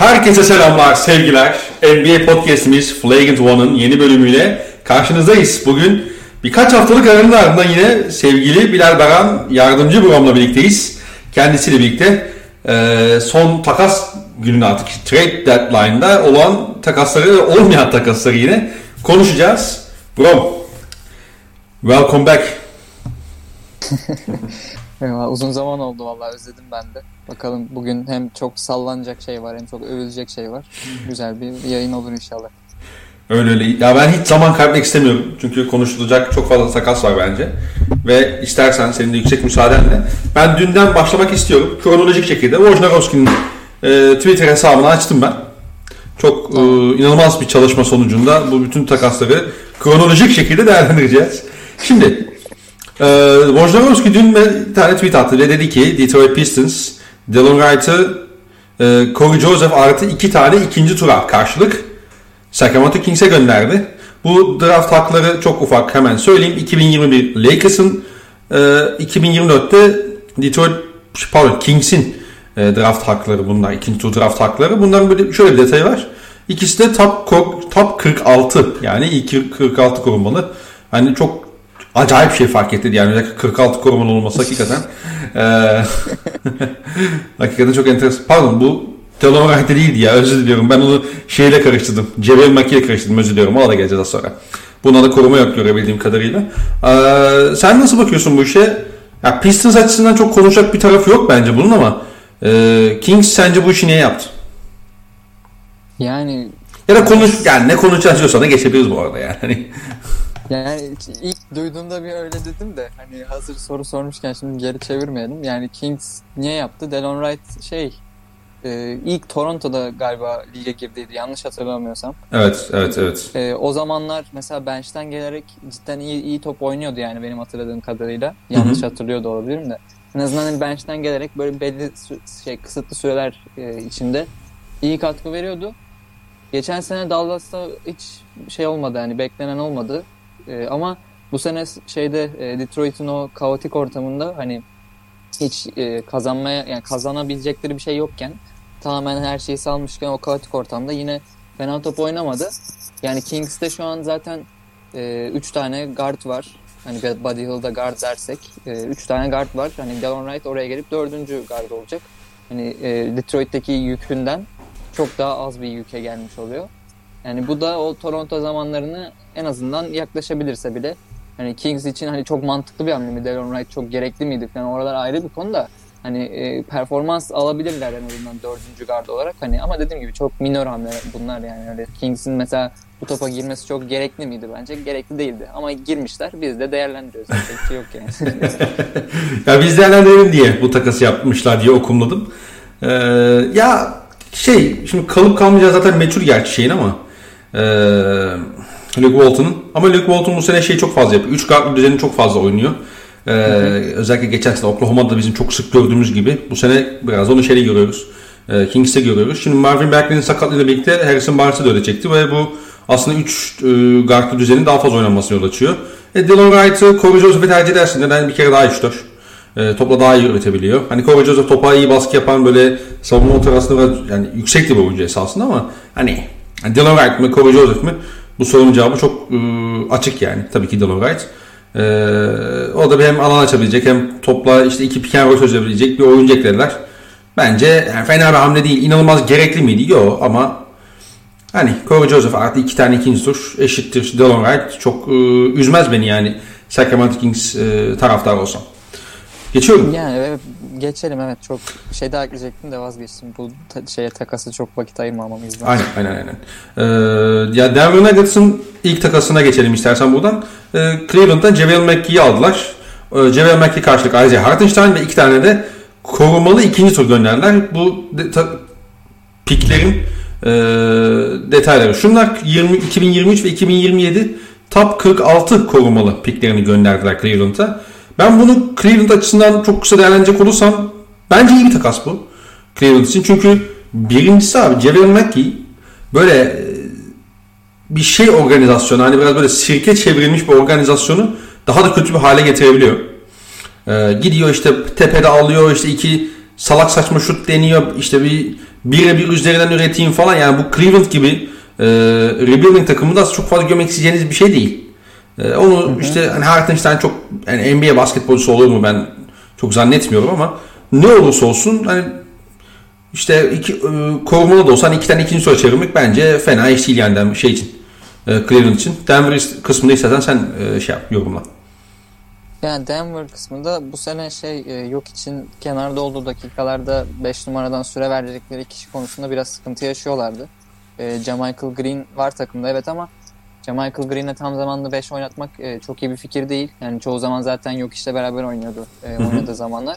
Herkese selamlar, sevgiler. NBA Podcast'imiz Flagrant One'ın yeni bölümüyle karşınızdayız. Bugün birkaç haftalık aranın ardından yine sevgili Bilal Baran yardımcı Brom'la birlikteyiz. Kendisiyle birlikte e, son takas günün artık trade deadline'da olan takasları olmayan takasları yine konuşacağız. Brom, welcome back. Eyvallah, uzun zaman oldu vallahi özledim ben de. Bakalım bugün hem çok sallanacak şey var hem çok övülecek şey var. Güzel bir yayın olur inşallah. Öyle öyle. Ya ben hiç zaman kaybetmek istemiyorum. Çünkü konuşulacak çok fazla takas var bence. Ve istersen senin de yüksek müsaadenle ben dünden başlamak istiyorum. Kronolojik şekilde Wojnarowski'nin e, Twitter hesabını açtım ben. Çok e, inanılmaz bir çalışma sonucunda bu bütün takasları kronolojik şekilde değerlendireceğiz. Şimdi ee, Wojnarowski dün bir tane tweet attı ve dedi ki Detroit Pistons Dylan Wright'ı e, Corey Joseph artı iki tane ikinci tura karşılık Sacramento Kings'e gönderdi. Bu draft hakları çok ufak hemen söyleyeyim. 2021 Lakers'ın e, 2024'te Detroit pardon Kings'in e, draft hakları bunlar. ikinci tur draft hakları. Bunların böyle şöyle bir detayı var. İkisi de top, top 46 yani ilk 46 korunmalı. Hani çok acayip şey fark etti. Yani özellikle 46 koruman olması hakikaten. e, hakikaten çok enteresan. Pardon bu Telon Wright'e değildi ya özür diliyorum. Ben onu şeyle karıştırdım. Cebel Maki'yle karıştırdım özür diliyorum. Ona da geleceğiz az sonra. Buna da koruma yok görebildiğim kadarıyla. Ee, sen nasıl bakıyorsun bu işe? Ya Pistons açısından çok konuşacak bir tarafı yok bence bunun ama e, Kings sence bu işi niye yaptı? Yani ya da konuş yani ne konuşacağız diyorsan da geçebiliriz bu arada yani. Yani ilk duyduğumda bir öyle dedim de hani hazır soru sormuşken şimdi geri çevirmeyelim. Yani Kings niye yaptı? Delon Wright şey e, ilk Toronto'da galiba lige girdiydi yanlış hatırlamıyorsam. Evet, evet, evet. E, o zamanlar mesela bench'ten gelerek cidden iyi, iyi top oynuyordu yani benim hatırladığım kadarıyla. Yanlış Hı-hı. hatırlıyor da olabilirim de. En azından hani bench'ten gelerek böyle belli şey kısıtlı süreler e, içinde iyi katkı veriyordu. Geçen sene Dallas'ta hiç şey olmadı yani beklenen olmadı. E, ama bu sene şeyde e, Detroit'in o kaotik ortamında hani hiç e, kazanmaya yani kazanabilecekleri bir şey yokken tamamen her şeyi salmışken o kaotik ortamda yine fena top oynamadı. Yani Kings'te şu an zaten 3 e, tane guard var. Hani Buddy Hill'da guard dersek 3 e, tane guard var. Hani Delon Wright oraya gelip dördüncü guard olacak. Hani e, Detroit'teki yükünden çok daha az bir yüke gelmiş oluyor. Yani bu da o Toronto zamanlarını en azından yaklaşabilirse bile hani Kings için hani çok mantıklı bir hamle mi? Delon Wright çok gerekli miydi falan oralar ayrı bir konu da hani e, performans alabilirler en azından dördüncü gard olarak hani ama dediğim gibi çok minor hamleler bunlar yani öyle Kings'in mesela bu topa girmesi çok gerekli miydi bence? Gerekli değildi. Ama girmişler. Biz de değerlendiriyoruz. Bir şey yok yani. ya biz değerlendirelim diye bu takası yapmışlar diye okumladım. Ee, ya şey şimdi kalıp kalmayacağı zaten meçhul gerçi şeyin ama ee, Luke Walton'un. Ama Luke Walton bu sene şey çok fazla yapıyor. 3 guardlı düzeni çok fazla oynuyor. Ee, özellikle geçen sene Oklahoma'da bizim çok sık gördüğümüz gibi. Bu sene biraz onu şeyde görüyoruz. Ee, Kings'te görüyoruz. Şimdi Marvin Bagley'nin sakatlığıyla birlikte Harrison Barnes'ı da öyle ve bu aslında 3 e, guardlı düzenin daha fazla oynanmasına yol açıyor. E, Dylan Wright'ı Corey Joseph'e tercih edersin. Neden? Bir kere daha işler. E, topla daha iyi üretebiliyor. Hani Corey Joseph topa iyi baskı yapan böyle savunma ortasında yani yüksek bir oyuncu esasında ama hani Dylan Wright mı Corey Joseph mi? Bu sorunun cevabı çok e, açık yani. Tabii ki Dylan. E, o da hem alan açabilecek hem topla işte iki pick and roll çözebilecek bir oyuncu eklediler. Bence yani fena bir hamle değil. İnanılmaz gerekli miydi? Yok ama hani Corey Joseph artı iki tane ikinci tur eşittir Dylan. Çok e, üzmez beni yani Sacramento Kings e, taraftar olsam. Geçiyorum. Yani evet, geçelim evet çok şey daha ekleyecektim de vazgeçtim. Bu ta- şeye takası çok vakit ayırmamam yüzden. Aynen aynen aynen. Ee, ya Denver Nuggets'ın ilk takasına geçelim istersen buradan. Ee, Cleveland'dan JaVale McGee'yi aldılar. Ee, JaVale McGee karşılık ayrıca Hartenstein ve iki tane de korumalı ikinci tur gönderdiler. Bu de, ta, piklerin e, detayları. Şunlar 20, 2023 ve 2027 top 46 korumalı piklerini gönderdiler Cleveland'a. Ben bunu Cleveland açısından çok kısa değerlenecek olursam bence iyi bir takas bu. Cleveland için. Çünkü birincisi abi Javier McGee böyle e, bir şey organizasyonu hani biraz böyle sirke çevrilmiş bir organizasyonu daha da kötü bir hale getirebiliyor. Ee, gidiyor işte tepede alıyor işte iki salak saçma şut deniyor işte bir birebir üzerinden üreteyim falan. Yani bu Cleveland gibi e, rebuilding takımında çok fazla görmek isteyeceğiniz bir şey değil. E, onu hı hı. işte hani Hartenstein çok yani NBA basketbolcusu olur mu ben çok zannetmiyorum ama ne olursa olsun hani işte iki, e, korumalı da olsa hani iki tane ikinci soru çevirmek bence fena iş değil yani şey için. E, Cleveland için. Denver kısmında istersen sen e, şey yap yorumla. Yani Denver kısmında bu sene şey e, yok için kenarda olduğu dakikalarda 5 numaradan süre verecekleri kişi konusunda biraz sıkıntı yaşıyorlardı. E, Jamichael Green var takımda evet ama Jamichael Green'e tam zamanlı 5 oynatmak e, çok iyi bir fikir değil. Yani çoğu zaman zaten yok işte beraber oynuyordu e, oynadığı zamanlar.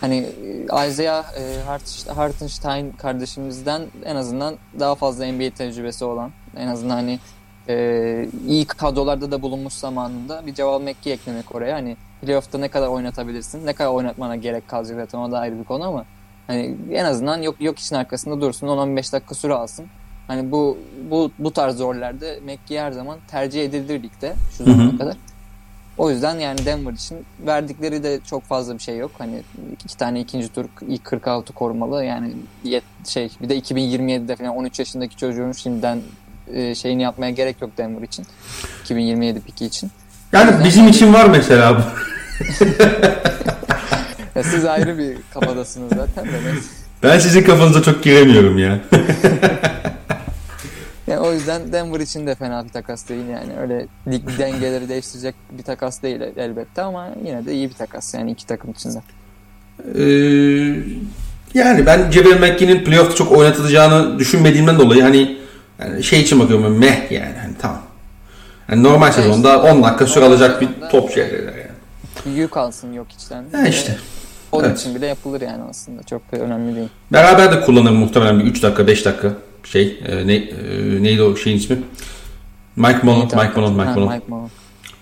Hani e, Isaiah e, Hartenstein kardeşimizden en azından daha fazla NBA tecrübesi olan en azından hani e, iyi kadrolarda da bulunmuş zamanında bir cevap Mekki eklemek oraya. Hani playoff'ta ne kadar oynatabilirsin, ne kadar oynatmana gerek kalacak zaten o da ayrı bir konu ama hani en azından yok yok için arkasında dursun 10-15 dakika süre alsın. Hani bu bu bu tarz rollerde Mekki her zaman tercih edilir ligde şu zamana kadar. O yüzden yani Denver için verdikleri de çok fazla bir şey yok. Hani iki tane ikinci tur ilk 46 korumalı yani yet, şey bir de 2027'de falan 13 yaşındaki çocuğun şimdiden e, şeyini yapmaya gerek yok Denver için. 2027 piki için. Yani Zaten bizim için var mesela bu. ya siz ayrı bir kafadasınız zaten de. Ben sizin kafanıza çok giremiyorum ya. yani o yüzden Denver için de fena bir takas değil yani. Öyle lig dengeleri değiştirecek bir takas değil elbette ama yine de iyi bir takas yani iki takım içinde. Ee, yani ben Cebel McGee'nin playoff'ta çok oynatılacağını düşünmediğimden dolayı hani yani şey için bakıyorum meh yani hani tamam. Yani normal evet, sezonda işte, 10 dakika süre alacak bir top şey yani. Yük alsın yok içten. Ha işte. Onun evet. için bile yapılır yani aslında. Çok da önemli değil. Beraber de kullanır muhtemelen bir 3 dakika 5 dakika şey e, ne, e, neydi o şeyin ismi? Mike Malone, Mike Malone, Mike Malone. Mike Malone.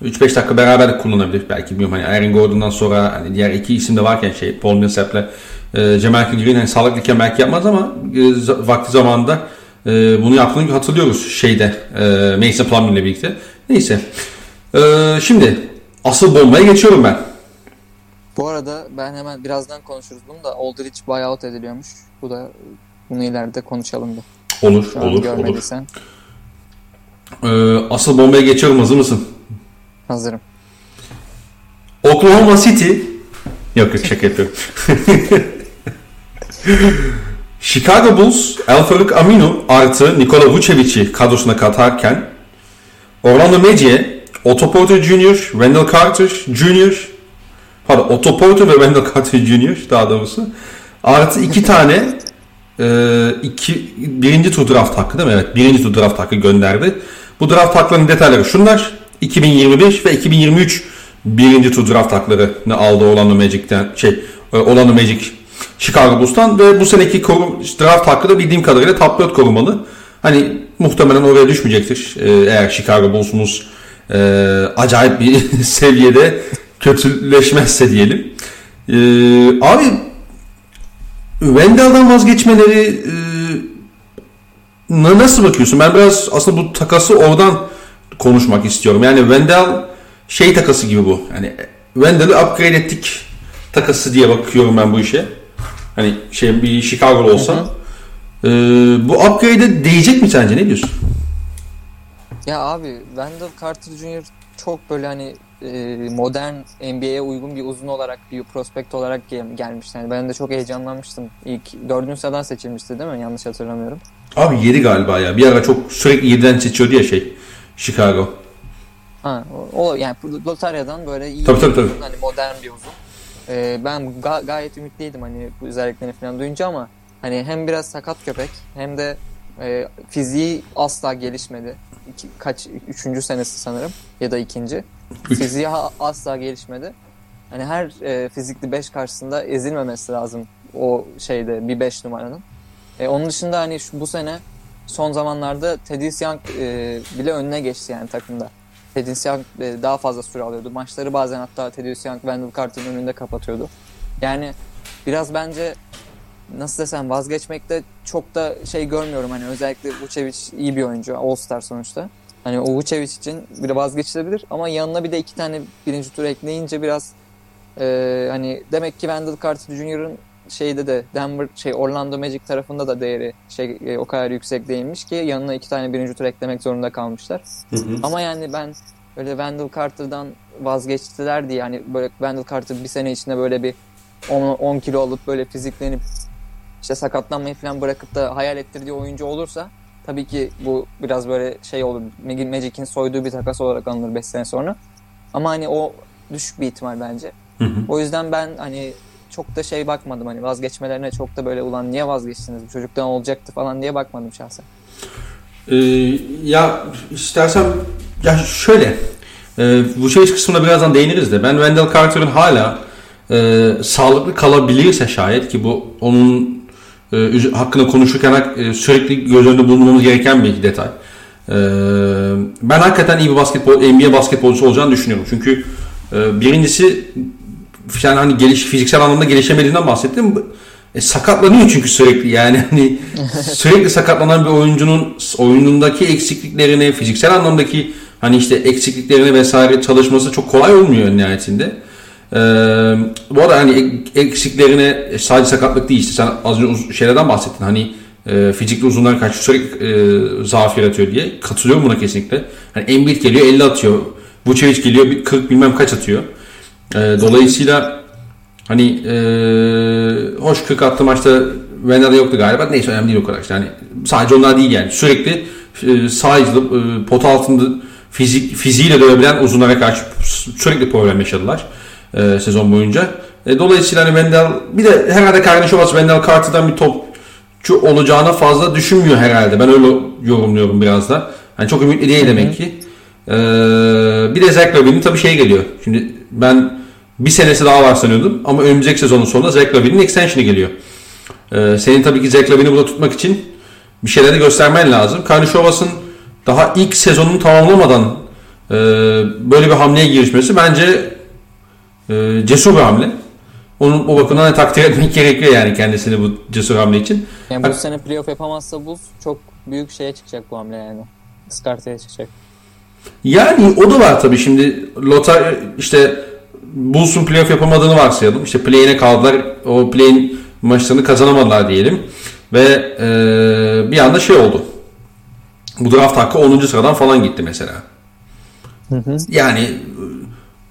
3-5 dakika beraber de kullanabilir belki bilmiyorum hani Aaron Gordon'dan sonra hani diğer iki isim de varken şey Paul Millsap'le e, Jamal Green hani sağlıklıyken belki yapmaz ama e, vakti zamanında e, bunu yaptığını hatırlıyoruz şeyde e, Mason Plumlee ile birlikte. Neyse. E, şimdi asıl bombaya geçiyorum ben. Bu arada ben hemen birazdan konuşuruz bunu da Aldridge buyout ediliyormuş. Bu da bunu ileride konuşalım da. Olur, Şu olur, olur. Ee, asıl bombaya geçiyorum. Hazır mısın? Hazırım. Oklahoma City Yok yok şaka yapıyorum. Chicago Bulls Alfarik Aminu artı Nikola Vucevic'i kadrosuna katarken Orlando Magic'e Otto Porter Jr., Wendell Carter Jr. Pardon Otto Porter ve Wendell Carter Jr. daha doğrusu artı iki tane e, iki, birinci tur draft hakkı değil mi? Evet birinci tur draft hakkı gönderdi. Bu draft haklarının detayları şunlar. 2025 ve 2023 birinci tur draft haklarını aldı Orlando Magic'ten şey e, Orlando Magic Chicago Bulls'tan ve bu seneki korum, draft hakkı da bildiğim kadarıyla top 4 korumalı. Hani muhtemelen oraya düşmeyecektir. Ee, eğer Chicago Bulls'umuz e, acayip bir seviyede kötüleşmezse diyelim. Ee, abi Wendell'dan vazgeçmeleri e, nasıl bakıyorsun? Ben biraz aslında bu takası oradan konuşmak istiyorum. Yani Wendell şey takası gibi bu. Yani Wendell'ı upgrade ettik takası diye bakıyorum ben bu işe. Hani şey bir Chicago olsa. Hı hı. Ee, bu upgrade'e değecek mi sence? Ne diyorsun? Ya abi Wendell Carter Jr. çok böyle hani e, modern NBA'ye uygun bir uzun olarak bir prospekt olarak gel- gelmişti. Yani ben de çok heyecanlanmıştım. İlk dördüncü sıradan seçilmişti değil mi? Yanlış hatırlamıyorum. Abi yedi galiba ya. Bir ara çok sürekli yediden seçiyordu ya şey Chicago. Ha, o, o yani lotaryadan böyle iyi tabii, tabii, tabii. hani modern bir uzun. Ee, ben ga- gayet ümitliydim hani bu özelliklerini falan duyunca ama hani hem biraz sakat köpek hem de e, fiziği asla gelişmedi. İki, kaç üçüncü senesi sanırım ya da ikinci. Fiziği asla gelişmedi. Hani her e, fizikli 5 karşısında ezilmemesi lazım o şeyde bir 5 numaranın. E, onun dışında hani şu, bu sene son zamanlarda Teddy Young e, bile önüne geçti yani takımda. Teddy Young e, daha fazla süre alıyordu. Maçları bazen hatta Teddy Young Wendell Carter'ın önünde kapatıyordu. Yani biraz bence nasıl desem vazgeçmekte çok da şey görmüyorum. Hani özellikle Vucevic iyi bir oyuncu. All-Star sonuçta. Hani o Vucevic için bir vazgeçilebilir ama yanına bir de iki tane birinci tur ekleyince biraz e, hani demek ki Wendell Carter Jr.'ın şeyde de Denver şey Orlando Magic tarafında da değeri şey e, o kadar yüksek değilmiş ki yanına iki tane birinci tur eklemek zorunda kalmışlar. Hı hı. Ama yani ben öyle Wendell Carter'dan vazgeçtiler diye yani böyle Wendell Carter bir sene içinde böyle bir 10, 10 kilo alıp böyle fiziklenip işte sakatlanmayı falan bırakıp da hayal ettirdiği oyuncu olursa tabii ki bu biraz böyle şey olur. Mag- Magic'in soyduğu bir takas olarak alınır 5 sene sonra. Ama hani o düşük bir ihtimal bence. Hı hı. O yüzden ben hani çok da şey bakmadım hani vazgeçmelerine çok da böyle ulan niye vazgeçtiniz bu çocuktan olacaktı falan diye bakmadım şahsen. Ee, ya istersen ya şöyle e, bu şey kısmına birazdan değiniriz de ben Wendell Carter'ın hala e, sağlıklı kalabilirse şayet ki bu onun e, hakkında konuşurken e, sürekli göz önünde bulundurmamız gereken bir detay. E, ben hakikaten iyi bir basketbol NBA basketbolcusu olacağını düşünüyorum. Çünkü e, birincisi yani hani geliş fiziksel anlamda gelişemediğinden bahsettim. E, sakatlanıyor çünkü sürekli yani hani sürekli sakatlanan bir oyuncunun oyunundaki eksikliklerini, fiziksel anlamdaki hani işte eksikliklerini vesaire çalışması çok kolay olmuyor nihayetinde. Bu arada hani ek- eksiklerine sadece sakatlık değil işte sen az önce şeylerden bahsettin hani e, fizikli uzunlar karşı sürekli e, zaaf yaratıyor diye katılıyorum buna kesinlikle. Hani Embiid geliyor 50 atıyor. Vucevic geliyor bir 40 bilmem kaç atıyor. E, dolayısıyla hani e, hoş 40 attı maçta Wendell'de yoktu galiba. Neyse önemli değil o kadar işte. Hani sadece onlar değil yani. Sürekli e, içli, e, pot altında fizik fiziğiyle dövebilen uzunlara karşı sürekli problem yaşadılar e, sezon boyunca. E, dolayısıyla hani Wendell bir de herhalde kardeşi olması Wendell Carter'dan bir topçu olacağına fazla düşünmüyor herhalde. Ben öyle yorumluyorum biraz da. Hani çok ümitli değil demek ki. E, bir de Zach Lavin'in tabii şey geliyor. Şimdi ben bir senesi daha var sanıyordum ama önümüzdeki sezonun sonunda Zach Lavin'in extension'ı geliyor. Ee, senin tabii ki Zach Lavin'i burada tutmak için bir şeyleri göstermen lazım. Karnişovas'ın daha ilk sezonunu tamamlamadan e, böyle bir hamleye girişmesi bence e, cesur hamle. Onun o bakımdan da takdir etmek gerekiyor yani kendisini bu cesur hamle için. Yani bu Bak- sene playoff yapamazsa Bulls çok büyük şeye çıkacak bu hamle yani. Iskartaya çıkacak. Yani o da var tabii şimdi Lotar işte Bulls'un playoff yapamadığını varsayalım. İşte play'ine kaldılar. O play'in maçlarını kazanamadılar diyelim. Ve e, bir anda şey oldu. Bu draft hakkı 10. sıradan falan gitti mesela. Yani e,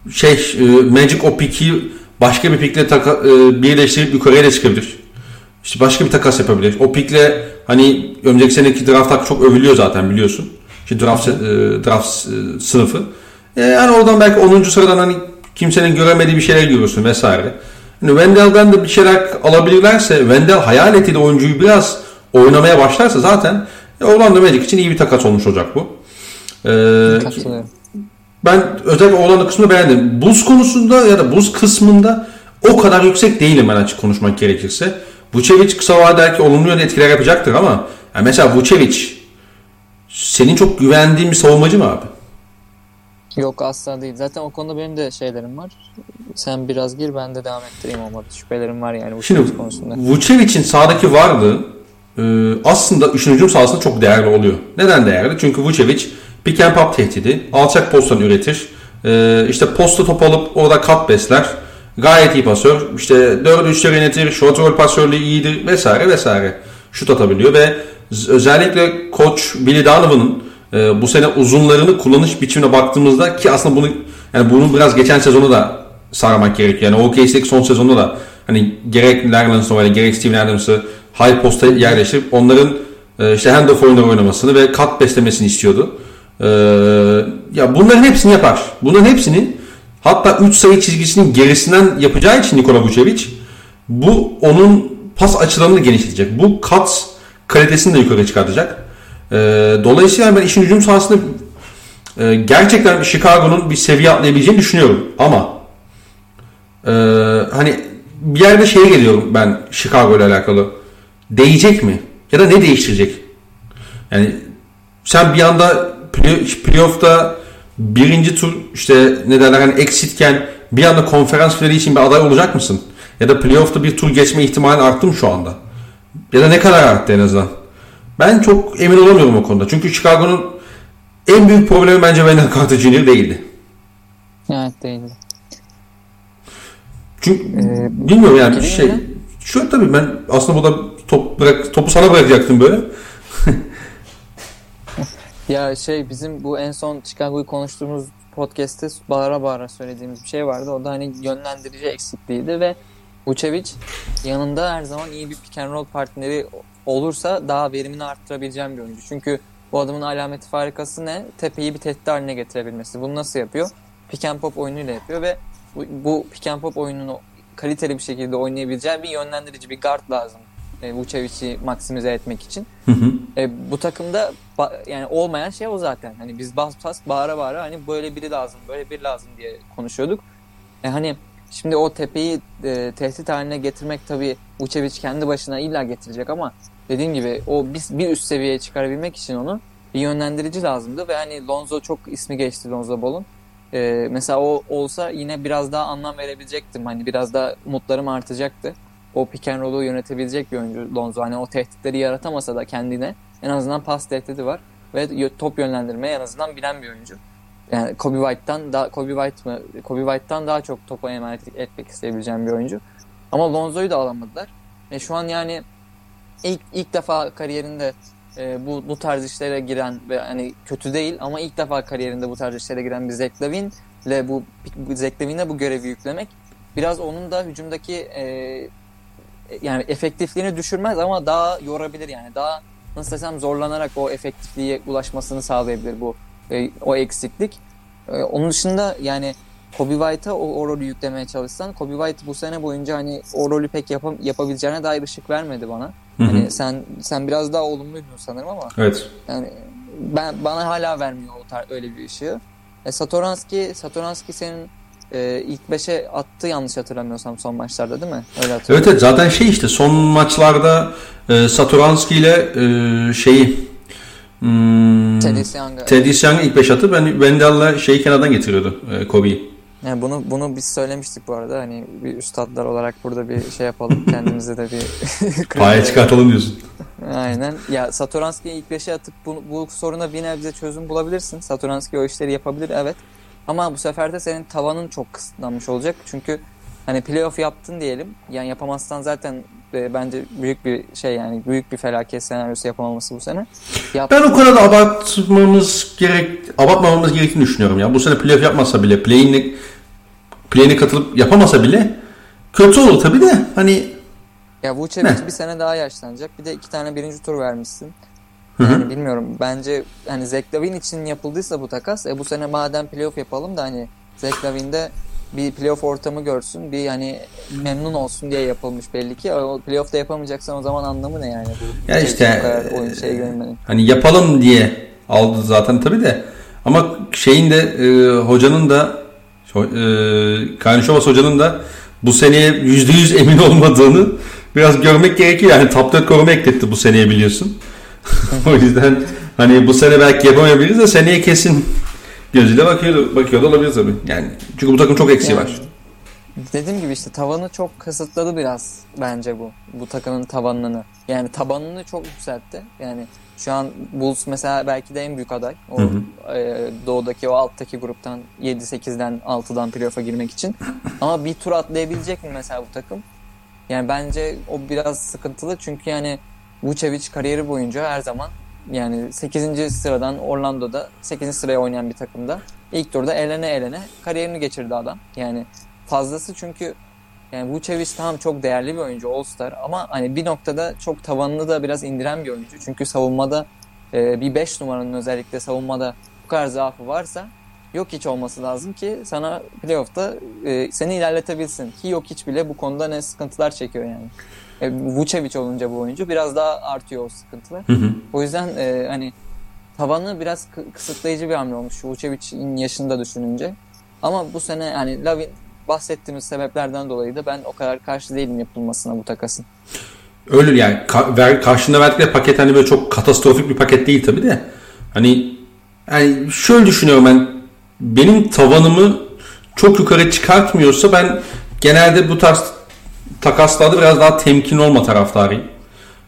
şey e, Magic o piki başka bir pikle taka, e, birleştirip yukarıya da çıkabilir. İşte başka bir takas yapabilir. O pikle hani önümüzdeki seneki draft hakkı çok övülüyor zaten biliyorsun. İşte draft, e, draft sınıfı. Yani oradan belki 10. sıradan hani kimsenin göremediği bir şeyler görürsün vesaire. Hani Wendell'den de bir şeyler alabilirlerse Wendell hayal ettiği oyuncuyu biraz oynamaya başlarsa zaten e, Orlando Magic için iyi bir takas olmuş olacak bu. E, Katılıyorum. Ben özellikle Orlando kısmını beğendim. Buz konusunda ya da buz kısmında o kadar yüksek değilim ben açık konuşmak gerekirse. Vucevic kısa vadeli olumlu yönde etkiler yapacaktır ama yani mesela Vucevic senin çok güvendiğin bir savunmacı mı abi? Yok asla değil. Zaten o konuda benim de şeylerim var. Sen biraz gir ben de devam ettireyim olmadı. Şüphelerim var yani bu Şimdi konusunda. Vucevic'in sahadaki varlığı e, aslında üçüncü sahasında çok değerli oluyor. Neden değerli? Çünkü Vucevic pick and pop tehdidi, alçak posttan üretir. E, işte posta top alıp orada kat besler. Gayet iyi pasör. İşte 4 3'leri yönetir. Short roll pasörlüğü iyidir vesaire vesaire. Şut atabiliyor ve özellikle koç Billy Donovan'ın e, bu sene uzunlarını kullanış biçimine baktığımızda ki aslında bunu yani bunu biraz geçen sezonu da sarmak gerekiyor. Yani OKC'deki son sezonda da hani gerek Larry veya gerek Steven Adams'ı high posta yerleştirip onların e, işte handoff oyunları oynamasını ve kat beslemesini istiyordu. E, ya bunların hepsini yapar. Bunların hepsini hatta 3 sayı çizgisinin gerisinden yapacağı için Nikola Vucevic bu onun pas açılarını genişletecek. Bu kat kalitesini de yukarı çıkartacak. E, dolayısıyla ben işin hücum sahasında e, gerçekten Chicago'nun bir seviye atlayabileceğini düşünüyorum. Ama e, hani bir yerde şeye geliyorum ben Chicago ile alakalı. Değecek mi? Ya da ne değiştirecek? Yani sen bir anda play- playoff'ta birinci tur işte ne derler hani exitken bir anda konferans finali için bir aday olacak mısın? Ya da playoff'ta bir tur geçme ihtimalin arttı mı şu anda? Ya da ne kadar arttı en azından? Ben çok emin olamıyorum o konuda. Çünkü Chicago'nun en büyük problemi bence Wendell Carter Jr. değildi. Evet değildi. Çünkü Ee, bilmiyorum yani şey? Şu tabii ben aslında burada top bırak, topu sana bırakacaktım böyle. Ya şey bizim bu en son Chicago'yu konuştuğumuz podcast'te bağıra bağıra söylediğimiz bir şey vardı. O da hani yönlendirici eksikliğiydi ve Vucevic yanında her zaman iyi bir pick and roll partneri olursa daha verimini arttırabileceğim bir oyuncu. Çünkü bu adamın alameti farikası ne? Tepeyi bir tehdit haline getirebilmesi. Bunu nasıl yapıyor? Pick and pop oyunuyla yapıyor ve bu, bu pick and pop oyununu kaliteli bir şekilde oynayabileceği bir yönlendirici bir guard lazım. E, Vucevic'i maksimize etmek için. Hı hı. E, bu takımda yani olmayan şey o zaten. Hani biz bas bas bağıra bağıra hani böyle biri lazım, böyle biri lazım diye konuşuyorduk. E, hani şimdi o tepeyi e, tehdit haline getirmek tabii Vucevic kendi başına illa getirecek ama dediğim gibi o bir, bir üst seviyeye çıkarabilmek için onu bir yönlendirici lazımdı ve hani Lonzo çok ismi geçti Lonzo Ball'un. Ee, mesela o olsa yine biraz daha anlam verebilecektim. Hani biraz daha umutlarım artacaktı. O pick and roll'u yönetebilecek bir oyuncu Lonzo. Hani o tehditleri yaratamasa da kendine en azından pas tehdidi var. Ve top yönlendirmeye en azından bilen bir oyuncu. Yani Kobe White'tan daha Kobe White mı? Kobe White'tan daha çok topa emanet etmek isteyebileceğim bir oyuncu. Ama Lonzo'yu da alamadılar. Ve şu an yani ilk ilk defa kariyerinde e, bu bu tarz işlere giren ve hani kötü değil ama ilk defa kariyerinde bu tarz işlere giren bir Zach Lavin ile bu, Zach Lavin'e bu görevi yüklemek biraz onun da hücumdaki e, yani efektifliğini düşürmez ama daha yorabilir yani daha nasıl desem zorlanarak o efektifliğe ulaşmasını sağlayabilir bu e, o eksiklik. E, onun dışında yani Kobe White'a o, o rolü yüklemeye çalışsan Kobe White bu sene boyunca hani o rolü pek yapam, yapabileceğine dair ışık vermedi bana. Hı hı. Hani sen sen biraz daha olumluydun sanırım ama. Evet. Yani ben bana hala vermiyor o tar öyle bir ışığı. E, Satoranski Satoranski senin e, ilk 5'e attı yanlış hatırlamıyorsam son maçlarda değil mi? Öyle evet evet zaten şey işte son maçlarda e, Satoranski ile e, şeyi Hmm, Teddy Young'ı ilk 5 atıp ben Wendell'la şeyi kenardan getiriyordu e, Kobe'yi. Yani bunu bunu biz söylemiştik bu arada. Hani bir üstadlar olarak burada bir şey yapalım. Kendimize de bir paya çıkartalım diyorsun. Aynen. Ya Satoranski'yi ilk beşe atıp bu, bu soruna bir nebze çözüm bulabilirsin. Satoranski o işleri yapabilir evet. Ama bu sefer de senin tavanın çok kısıtlanmış olacak. Çünkü hani playoff yaptın diyelim. Yani yapamazsan zaten e, bence büyük bir şey yani büyük bir felaket senaryosu yapamaması bu sene. Yaptın. Ben o kadar da abartmamız gerek abartmamamız gerektiğini düşünüyorum ya. Bu sene playoff yapmasa bile play'ini play'ine katılıp yapamasa bile kötü olur tabii de hani ya Vucevic bir sene daha yaşlanacak. Bir de iki tane birinci tur vermişsin. Yani Hı-hı. bilmiyorum. Bence hani Zach Lavin için yapıldıysa bu takas, e bu sene madem playoff yapalım da hani Zach Lavin'de bir playoff ortamı görsün, bir hani memnun olsun diye yapılmış belli ki. O playoff'ta yapamayacaksan o zaman anlamı ne yani bu? Ya şey, işte oyun şey görmenin. Hani yapalım diye aldı zaten tabii de. Ama şeyin de e, hocanın da e, Karnışovas hocanın da bu seneye %100 emin olmadığını biraz görmek gerekiyor. Yani top 4 koruma ekletti bu seneye biliyorsun. o yüzden hani bu sene belki yapamayabiliriz de seneye kesin gözüyle bakıyor, bakıyor da olabilir tabii. Yani çünkü bu takım çok eksiği yani, var. Dediğim gibi işte tavanı çok kısıtladı biraz bence bu. Bu takımın tavanını. Yani tabanını çok yükseltti. Yani şu an Bulls mesela belki de en büyük aday. O hı hı. E, doğudaki o alttaki gruptan 7-8'den 6'dan playoff'a girmek için. Ama bir tur atlayabilecek mi mesela bu takım? Yani bence o biraz sıkıntılı çünkü yani Vucevic kariyeri boyunca her zaman yani 8. sıradan Orlando'da 8. sıraya oynayan bir takımda ilk turda elene elene kariyerini geçirdi adam. Yani fazlası çünkü yani Vucevic tamam çok değerli bir oyuncu All-Star ama hani bir noktada çok tavanını da biraz indiren bir oyuncu. Çünkü savunmada e, bir 5 numaranın özellikle savunmada bu kadar zaafı varsa yok hiç olması lazım ki sana playoff'ta e, seni ilerletebilsin. Ki yok hiç bile bu konuda ne sıkıntılar çekiyor yani. E, Vucevic olunca bu oyuncu biraz daha artıyor o sıkıntılar. Hı hı. O yüzden e, hani tavanı biraz kısıtlayıcı bir hamle olmuş Vucevic'in yaşında düşününce. Ama bu sene yani Lavin bahsettiğimiz sebeplerden dolayı da ben o kadar karşı değilim yapılmasına bu takasın. Öyle yani ka- ver, karşında verdikleri paket hani böyle çok katastrofik bir paket değil tabii de. Hani yani şöyle düşünüyorum ben benim tavanımı çok yukarı çıkartmıyorsa ben genelde bu tarz takaslarda biraz daha temkin olma taraftarıyım.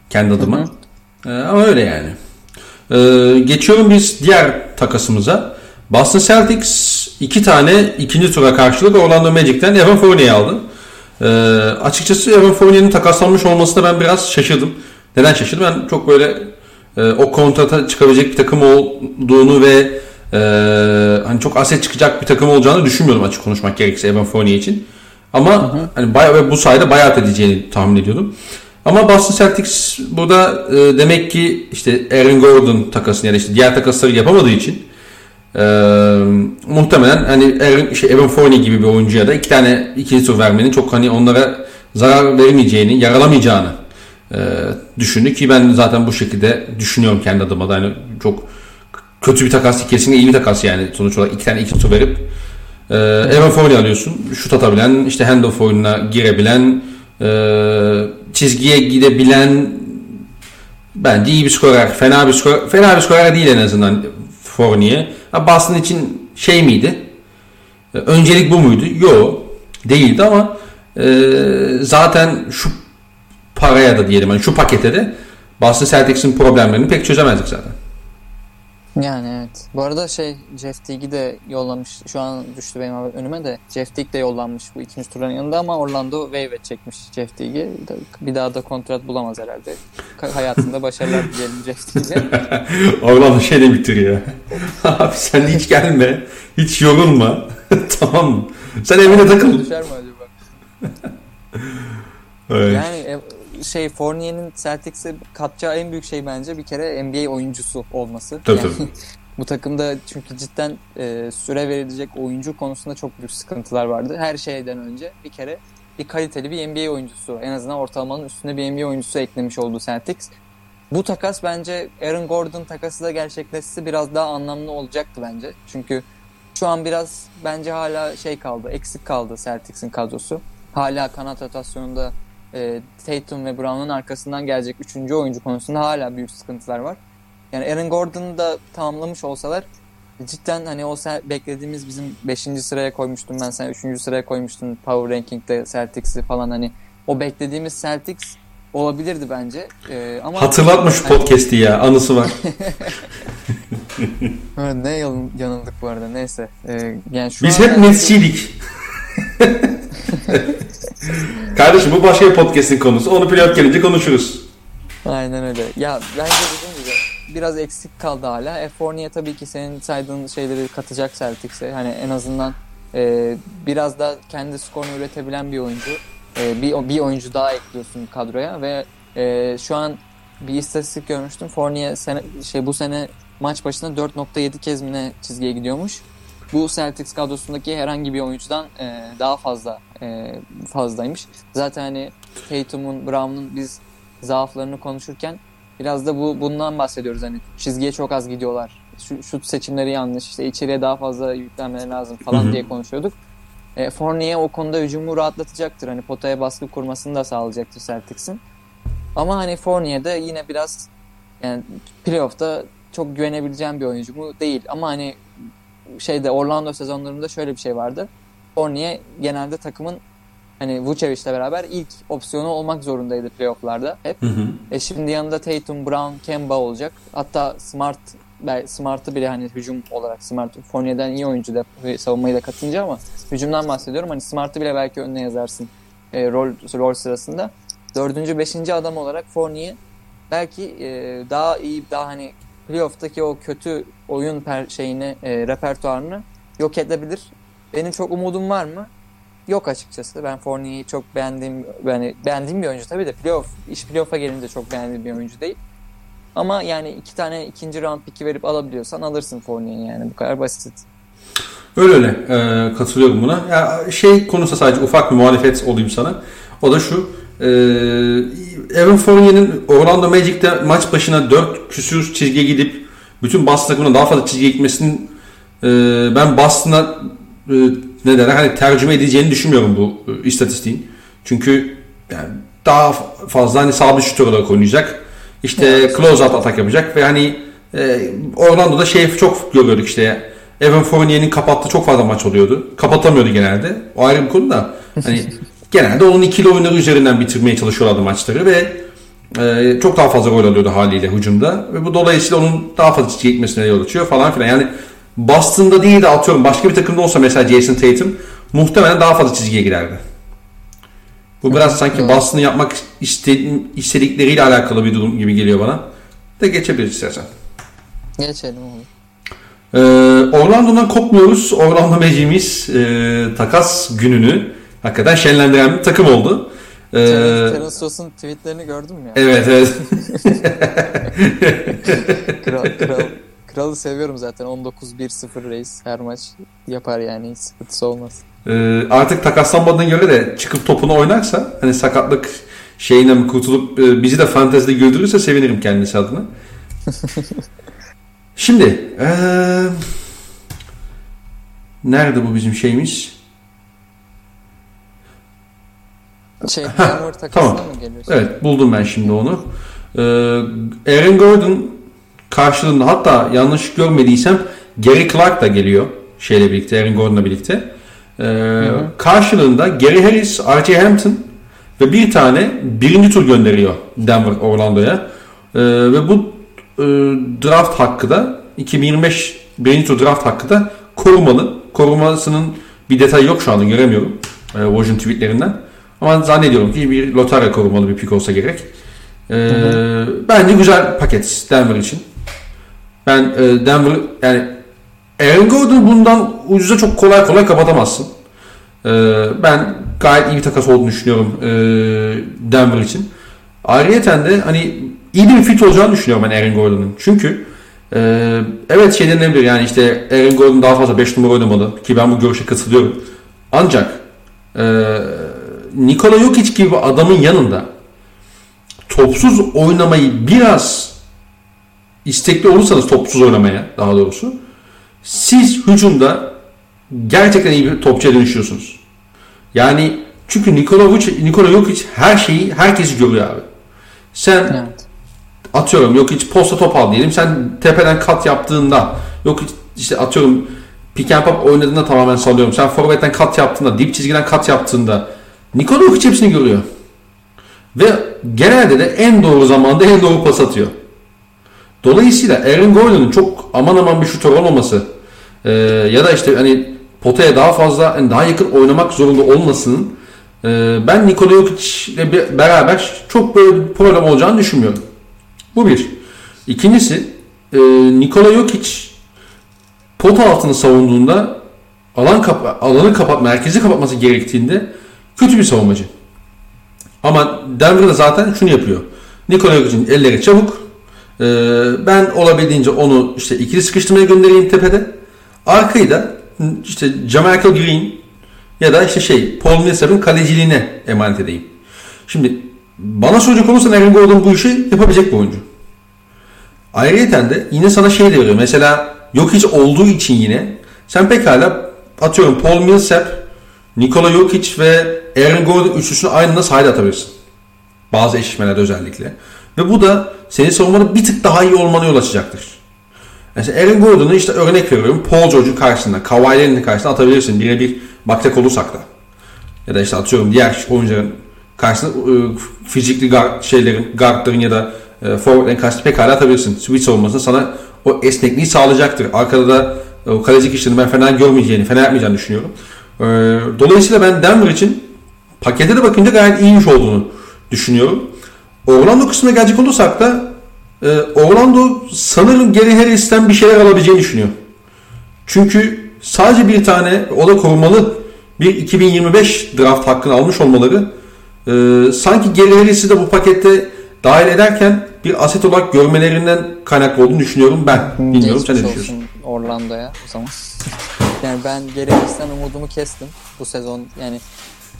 Kendi adıma. Hı hı. Ee, ama öyle yani. Ee, geçiyorum biz diğer takasımıza. Boston Celtics iki tane ikinci tura karşılık Orlando Magic'ten Evan Fournier'i aldı. E, açıkçası Evan Fournier'in takaslanmış olmasına ben biraz şaşırdım. Neden şaşırdım? Ben çok böyle e, o kontrata çıkabilecek bir takım olduğunu ve e, hani çok aset çıkacak bir takım olacağını düşünmüyordum açık konuşmak gerekirse Evan Fournier için. Ama hı hı. hani bayağı ve bu sayede bayağı edeceğini tahmin ediyordum. Ama Boston Celtics burada e, demek ki işte Aaron Gordon takasını ya da işte diğer takasları yapamadığı için e, muhtemelen hani Aaron, şey, Evan Fournier gibi bir oyuncuya da iki tane ikinci tur vermenin çok hani onlara zarar vermeyeceğini, yaralamayacağını e, düşündü ki ben zaten bu şekilde düşünüyorum kendi adıma da hani çok kötü bir takas kesinlikle iyi bir takas yani sonuç olarak iki tane ikinci tur verip e, Evan Fournier alıyorsun şut atabilen işte handoff oyununa girebilen e, çizgiye gidebilen bence iyi bir skorer. Fena bir skorer, fena bir skorer değil en azından Fournier. Boston için şey miydi? E, öncelik bu muydu? Yok. Değildi ama e, zaten şu paraya da diyelim hani şu pakete de Boston Celtics'in problemlerini pek çözemezdik zaten. Yani evet. Bu arada şey Jeff Teague'i de yollamış. Şu an düştü benim önüme de. Jeff Teague de yollanmış bu ikinci turun yanında ama Orlando waiver çekmiş Jeff Teague'i. Bir daha da kontrat bulamaz herhalde. Hayatında başarılar dileyelim Jeff Teague'e. Orlando şey de bitiriyor. Abi sen hiç gelme. Hiç yorulma. tamam mı? Sen evine takıl. Düşer mi acaba? evet. Yani e, şey Fournier'in Celtics'e katacağı en büyük şey bence bir kere NBA oyuncusu olması. Tabii yani, tabii. bu takımda çünkü cidden e, süre verilecek oyuncu konusunda çok büyük sıkıntılar vardı. Her şeyden önce bir kere bir kaliteli bir NBA oyuncusu en azından ortalamanın üstünde bir NBA oyuncusu eklemiş oldu Celtics. Bu takas bence Aaron Gordon takası da gerçekleşse biraz daha anlamlı olacaktı bence. Çünkü şu an biraz bence hala şey kaldı, eksik kaldı Celtics'in kadrosu. Hala kanat rotasyonunda e, Tatum ve Brown'un arkasından gelecek üçüncü oyuncu konusunda hala büyük sıkıntılar var. Yani Aaron Gordon'u da tamamlamış olsalar cidden hani o beklediğimiz bizim 5. sıraya koymuştum ben sen 3. sıraya koymuştun Power Ranking'de Celtics'i falan hani o beklediğimiz Celtics olabilirdi bence. Ee, ama Hatırlatma şu hani... podcast'i ya anısı var. ne yanıldık bu arada neyse. Ee, yani şu Biz hep. Nets'çiydik. Kardeşim bu başka bir podcast'in konusu. Onu playoff gelince konuşuruz. Aynen öyle. Ya bence dediğim gibi biraz eksik kaldı hala. E, Fournier tabii ki senin saydığın şeyleri katacak Celtics'e. Hani en azından e, biraz da kendi skorunu üretebilen bir oyuncu. E, bir, bir oyuncu daha ekliyorsun kadroya ve e, şu an bir istatistik görmüştüm. Fournier sene, şey bu sene maç başına 4.7 kez mi ne çizgiye gidiyormuş bu Celtics kadrosundaki herhangi bir oyuncudan e, daha fazla e, fazlaymış. Zaten hani Tatum'un, Brown'un biz zaaflarını konuşurken biraz da bu bundan bahsediyoruz. Hani çizgiye çok az gidiyorlar. Şu, şut seçimleri yanlış. İşte içeriye daha fazla yüklenmeleri lazım falan diye konuşuyorduk. E, Fournier o konuda hücumu rahatlatacaktır. Hani potaya baskı kurmasını da sağlayacaktır Celtics'in. Ama hani Fournier de yine biraz yani playoff'ta çok güvenebileceğim bir oyuncu mu değil. Ama hani şeyde Orlando sezonlarında şöyle bir şey vardı. Fournier genelde takımın hani Vucevic'le beraber ilk opsiyonu olmak zorundaydı playofflarda hep. Hı hı. E şimdi yanında Tatum, Brown, Kemba olacak. Hatta Smart Smart'ı bile hani hücum olarak Smart Fournier'den iyi oyuncu da savunmayı da katınca ama hücumdan bahsediyorum. Hani Smart'ı bile belki önüne yazarsın e, rol, rol sırasında. Dördüncü, beşinci adam olarak Fournier belki e, daha iyi, daha hani playoff'taki o kötü oyun per şeyini, e, repertuarını yok edebilir. Benim çok umudum var mı? Yok açıkçası. Ben Fournier'i çok beğendiğim yani beğendiğim bir oyuncu tabii de playoff iş playoff'a gelince çok beğendiğim bir oyuncu değil. Ama yani iki tane ikinci round pick'i verip alabiliyorsan alırsın Fournier'i yani bu kadar basit. Öyle öyle ee, katılıyorum buna. Ya şey konusu sadece ufak bir muhalefet olayım sana. O da şu. E, Evan Fournier'in Orlando Magic'te maç başına 4 küsür çizgiye gidip bütün Boston takımına daha fazla çizgiye gitmesinin e, ben Boston'a e, ne derler hani tercüme edeceğini düşünmüyorum bu e, istatistiğin. Çünkü yani daha fazla hani sabit şut olarak oynayacak. İşte evet. close out atak yapacak ve hani e, Orlando'da şey çok görüyorduk işte Evan Fournier'in kapattığı çok fazla maç oluyordu. Kapatamıyordu genelde. O ayrı bir konu da. Hani genelde onun ikili oyunları üzerinden bitirmeye çalışıyorlardı maçları ve e, çok daha fazla gol alıyordu haliyle hücumda. Ve bu dolayısıyla onun daha fazla çizgiye gitmesine yol açıyor falan filan. Yani Boston'da değil de atıyorum başka bir takımda olsa mesela Jason Tatum muhtemelen daha fazla çizgiye girerdi. Bu biraz sanki Boston'ı yapmak iste- istedikleriyle alakalı bir durum gibi geliyor bana. De geçebiliriz istersen. Geçelim oğlum. Ee, Orlando'dan kopmuyoruz. Orlando Magic'imiz e, takas gününü hakikaten şenlendiren bir takım oldu. Ee, Terence Ross'un tweetlerini gördün mü ya? evet evet. Kral, kral, kralı seviyorum zaten. 19-1-0 reis her maç yapar yani hiç sıkıntısı olmaz. Ee, artık takaslanmadığına göre de çıkıp topunu oynarsa hani sakatlık şeyine mi kurtulup e, bizi de fantezide güldürürse sevinirim kendisi adına. Şimdi ee, nerede bu bizim şeyimiz? Şey takasına tamam. mı geliyorsun? Evet buldum ben şimdi onu. Ee, Aaron Gordon karşılığında hatta yanlış görmediysem Gary Clark da geliyor şeyle birlikte Aaron Gordon'la birlikte. Ee, karşılığında Gary Harris, R.J. Hampton ve bir tane birinci tur gönderiyor Denver Orlando'ya. Ee, ve bu e, draft hakkı da 2025 birinci tur draft hakkı da korumalı. Korumasının bir detayı yok şu anda göremiyorum. E, Woj'un tweetlerinden. Ama zannediyorum ki bir lotarya korumalı bir pik olsa gerek. Ee, bence güzel paket Denver için. Ben e, Denver yani Aaron Gordon bundan ucuza çok kolay kolay kapatamazsın. Ee, ben gayet iyi bir takas olduğunu düşünüyorum e, Denver için. Ayrıyeten de hani iyi bir fit olacağını düşünüyorum ben Aaron Gordon'un. Çünkü e, evet şey denilebilir yani işte Aaron Gordon daha fazla 5 numara oynamalı ki ben bu görüşe katılıyorum. Ancak e, Nikola Jokic gibi adamın yanında topsuz oynamayı biraz istekli olursanız topsuz oynamaya daha doğrusu siz hücumda gerçekten iyi bir topçuya dönüşüyorsunuz. Yani çünkü Nikola, Nikola Jokic her şeyi herkesi görüyor abi. Sen Evet. atıyorum Jokic posta top al diyelim. Sen tepeden kat yaptığında Jokic işte atıyorum pick and pop oynadığında tamamen sallıyorum. Sen forvetten kat yaptığında, dip çizgiden kat yaptığında Nikola Jokic hepsini görüyor. Ve genelde de en doğru zamanda en doğru pas atıyor. Dolayısıyla Aaron Gordon'un çok aman aman bir şutör olmaması e, ya da işte hani potaya daha fazla hani daha yakın oynamak zorunda olmasının e, ben Nikola Jokic ile beraber çok böyle bir problem olacağını düşünmüyorum. Bu bir. İkincisi e, Nikola Jokic pot altını savunduğunda alan kapa alanı kapat merkezi kapatması gerektiğinde kötü bir savunmacı. Ama Denver'da zaten şunu yapıyor. Nikola Jokic'in elleri çabuk. Ee, ben olabildiğince onu işte ikili sıkıştırmaya göndereyim tepede. Arkayı da işte Jamarcus Green ya da işte şey Paul Millsap'ın kaleciliğine emanet edeyim. Şimdi bana soracak olursan Aaron Gordon bu işi yapabilecek bir oyuncu. Ayrıca de yine sana şey de veriyor. Mesela Jokic olduğu için yine sen pekala atıyorum Paul Millsap, Nikola Jokic ve Aaron Gordon üçlüsünü aynı anda sahada atabilirsin. Bazı eşleşmelerde özellikle. Ve bu da senin savunmada bir tık daha iyi olmana yol açacaktır. Mesela Aaron Gordon'u işte örnek veriyorum Paul George'un karşısında, Kawhi Leonard'ın karşısında atabilirsin. Birebir bakacak olursak da. Ya da işte atıyorum diğer oyuncuların karşısında e, fizikli guard, şeylerin, guardların ya da e, forwardların karşısında pekala atabilirsin. Switch savunmasında sana o esnekliği sağlayacaktır. Arkada da e, o kalecilik işlerini ben fena görmeyeceğini, fena yapmayacağını düşünüyorum. E, dolayısıyla ben Denver için pakete de bakınca gayet iyiymiş olduğunu düşünüyorum. Orlando kısmına gelecek olursak da e, Orlando sanırım Gary Harris'ten bir şeyler alabileceğini düşünüyor. Çünkü sadece bir tane o da korumalı bir 2025 draft hakkını almış olmaları e, sanki Gary Harris'i de bu pakette dahil ederken bir aset olarak görmelerinden kaynaklı olduğunu düşünüyorum ben. Bilmiyorum sen ne düşünüyorsun? Orlando'ya o zaman. yani ben geri Harris'ten umudumu kestim bu sezon. Yani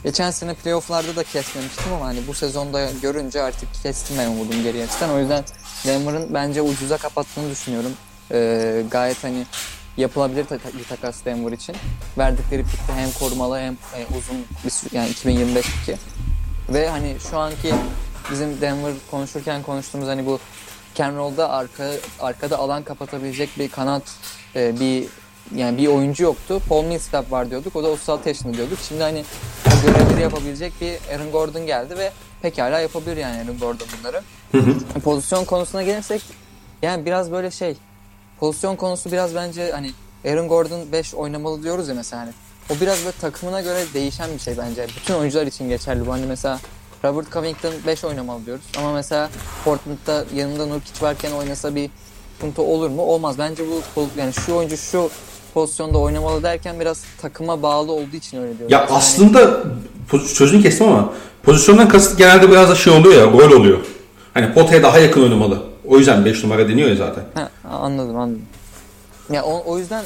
geçen sene playofflarda da kesmemiştim ama hani bu sezonda görünce artık kestim ben umudumu geri Harris'ten. O yüzden Denver'ın bence ucuza kapattığını düşünüyorum. Ee, gayet hani yapılabilir ta- bir takas Denver için. Verdikleri pikte hem korumalı hem e, uzun bir sü- yani 2025 piki. Ve hani şu anki bizim Denver konuşurken konuştuğumuz hani bu Ken Roll'da arka, arkada alan kapatabilecek bir kanat e, bir yani bir oyuncu yoktu. Paul Millsap var diyorduk. O da 36 yaşında diyorduk. Şimdi hani bu görevleri yapabilecek bir Aaron Gordon geldi ve pekala yapabilir yani Aaron Gordon bunları. Pozisyon konusuna gelirsek yani biraz böyle şey pozisyon konusu biraz bence hani Aaron Gordon 5 oynamalı diyoruz ya mesela hani o biraz da takımına göre değişen bir şey bence. Bütün oyuncular için geçerli bu. Hani mesela Robert Covington 5 oynamalı diyoruz. Ama mesela Portland'da yanında Nurkic varken oynasa bir sıkıntı olur mu? Olmaz. Bence bu yani şu oyuncu şu pozisyonda oynamalı derken biraz takıma bağlı olduğu için öyle diyorum. Ya yani aslında sözünü kestim ama pozisyondan kasıt genelde biraz da şey oluyor ya rol oluyor. Hani potaya daha yakın oynamalı. O yüzden 5 numara deniyor ya zaten. Ha, anladım anladım. Ya o, o yüzden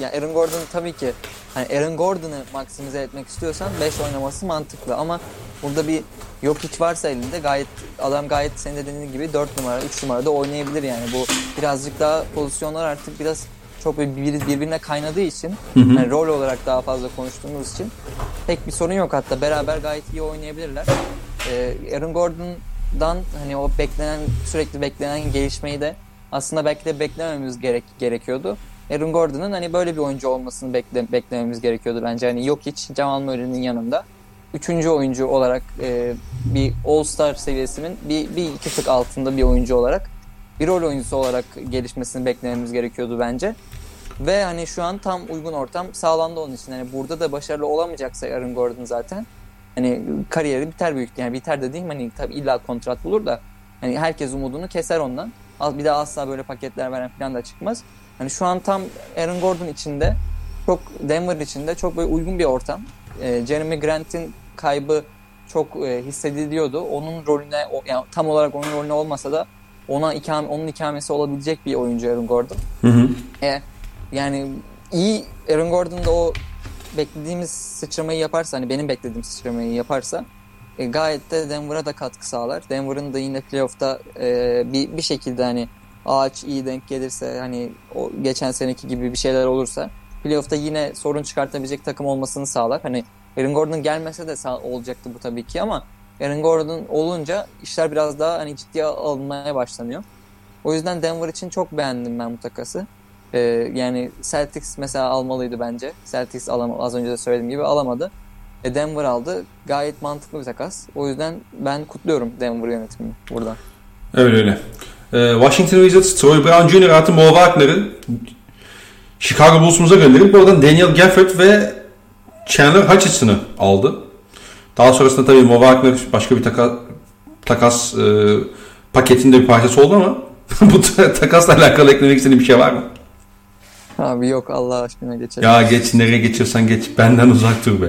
ya Aaron Gordon tabii ki hani Aaron Gordon'ı maksimize etmek istiyorsan 5 oynaması mantıklı ama burada bir yok hiç varsa elinde gayet adam gayet senin de dediğin gibi 4 numara 3 numarada oynayabilir yani bu birazcık daha pozisyonlar artık biraz çok bir, birbirine kaynadığı için hı hı. Yani rol olarak daha fazla konuştuğumuz için pek bir sorun yok hatta beraber gayet iyi oynayabilirler. Ee, Aaron Gordon'dan hani o beklenen sürekli beklenen gelişmeyi de aslında belki de beklememiz gerek gerekiyordu. Aaron Gordon'ın hani böyle bir oyuncu olmasını bekle, beklememiz gerekiyordu bence. Hani yok hiç Jamal Murray'nin yanında. Üçüncü oyuncu olarak e, bir All-Star seviyesinin bir, bir iki tık altında bir oyuncu olarak bir rol oyuncusu olarak gelişmesini beklememiz gerekiyordu bence. Ve hani şu an tam uygun ortam sağlandı onun için. Hani burada da başarılı olamayacaksa Aaron Gordon zaten hani kariyeri biter büyük yani biter dediğim hani tabii illa kontrat bulur da hani herkes umudunu keser ondan. Bir daha asla böyle paketler veren falan da çıkmaz. Hani şu an tam Aaron Gordon içinde çok Denver içinde çok böyle uygun bir ortam. E, Jeremy Grant'in kaybı çok e, hissediliyordu. Onun rolüne yani tam olarak onun rolüne olmasa da ona ikame, onun ikamesi olabilecek bir oyuncu Aaron Gordon. Hı hı. E, yani iyi Aaron Gordon da o beklediğimiz sıçramayı yaparsa hani benim beklediğim sıçramayı yaparsa e, gayet de Denver'a da katkı sağlar. Denver'ın da yine playoff'ta e, bir, bir şekilde hani ağaç iyi denk gelirse hani o geçen seneki gibi bir şeyler olursa playoff'ta yine sorun çıkartabilecek takım olmasını sağlar. Hani Aaron Gordon gelmese de sağ, olacaktı bu tabii ki ama Aaron Gordon olunca işler biraz daha hani ciddiye alınmaya başlanıyor. O yüzden Denver için çok beğendim ben bu takası. Ee, yani Celtics mesela almalıydı bence. Celtics alamadı. Az önce de söylediğim gibi alamadı. E Denver aldı. Gayet mantıklı bir takas. O yüzden ben kutluyorum Denver yönetimini burada. Öyle öyle. Ee, Washington Wizards, Troy Brown Jr. artı Mo Wagner'ı Chicago Bulls'umuza gönderip oradan Daniel Gafford ve Chandler Hutchinson'ı aldı. Daha sonrasında tabii Mo Wagner başka bir takas, takas e, paketinde bir parçası oldu ama bu takasla alakalı eklemek istediğin bir şey var mı? Abi yok Allah aşkına geçelim. Ya geç nereye geçiyorsan geç. Benden uzak dur be.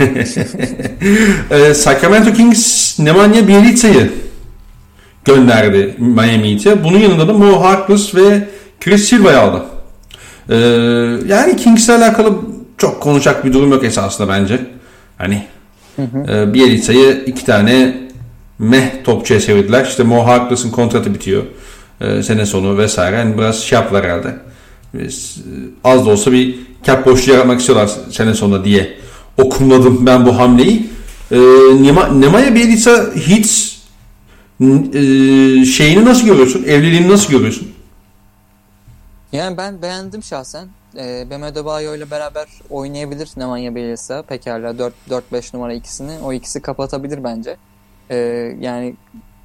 e, Sacramento Kings Nemanja Bjelitza'yı gönderdi Miami Heat'e. Bunun yanında da Mo Harkless ve Chris Silva'yı aldı. Ee, yani Kings'le alakalı çok konuşacak bir durum yok esasında bence. Hani. E, Bielitsa'yı iki tane meh topçuya çevirdiler. İşte Mo Harkless'ın kontratı bitiyor. E, sene sonu vesaire. Yani biraz şey yaptılar herhalde. Biz, e, az da olsa bir cap boşluğu yaratmak istiyorlar sene sonunda diye okumladım ben bu hamleyi. E, Nemanja Bielitsa hiç e, şeyini nasıl görüyorsun? Evliliğini nasıl görüyorsun? Yani ben beğendim şahsen. E, Bam Adebayo ile beraber oynayabilir Nemanja Bielitsa. Pekala 4-5 numara ikisini. O ikisi kapatabilir bence. E, yani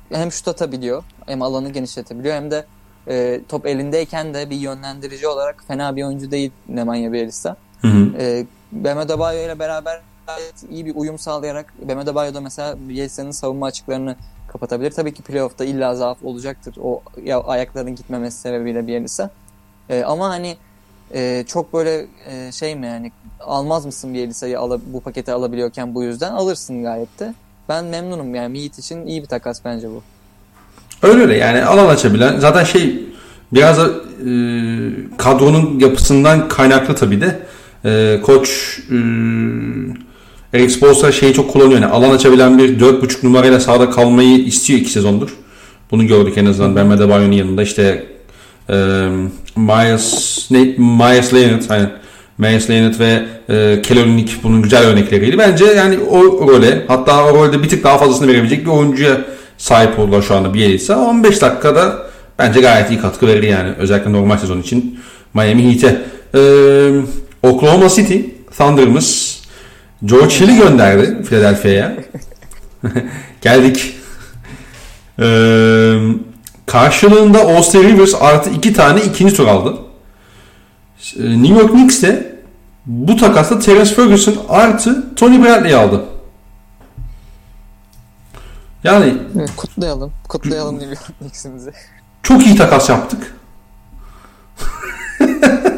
hem şut atabiliyor hem alanı genişletebiliyor hem de e, top elindeyken de bir yönlendirici olarak fena bir oyuncu değil Nemanja Bielitsa. Hı hı. E, Bam Adebayo ile beraber gayet iyi bir uyum sağlayarak Bam Adebayo da mesela Bielitsa'nın savunma açıklarını kapatabilir. Tabii ki playoff'ta illa zaaf olacaktır. O ya, ayaklarının gitmemesi sebebiyle Bielitsa. E, ama hani e, çok böyle e, şey mi yani almaz mısın Bielitsa'yı bu paketi alabiliyorken bu yüzden alırsın gayet de. Ben memnunum yani Meet için iyi bir takas bence bu. Öyle öyle yani alan açabilen zaten şey biraz da e, kadronun yapısından kaynaklı tabii de e, koç e, Eric şeyi çok kullanıyor yani alan açabilen bir 4.5 numarayla sahada kalmayı istiyor iki sezondur. Bunu gördük en azından Ben Medebayon'un yanında işte Myers, ne, Myers Leonard hani Myers Leonard ve e, Kelonic bunun güzel örnekleriydi. Bence yani o role hatta o rolde bir tık daha fazlasını verebilecek bir oyuncuya sahip oldular şu anda Bielitsa. 15 dakikada bence gayet iyi katkı verir yani. Özellikle normal sezon için Miami Heat'e. Ee, Oklahoma City Thunder'ımız George Hill'i gönderdi Philadelphia'ya. Geldik. Ee, karşılığında Austin Rivers artı iki tane ikinci tur aldı. Ee, New York Knicks de bu takasla Terence Ferguson artı Tony Bradley aldı. Yani Evet, kutlayalım. Kutlayalım New York Knicks'imizi. çok iyi takas yaptık.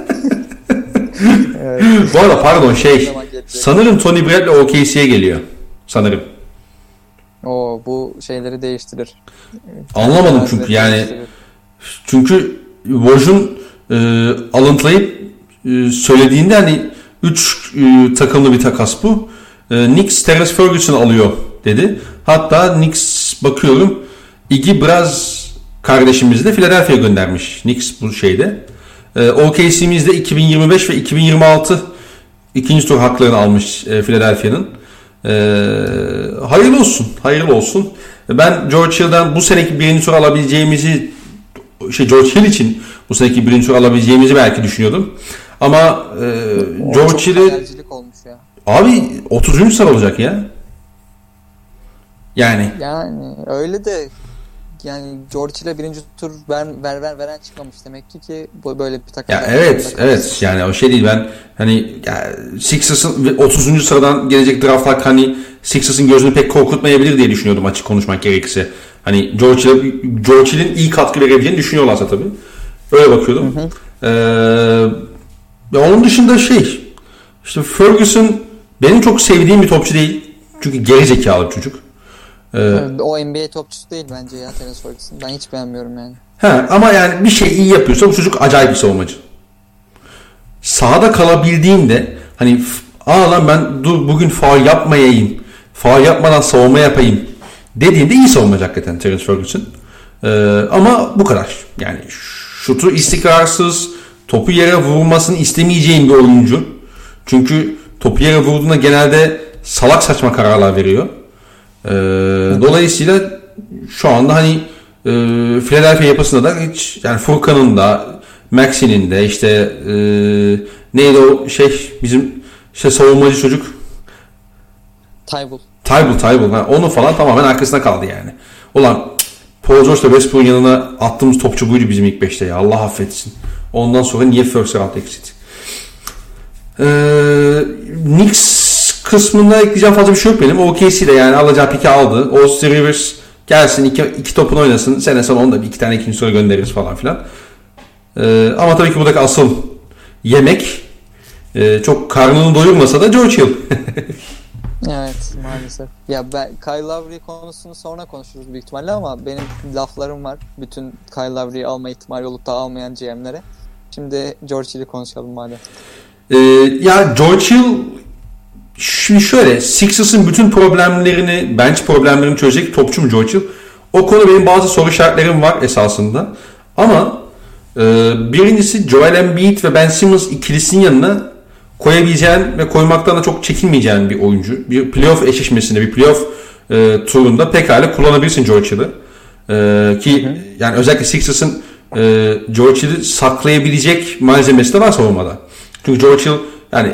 Evet. Bu arada pardon şey sanırım Tony Bradley OKC'ye geliyor. Sanırım. Oo, bu şeyleri değiştirir. Anlamadım çünkü yani değiştirir. çünkü Woj'un e, alıntılayıp e, söylediğinde hani 3 e, takımlı bir takas bu. E, Knicks Terence Ferguson alıyor dedi. Hatta Knicks bakıyorum Iggy Braz kardeşimizi de Philadelphia'ya göndermiş. Knicks bu şeyde. E, OKC'mizde 2025 ve 2026 ikinci tur haklarını almış e, Philadelphia'nın. E, hayırlı olsun. Hayırlı olsun. Ben George Hill'den bu seneki birinci tur alabileceğimizi şey George Hill için bu seneki birinci tur alabileceğimizi belki düşünüyordum. Ama e, O George Hill'i abi 30. sıra olacak ya. Yani Yani öyle de yani George ile birinci tur ver, ver, ver veren çıkmamış demek ki ki böyle bir takım. ya evet evet yani o şey değil ben hani ya, Sixers'ın ve 30. sıradan gelecek draft hakkı hani Sixers'ın gözünü pek korkutmayabilir diye düşünüyordum açık konuşmak gerekirse. Hani George Hill'e- George Hill'in iyi katkı verebileceğini düşünüyorlarsa tabii. Öyle bakıyordum. Ee, ya onun dışında şey işte Ferguson benim çok sevdiğim bir topçu değil. Çünkü geri zekalı bir çocuk. Ee, O NBA topçusu değil bence ya Terence Ferguson. Ben hiç beğenmiyorum yani. He, ama yani bir şey iyi yapıyorsa bu çocuk acayip bir savunmacı. Sahada kalabildiğinde hani aa lan ben dur bugün faul yapmayayım. Faul yapmadan savunma yapayım dediğinde iyi savunmacı hakikaten Terence Ferguson. Ee, ama bu kadar. Yani şutu istikrarsız, topu yere vurmasını istemeyeceğim bir oyuncu. Çünkü topu yere vurduğunda genelde salak saçma kararlar veriyor. Ee, dolayısıyla şu anda hani e, Philadelphia yapısında da hiç yani Furkan'ın da Maxi'nin de işte e, neydi o şey bizim işte savunmacı çocuk Tybull. Tybal Tybal ha, onu falan tamamen arkasına kaldı yani. Ulan Paul George ile Westbrook'un yanına attığımız topçu buydu bizim ilk beşte ya Allah affetsin. Ondan sonra niye first round exit? Ee, Knicks kısmında ekleyeceğim fazla bir şey yok benim. OKC de yani alacağı piki aldı. Austin Rivers gelsin iki, iki topunu oynasın. Sene sonu onu da bir iki tane ikinci soru göndeririz falan filan. Ee, ama tabii ki buradaki asıl yemek e, çok karnını doyurmasa da George Hill. Evet maalesef. Ya ben Kyle Lowry konusunu sonra konuşuruz büyük ihtimalle ama benim laflarım var. Bütün Kyle Lowry'yi alma ihtimali olup da almayan GM'lere. Şimdi George Hill'i konuşalım madem. Ee, ya George Hill şimdi şöyle Sixers'ın bütün problemlerini bench problemlerini çözecek topçu mu George Hill? O konu benim bazı soru işaretlerim var esasında. Ama e, birincisi Joel Embiid ve Ben Simmons ikilisinin yanına koyabileceğin ve koymaktan da çok çekinmeyeceğin bir oyuncu. Bir playoff eşleşmesinde, bir playoff e, turunda pekala kullanabilirsin George Hill'i. E, ki yani özellikle Sixers'ın e, George Hill'i saklayabilecek malzemesi de var savunmada. Çünkü George Hill yani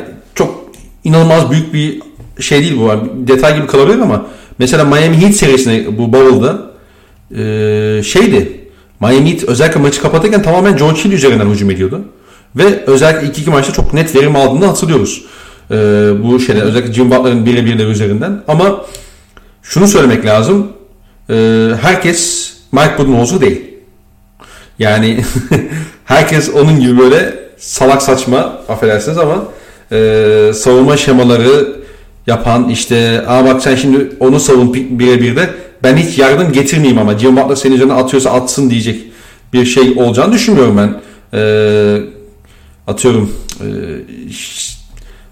inanılmaz büyük bir şey değil bu. Bir detay gibi kalabilir ama mesela Miami Heat serisinde bu Bubble'da e, şeydi. Miami Heat özellikle maçı kapatırken tamamen George Hill üzerinden hücum ediyordu. Ve özellikle ilk iki maçta çok net verim aldığını hatırlıyoruz. E, bu şeyde özellikle Jim Butler'ın birebirleri üzerinden. Ama şunu söylemek lazım. E, herkes Mike Budenholzer değil. Yani herkes onun gibi böyle salak saçma affedersiniz ama e, savunma şemaları yapan işte aa bak sen şimdi onu savun birebir de ben hiç yardım getirmeyeyim ama Jim Butler senin üzerine atıyorsa atsın diyecek bir şey olacağını düşünmüyorum ben. E, atıyorum e,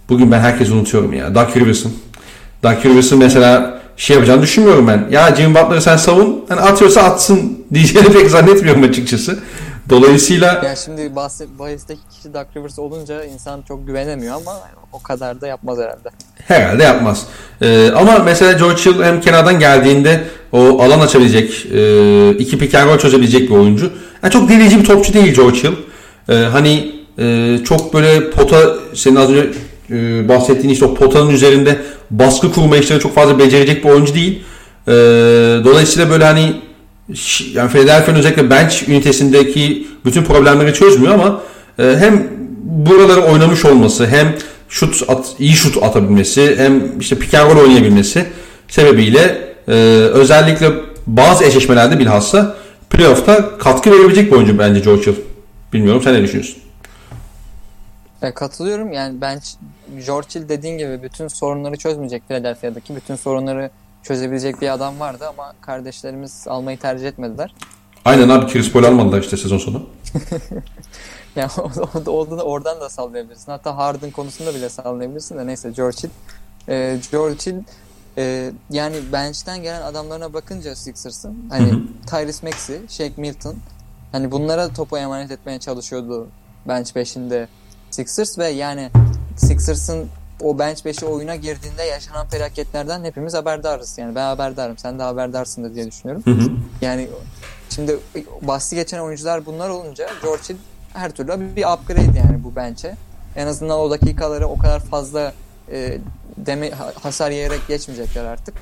bugün ben herkesi unutuyorum ya. Doug Rivers'ın. Doug Rivers'ın mesela şey yapacağını düşünmüyorum ben. Ya Jim Butler'ı sen savun. Hani atıyorsa atsın diyeceğini pek zannetmiyorum açıkçası. Dolayısıyla Ya şimdi bahset, bahisteki kişi Doug Rivers olunca insan çok güvenemiyor ama o kadar da yapmaz herhalde. Herhalde yapmaz. Ee, ama mesela George Hill hem kenardan geldiğinde o alan açabilecek, e, iki pick and çözebilecek bir oyuncu. Yani çok delici bir topçu değil George Hill. Ee, hani e, çok böyle pota, senin az önce e, bahsettiğin işte o potanın üzerinde baskı kurma işleri çok fazla becerecek bir oyuncu değil. Ee, dolayısıyla böyle hani yani Philadelphia'nın özellikle bench ünitesindeki bütün problemleri çözmüyor ama e, hem buraları oynamış olması hem şut at, iyi şut atabilmesi hem işte pick and roll oynayabilmesi sebebiyle e, özellikle bazı eşleşmelerde bilhassa playoff'ta katkı verebilecek bir oyuncu bence George Hill. Bilmiyorum sen ne düşünüyorsun? E, katılıyorum. Yani ben George Hill dediğin gibi bütün sorunları çözmeyecek Philadelphia'daki. Bütün sorunları çözebilecek bir adam vardı ama kardeşlerimiz almayı tercih etmediler. Aynen abi Chris Paul almadılar işte sezon sonu. yani oradan, oradan da sallayabilirsin. Hatta Harden konusunda bile sallayabilirsin de neyse George Hill. Ee, George Hill e, yani bench'ten gelen adamlarına bakınca Sixers'ın hani Tyrese Maxey, Shake Milton hani bunlara topu emanet etmeye çalışıyordu bench 5'inde Sixers ve yani Sixers'ın o bench 5'i oyuna girdiğinde yaşanan felaketlerden hepimiz haberdarız. Yani ben haberdarım. Sen de haberdarsın diye düşünüyorum. Hı hı. Yani şimdi bahsi geçen oyuncular bunlar olunca George Hill her türlü bir upgrade yani bu bench'e. En azından o dakikaları o kadar fazla e, deme, hasar yiyerek geçmeyecekler artık.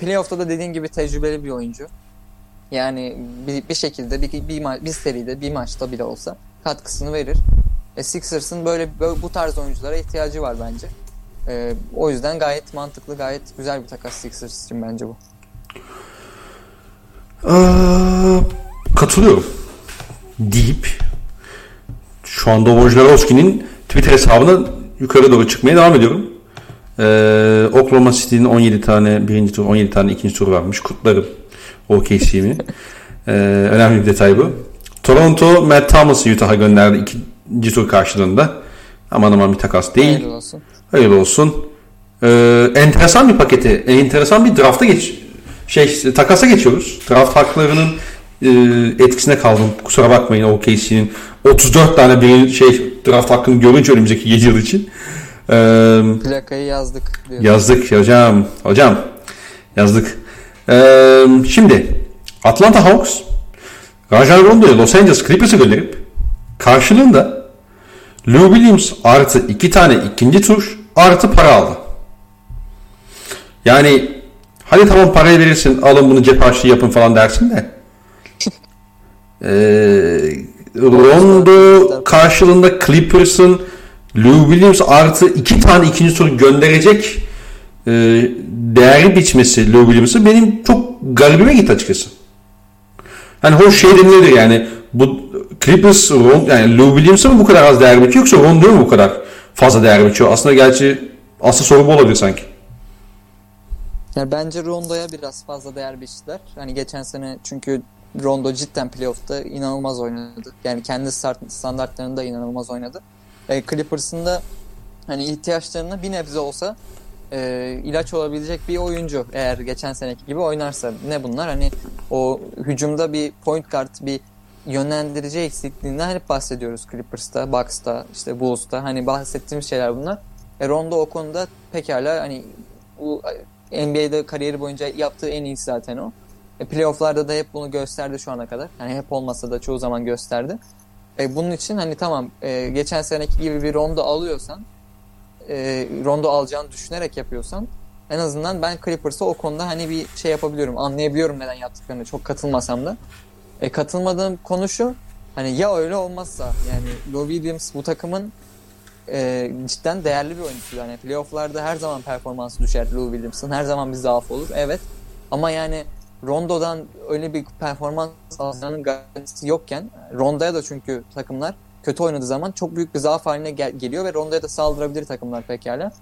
Playoff'ta da dediğin gibi tecrübeli bir oyuncu. Yani bir, bir şekilde bir, bir, bir, bir seride bir maçta bile olsa katkısını verir. E, Sixers'ın böyle, böyle bu tarz oyunculara ihtiyacı var bence. E, o yüzden gayet mantıklı, gayet güzel bir takas Sixers için bence bu. Ee, katılıyorum. Deyip şu anda Wojnarowski'nin Twitter hesabına yukarı doğru çıkmaya devam ediyorum. Ee, Oklahoma City'nin 17 tane birinci tur, 17 tane ikinci tur varmış. Kutlarım OKC'mi. Ee, önemli bir detay bu. Toronto Matt Thomas'ı Utah'a gönderdi ikinci tur karşılığında. Aman aman bir takas değil. Hayırlı olsun. Hayırlı olsun. Ee, enteresan bir paketi, enteresan bir drafta geç şey takasa geçiyoruz. Draft haklarının e, etkisine kaldım. Kusura bakmayın OKC'nin 34 tane bir şey draft hakkını görünce önümüzdeki 7 yıl için. Ee, Plakayı yazdık. Diyorsun. yazdık hocam. Hocam yazdık. Ee, şimdi Atlanta Hawks Rajon Rondo'yu Los Angeles Clippers'a gönderip karşılığında Lou Williams artı iki tane ikinci tur artı para aldı. Yani hadi tamam parayı verirsin alın bunu cep harçlığı yapın falan dersin de. Ee, Rondo karşılığında Clippers'ın Lou Williams artı iki tane ikinci tur gönderecek e, değeri biçmesi Lou Williams'ı benim çok garibime gitti açıkçası. Hani hoş şey denilebilir yani bu Clippers yani Lou Williams'a mı bu kadar az değer biçiyor yoksa Rondo'ya mı bu kadar fazla değer biçiyor? Aslında gerçi asıl soru bu olabilir sanki. Yani bence Rondo'ya biraz fazla değer biçtiler. Hani geçen sene çünkü Rondo cidden playoff'ta inanılmaz oynadı. Yani kendi standartlarında inanılmaz oynadı. E, Clippers'ın da hani ihtiyaçlarına bir nebze olsa e, ilaç olabilecek bir oyuncu eğer geçen seneki gibi oynarsa. Ne bunlar? Hani o hücumda bir point guard, bir yönlendirici eksikliğinden hep bahsediyoruz Clippers'ta, Bucks'ta, işte Bulls'ta. Hani bahsettiğimiz şeyler bunlar. E, Rondo o konuda pekala hani bu NBA'de kariyeri boyunca yaptığı en iyisi zaten o. E, playoff'larda da hep bunu gösterdi şu ana kadar. Yani hep olmasa da çoğu zaman gösterdi. E, bunun için hani tamam e, geçen seneki gibi bir rondo alıyorsan e, rondo alacağını düşünerek yapıyorsan en azından ben Clippers'a o konuda hani bir şey yapabiliyorum. Anlayabiliyorum neden yaptıklarını. Çok katılmasam da. E, katılmadığım konu şu. Hani ya öyle olmazsa yani Lou Williams bu takımın e, cidden değerli bir oyuncu. Yani playoff'larda her zaman performansı düşer Lou Williams'ın. Her zaman bir zaaf olur. Evet. Ama yani Rondo'dan öyle bir performans alacağının garantisi yokken Rondo'ya da çünkü takımlar kötü oynadığı zaman çok büyük bir zaaf haline gel- geliyor ve Rondo'ya da saldırabilir takımlar pekala.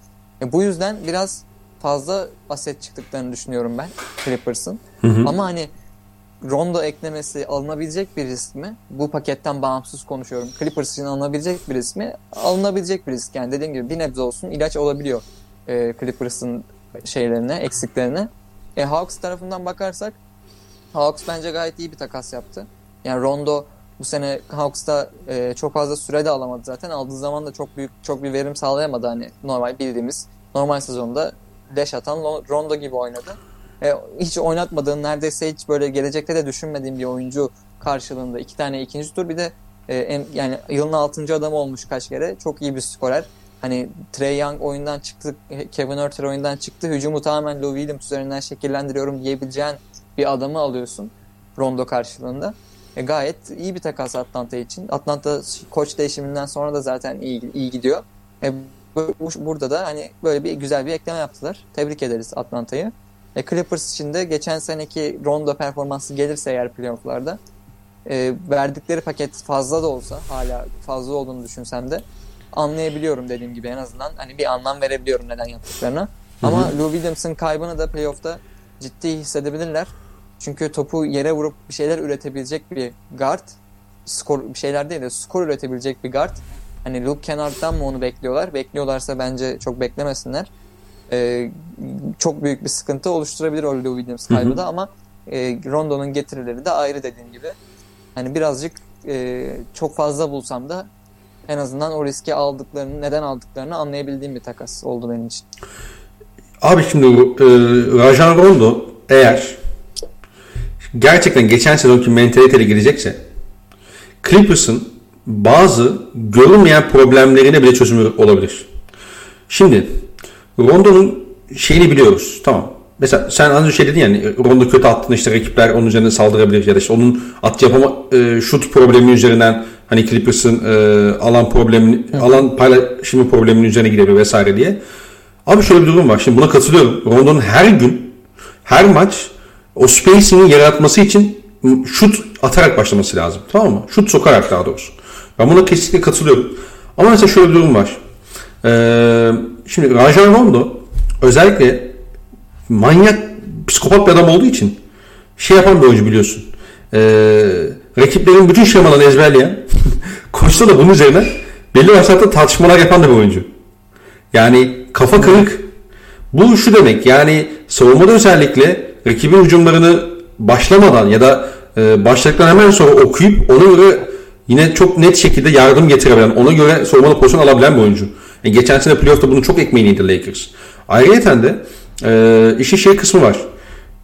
E, bu yüzden biraz fazla aset çıktıklarını düşünüyorum ben Clippers'ın. Ama hani Rondo eklemesi alınabilecek bir risk mi? Bu paketten bağımsız konuşuyorum. Clippers için alınabilecek bir risk mi? Alınabilecek bir risk. Yani dediğim gibi bir nebze olsun ilaç olabiliyor e, Clippers'ın şeylerine, eksiklerine. E, Hawks tarafından bakarsak Hawks bence gayet iyi bir takas yaptı. Yani Rondo bu sene Hawks'ta e, çok fazla süre de alamadı zaten. Aldığı zaman da çok büyük çok bir verim sağlayamadı hani normal bildiğimiz normal sezonda leş atan Rondo gibi oynadı. E, hiç oynatmadığın neredeyse hiç böyle gelecekte de düşünmediğim bir oyuncu karşılığında iki tane ikinci tur bir de e, en, yani yılın altıncı adamı olmuş kaç kere. Çok iyi bir skorer. Hani Trey Young oyundan çıktı, Kevin Herter oyundan çıktı. Hücumu tamamen Lou Williams üzerinden şekillendiriyorum diyebileceğin bir adamı alıyorsun Rondo karşılığında. E, gayet iyi bir takas Atlanta için. Atlanta koç değişiminden sonra da zaten iyi, iyi gidiyor. E, burada da hani böyle bir güzel bir ekleme yaptılar. Tebrik ederiz Atlanta'yı. E, Clippers için de geçen seneki Rondo performansı gelirse eğer playofflarda e, verdikleri paket fazla da olsa hala fazla olduğunu düşünsem de anlayabiliyorum dediğim gibi en azından hani bir anlam verebiliyorum neden yaptıklarına. Ama Lou Williams'ın kaybını da playoff'ta ciddi hissedebilirler. Çünkü topu yere vurup bir şeyler üretebilecek bir guard, skor bir şeyler değil de skor üretebilecek bir guard. Hani Luke Kennard'dan mı onu bekliyorlar? Bekliyorlarsa bence çok beklemesinler. Ee, çok büyük bir sıkıntı oluşturabilir o Lou Williams kaybı da ama e, Rondo'nun getirileri de ayrı dediğim gibi. Hani birazcık e, çok fazla bulsam da en azından o riski aldıklarını, neden aldıklarını anlayabildiğim bir takas oldu benim için. Abi şimdi e, Rajan Rondo eğer gerçekten geçen sezonki mentaliteyle gidecekse Clippers'ın bazı görünmeyen problemlerine bile çözümü olabilir. Şimdi Rondo'nun şeyini biliyoruz. Tamam. Mesela sen az önce şey dedin yani Rondo kötü attığında işte rakipler onun üzerine saldırabilir ya da işte onun at yapama e, şut problemi üzerinden hani Clippers'ın e, alan problemi alan paylaşımı probleminin üzerine gidebilir vesaire diye. Abi şöyle bir durum var. Şimdi buna katılıyorum. Rondo'nun her gün her maç o spacing'i yaratması için şut atarak başlaması lazım. Tamam mı? Şut sokarak daha doğrusu. Ben buna kesinlikle katılıyorum. Ama mesela şöyle bir durum var. Ee, şimdi Rajan Rondo özellikle manyak psikopat bir adam olduğu için şey yapan bir oyuncu biliyorsun. Ee, rakiplerin bütün şemalarını ezberleyen koçta da bunun üzerine belli başlarda tartışmalar yapan da bir oyuncu. Yani kafa kırık. Bu şu demek yani savunmada özellikle rakibin hücumlarını başlamadan ya da e, başladıktan hemen sonra okuyup ona göre yine çok net şekilde yardım getirebilen, ona göre savunmada pozisyon alabilen bir oyuncu. E, geçen sene playoff'ta bunun çok ekmeğini yedi Lakers. Ayrıca de e, işin şey kısmı var.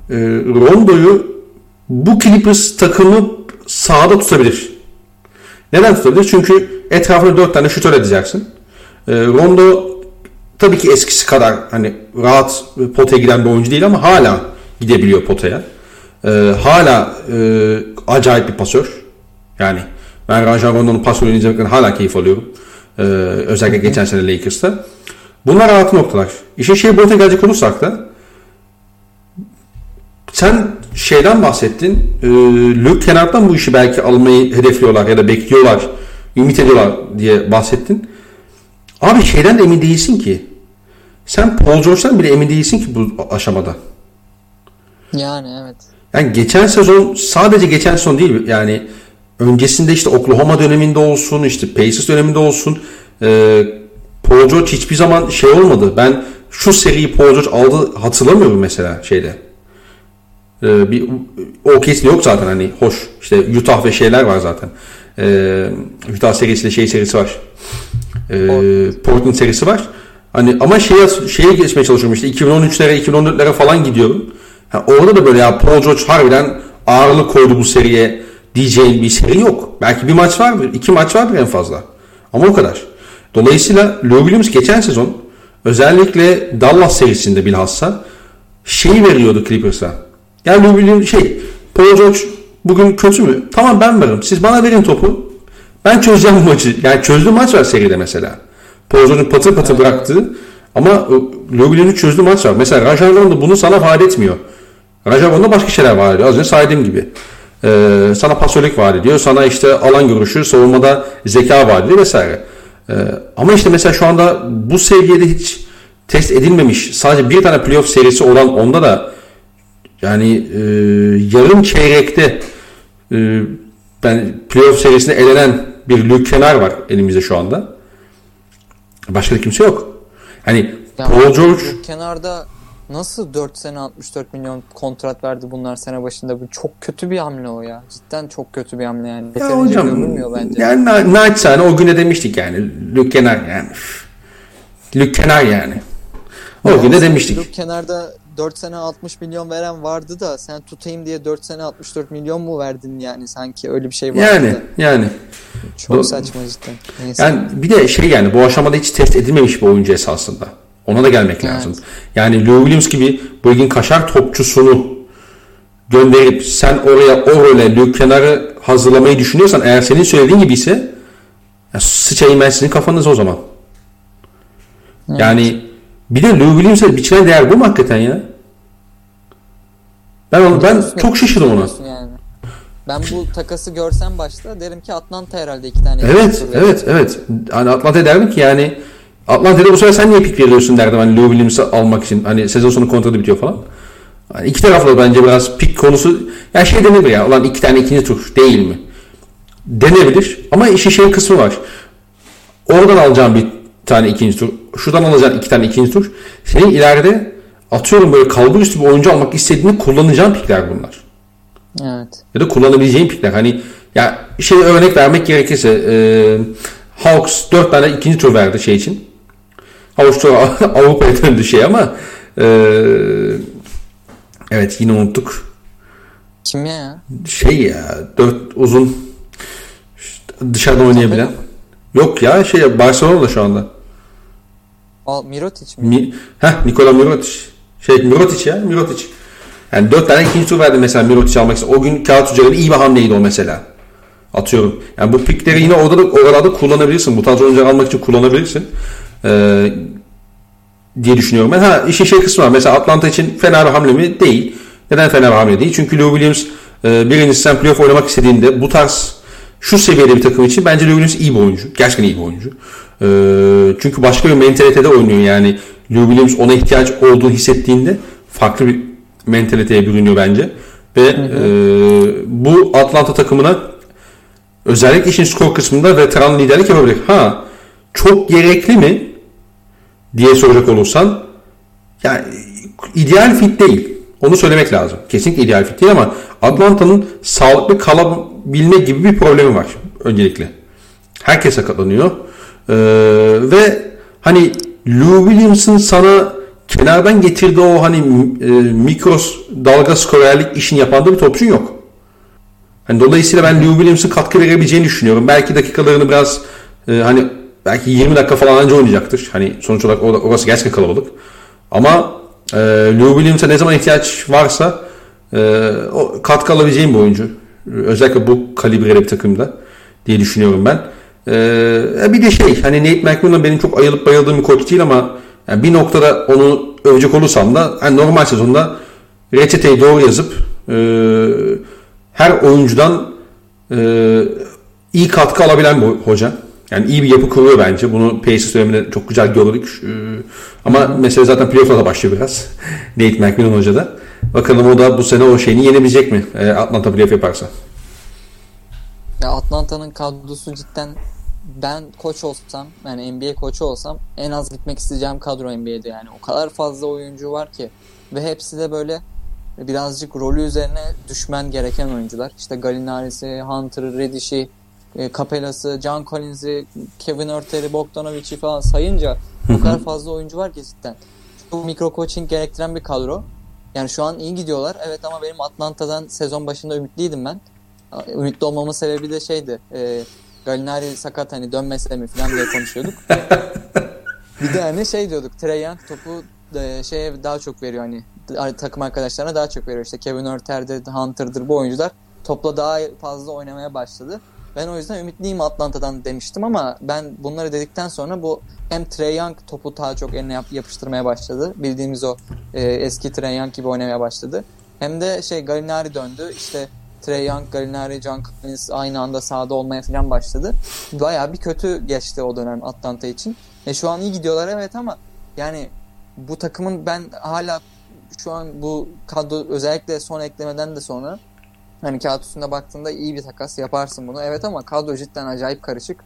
E, Rondo'yu bu Clippers takımı sahada tutabilir. Neden tutabilir? Çünkü etrafına dört tane şutör edeceksin. E, Rondo tabii ki eskisi kadar hani rahat potaya giden bir oyuncu değil ama hala gidebiliyor potaya. E, hala e, acayip bir pasör. Yani ben Rajan Rondo'nun pas oyunu izlemekten hala keyif alıyorum. E, özellikle geçen sene Lakers'ta. Bunlar rahat noktalar. İşin şey boyutuna gelecek olursak da sen şeyden bahsettin. E, Luke Kennard'dan bu işi belki almayı hedefliyorlar ya da bekliyorlar, ümit ediyorlar diye bahsettin. Abi şeyden de emin değilsin ki. Sen Paul George'dan bile emin değilsin ki bu aşamada. Yani evet. Yani geçen sezon sadece geçen sezon değil yani öncesinde işte Oklahoma döneminde olsun işte Pacers döneminde olsun e, Paul George hiçbir zaman şey olmadı. Ben şu seriyi Paul George aldı hatırlamıyorum mesela şeyde. E, bir o kesin yok zaten hani hoş işte Utah ve şeyler var zaten. E, Utah serisiyle şey serisi var. E, Portland serisi var. Hani ama şeye, şeye geçmeye çalışıyorum işte 2013'lere 2014'lere falan gidiyorum. Ha, orada da böyle ya Paul George harbiden ağırlık koydu bu seriye diyeceğin bir seri yok. Belki bir maç vardır, iki maç vardır en fazla. Ama o kadar. Dolayısıyla Lou Williams geçen sezon özellikle Dallas serisinde bilhassa şeyi veriyordu Clippers'a. Yani Lou Williams şey Paul George bugün kötü mü? Tamam ben varım. Siz bana verin topu. Ben çözeceğim bu maçı. Yani çözdüğü maç var seride mesela. Paul George'un patır patır bıraktığı ama Lou Williams'ın çözdüğü maç var. Mesela Rajon Rondo bunu sana vaat etmiyor. Rajon Rondo başka şeyler vaat ediyor. Az önce saydığım gibi. Ee, sana pasörlük vaat ediyor. Sana işte alan görüşü, savunmada zeka vaat ediyor vesaire. Ee, ama işte mesela şu anda bu seviyede hiç test edilmemiş sadece bir tane playoff serisi olan onda da yani e, yarım çeyrekte e, ben playoff serisinde elenen bir Luke Kenar var elimizde şu anda. Başka da kimse yok. Hani Ya Paul George Luke kenarda nasıl 4 sene 64 milyon kontrat verdi bunlar sene başında? Bu çok kötü bir hamle o ya. Cidden çok kötü bir hamle yani. ya Yeterince hocam görülmüyor bence. yani na, naçizane o güne demiştik yani Luke Kenar yani. Luke Kenar yani. O güne demiştik. Luke kenarda 4 sene 60 milyon veren vardı da sen tutayım diye 4 sene 64 milyon mu verdin yani sanki öyle bir şey vardı Yani da. yani. Çok Do- saçma cidden. Neyse. Yani bir de şey yani bu aşamada hiç test edilmemiş bir oyuncu esasında. Ona da gelmek Evet. lazım. Yani Lou Williams gibi bu ligin kaşar topçusunu gönderip sen oraya o role Luke Kenar'ı hazırlamayı düşünüyorsan eğer senin söylediğin gibi ise sıçayım ben sizin kafanıza o zaman. Yani bir de Lou Williams'e biçilen değer bu mu hakikaten ya? Ben onu, ben çok şaşırdım ona. Yani. Ben bu takası görsem başta derim ki Atlanta herhalde iki tane. Evet, evet, evet. Hani Atlanta'ya derdim ki yani Atlanta'da bu sefer sen niye pik veriyorsun derdim hani Lou Williams'ı almak için. Hani sezon sonu kontratı bitiyor falan. Hani iki taraflı bence biraz pik konusu ya şey denebilir ya ulan iki tane ikinci tur değil mi? Denebilir ama işin şey kısmı var. Oradan alacağım bir tane ikinci tur. Şuradan alacağın iki tane ikinci tur. Senin ileride atıyorum böyle kalbur üstü bir oyuncu almak istediğini kullanacağın pikler bunlar. Evet. Ya da kullanabileceğin pikler. Hani ya şey örnek vermek gerekirse e, Hawks 4 tane ikinci tur verdi şey için. Tur Avrupa'ya döndü şey ama e, evet yine unuttuk. Kim ya? Şey ya 4 uzun dışarıda oynayabilen. Yok ya şey Barcelona'da şu anda. Al, Mirotic mi? Mi, heh, Nikola Mirotic. Şey Mirotic ya Mirotic. Yani dört tane ikinci tur verdi mesela Mirotic almak için. O gün kağıt üzerinde iyi bir hamleydi o mesela. Atıyorum. Yani bu pikleri yine orada da, oralarda kullanabilirsin. Bu tarz oyuncuları almak için kullanabilirsin. Ee, diye düşünüyorum ben. Ha işin şey kısmı var. Mesela Atlanta için fena bir hamle mi? Değil. Neden fena bir hamle değil? Çünkü Lou Williams e, birincisi sen playoff oynamak istediğinde bu tarz şu seviyede bir takım için bence Lou Williams iyi bir oyuncu. Gerçekten iyi bir oyuncu. E, çünkü başka bir mentalitede oynuyor yani. Lou Williams ona ihtiyaç olduğunu hissettiğinde farklı bir mentaliteye bürünüyor bence. Ve e, bu Atlanta takımına özellikle işin skor kısmında veteran liderlik yapabilir. Ha çok gerekli mi diye soracak olursan yani ideal fit değil. Onu söylemek lazım. Kesinlikle ideal fit değil ama Atlanta'nın sağlıklı kalabilme gibi bir problemi var öncelikle. Herkes sakatlanıyor. Ee, ve hani Lou Williams'ın sana kenardan getirdiği o hani e, mikros dalga skorerlik işini yapan da bir topçun yok. Hani dolayısıyla ben Lou Williams'ın katkı verebileceğini düşünüyorum. Belki dakikalarını biraz e, hani belki 20 dakika falan önce oynayacaktır. Hani sonuç olarak orası gerçekten kalabalık. Ama e, Lou Williams'a ne zaman ihtiyaç varsa e, o katkı alabileceğim bir oyuncu. Özellikle bu kalibreli bir takımda diye düşünüyorum ben. E, bir de şey hani Nate McMillan benim çok ayılıp bayıldığım bir koç değil ama yani bir noktada onu övecek olursam da hani normal sezonda reçeteyi doğru yazıp e, her oyuncudan e, iyi katkı alabilen bir hoca. Yani iyi bir yapı kuruyor bence. Bunu Pacers döneminde çok güzel gördük. Ee, ama mesela zaten playoff'la da başlıyor biraz. Nate McMillan Hoca da. Bakalım o da bu sene o şeyini yenebilecek mi? Ee, Atlanta playoff yaparsa. Ya Atlanta'nın kadrosu cidden ben koç olsam yani NBA koçu olsam en az gitmek isteyeceğim kadro NBA'de yani. O kadar fazla oyuncu var ki ve hepsi de böyle birazcık rolü üzerine düşmen gereken oyuncular. İşte Gallinari'si, Hunter'ı, Reddish'i, e, John Collins'i, Kevin Örter'i, Bogdanovic'i falan sayınca o kadar fazla oyuncu var ki cidden. Çok mikro coaching gerektiren bir kadro. Yani şu an iyi gidiyorlar. Evet ama benim Atlanta'dan sezon başında ümitliydim ben. Ümitli olmamın sebebi de şeydi. E, Gallinari sakat hani dönmese mi falan diye konuşuyorduk. bir de hani şey diyorduk. Trey Young topu e, şeye daha çok veriyor hani takım arkadaşlarına daha çok veriyor. İşte Kevin Örter'dir, Hunter'dır bu oyuncular topla daha fazla oynamaya başladı. Ben o yüzden ümitliyim Atlanta'dan demiştim ama ben bunları dedikten sonra bu hem Trey Young topu daha çok eline yap, yapıştırmaya başladı. Bildiğimiz o e, eski Trey Young gibi oynamaya başladı. Hem de şey Gallinari döndü. İşte Trey Young, Gallinari, John Collins aynı anda sahada olmaya falan başladı. Bayağı bir kötü geçti o dönem Atlanta için. E şu an iyi gidiyorlar evet ama yani bu takımın ben hala şu an bu kadro özellikle son eklemeden de sonra Hani kağıt üstünde baktığında iyi bir takas yaparsın bunu. Evet ama kadro cidden acayip karışık.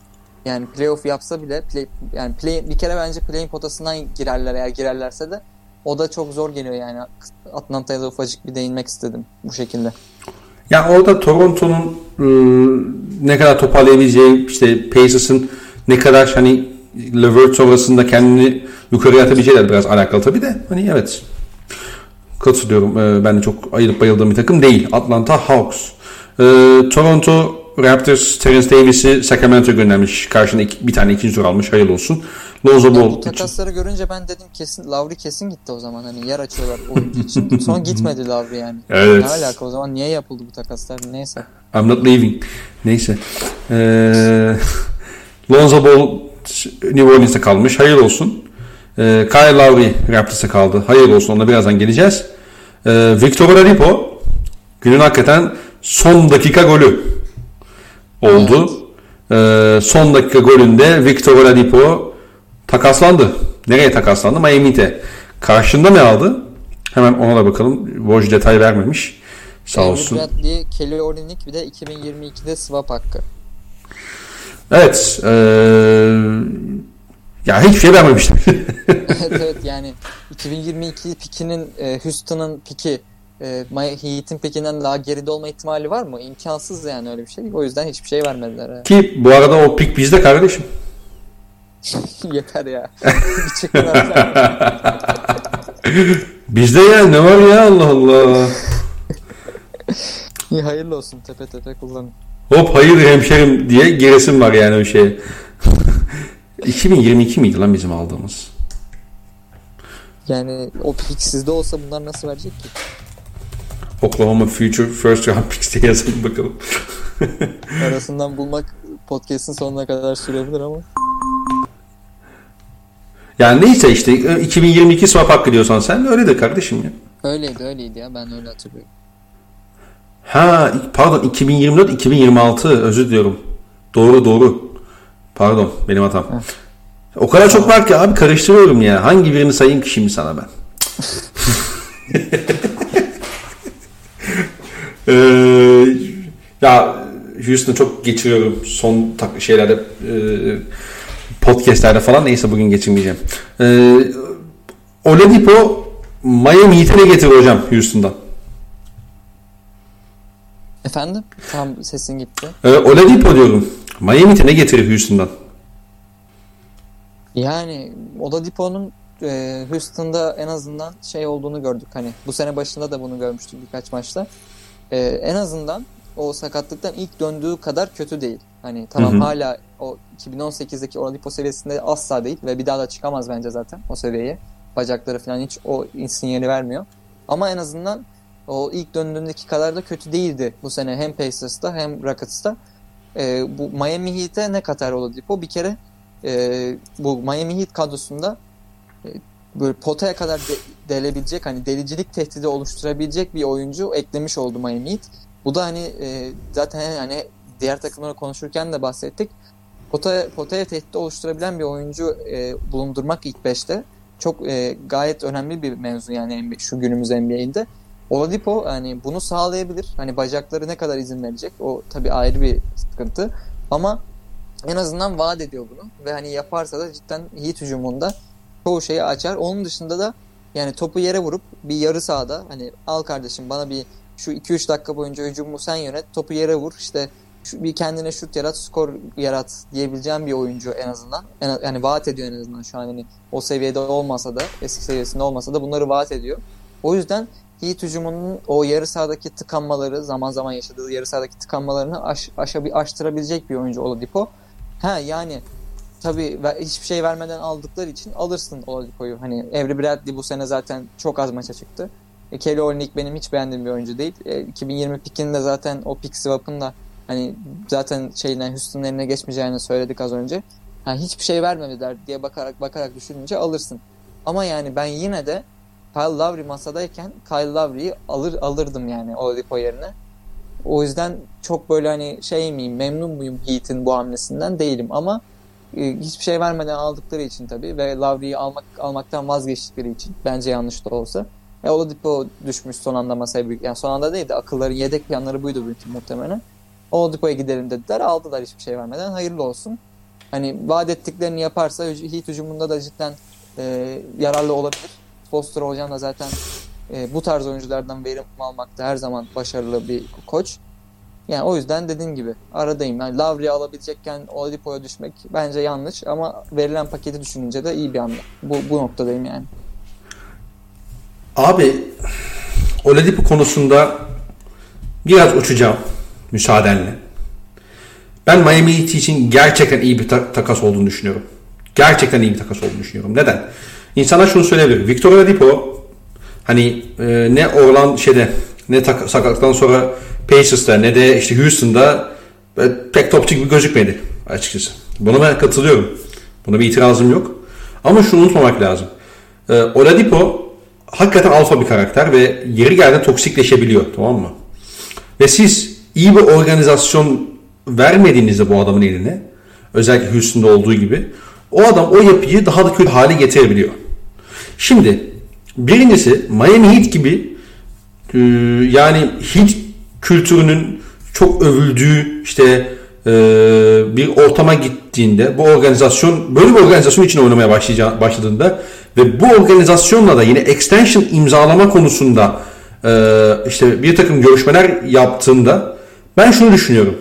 Yani playoff yapsa bile play, yani play, bir kere bence play'in potasından girerler eğer girerlerse de o da çok zor geliyor yani. Atlanta'ya da ufacık bir değinmek istedim bu şekilde. Ya orada Toronto'nun ıı, ne kadar toparlayabileceği işte Pacers'ın ne kadar hani Levert sonrasında kendini yukarıya atabileceğiler biraz alakalı tabii de hani evet katılıyorum. E, ben de çok ayılıp bayıldığım bir takım değil. Atlanta Hawks. E, Toronto Raptors Terence Davis'i Sacramento göndermiş. Karşına iki, bir tane ikinci tur almış. Hayırlı olsun. Lonzo Ball. Bu takasları için. görünce ben dedim kesin Lavri kesin gitti o zaman. Hani yer açıyorlar oyuncu için. Sonra gitmedi Lavri yani. Evet. Ne alaka o zaman? Niye yapıldı bu takaslar? Neyse. I'm not leaving. Neyse. Ee, Lonzo Ball New Orleans'ta kalmış. Hayırlı olsun. E, Kyle Lowry Raptors'a kaldı. Hayırlı olsun ona birazdan geleceğiz. E, Victor Oladipo günün hakikaten son dakika golü oldu. Evet. Son dakika golünde Victor Oladipo takaslandı. Nereye takaslandı? Miami'de. Karşında ne aldı? Hemen ona da bakalım. Woj detay vermemiş. Sağ olsun. Bradley, Kelly Olynyk bir de 2022'de swap hakkı. Evet. Ee, ya hiçbir şey vermemişler. evet evet yani 2022 pikinin e, Houston'ın piki e, Heat'in pikinden daha geride olma ihtimali var mı? İmkansız yani öyle bir şey. O yüzden hiçbir şey vermediler. Yani. Ki bu arada o pik bizde kardeşim. Yeter ya. bizde ya ne var ya Allah Allah. İyi hayırlı olsun tepe tepe kullanın. Hop hayır hemşerim diye geresim var yani o şey. 2022 miydi lan bizim aldığımız? Yani o pick sizde olsa bunlar nasıl verecek ki? Oklahoma Future First Round Picks diye yazalım bakalım. Arasından bulmak podcast'in sonuna kadar sürebilir ama. Yani neyse işte 2022 swap hakkı diyorsan sen öyle de kardeşim ya. Öyleydi öyleydi ya ben öyle hatırlıyorum. Ha pardon 2024 2026 özür diliyorum. Doğru doğru. Pardon benim hatam. O kadar çok var ki abi karıştırıyorum ya. Hangi birini sayayım ki şimdi sana ben? ee, ya Houston'ı çok geçiriyorum son tak şeylerde e, podcastlerde falan neyse bugün geçirmeyeceğim. Ee, Oladipo Miami Heat'e ne getiriyor hocam Houston'dan? Efendim? Tam sesin gitti. Ee, Oladipo diyorum. Miami'te ne getirir Houston'dan? Yani Oladipo'nun e, Houston'da en azından şey olduğunu gördük. Hani bu sene başında da bunu görmüştük birkaç maçta. E, en azından o sakatlıktan ilk döndüğü kadar kötü değil. Hani tamam hı hı. hala o 2018'deki Oladipo seviyesinde asla değil ve bir daha da çıkamaz bence zaten o seviyeye. Bacakları falan hiç o sinyali vermiyor. Ama en azından o ilk döndüğündeki kadar da kötü değildi bu sene hem Pacers'ta hem Rockets'ta. E, bu Miami Heat'e ne katar Oladipo? Bir kere e, bu Miami Heat kadrosunda e, böyle potaya kadar de, delebilecek hani delicilik tehdidi oluşturabilecek bir oyuncu eklemiş oldu Miami Heat. Bu da hani e, zaten hani diğer takımlara konuşurken de bahsettik. Potaya, potaya tehdit oluşturabilen bir oyuncu e, bulundurmak ilk beşte çok e, gayet önemli bir mevzu yani şu günümüz NBA'inde. Oladipo hani bunu sağlayabilir. Hani bacakları ne kadar izin verecek o tabii ayrı bir sıkıntı. Ama en azından vaat ediyor bunu. Ve hani yaparsa da cidden Heat hücumunda çoğu şeyi açar. Onun dışında da yani topu yere vurup bir yarı sahada hani al kardeşim bana bir şu 2-3 dakika boyunca hücumu sen yönet. Topu yere vur. işte şu, bir kendine şut yarat, skor yarat diyebileceğim bir oyuncu en azından. En, yani vaat ediyor en azından şu an hani o seviyede olmasa da eski seviyesinde olmasa da bunları vaat ediyor. O yüzden Heat hücumunun o yarı sahadaki tıkanmaları zaman zaman yaşadığı yarı sahadaki tıkanmalarını aş, aşabi, aştırabilecek bir oyuncu Oladipo. Ha yani tabii hiçbir şey vermeden aldıkları için alırsın Oladipo'yu. Hani Avery Bradley bu sene zaten çok az maça çıktı. E, Kelly Olynyk benim hiç beğendiğim bir oyuncu değil. E, 2020 pikinde zaten o pick swap'ın da hani zaten şeyden Houston'ın eline geçmeyeceğini söyledik az önce. Ha, hiçbir şey vermediler diye bakarak bakarak düşününce alırsın. Ama yani ben yine de Kyle Lowry masadayken Kyle Lowry'yi alır alırdım yani Oladipo yerine. O yüzden çok böyle hani şey miyim memnun muyum Heat'in bu hamlesinden değilim ama e, hiçbir şey vermeden aldıkları için tabii ve Lowry'yi almak almaktan vazgeçtikleri için bence yanlış da olsa. E, Oladipo düşmüş son anda masaya büyük. Yani son anda değil de akılların yedek planları buydu büyük muhtemelen. Oladipo'ya gidelim dediler. Aldılar hiçbir şey vermeden. Hayırlı olsun. Hani vaat ettiklerini yaparsa Heat hücumunda da cidden e, yararlı olabilir. Foster hocam da zaten e, bu tarz oyunculardan verim almakta her zaman başarılı bir koç. Yani o yüzden dediğim gibi aradayım. Yani Lavri'yi alabilecekken Oladipo'ya düşmek bence yanlış ama verilen paketi düşününce de iyi bir hamle. Bu, bu noktadayım yani. Abi Oladipo konusunda biraz uçacağım müsaadenle. Ben Miami Heat için gerçekten iyi bir ta- takas olduğunu düşünüyorum. Gerçekten iyi bir takas olduğunu düşünüyorum. Neden? İnsanlar şunu söyleyebilir. Victor Oladipo hani e, ne Orlan şeyde ne tak- sakatlıktan sonra Pacers'ta ne de işte Houston'da e, pek topçu gibi gözükmedi açıkçası. Buna ben katılıyorum. Buna bir itirazım yok. Ama şunu unutmamak lazım. Ee, Oladipo hakikaten alfa bir karakter ve yeri geldiğinde toksikleşebiliyor tamam mı? Ve siz iyi bir organizasyon vermediğinizde bu adamın eline özellikle Houston'da olduğu gibi o adam o yapıyı daha da kötü hale getirebiliyor. Şimdi birincisi Miami Heat gibi e, yani Heat kültürünün çok övüldüğü işte e, bir ortama gittiğinde bu organizasyon böyle bir organizasyon için oynamaya başladığında ve bu organizasyonla da yine extension imzalama konusunda e, işte bir takım görüşmeler yaptığında ben şunu düşünüyorum.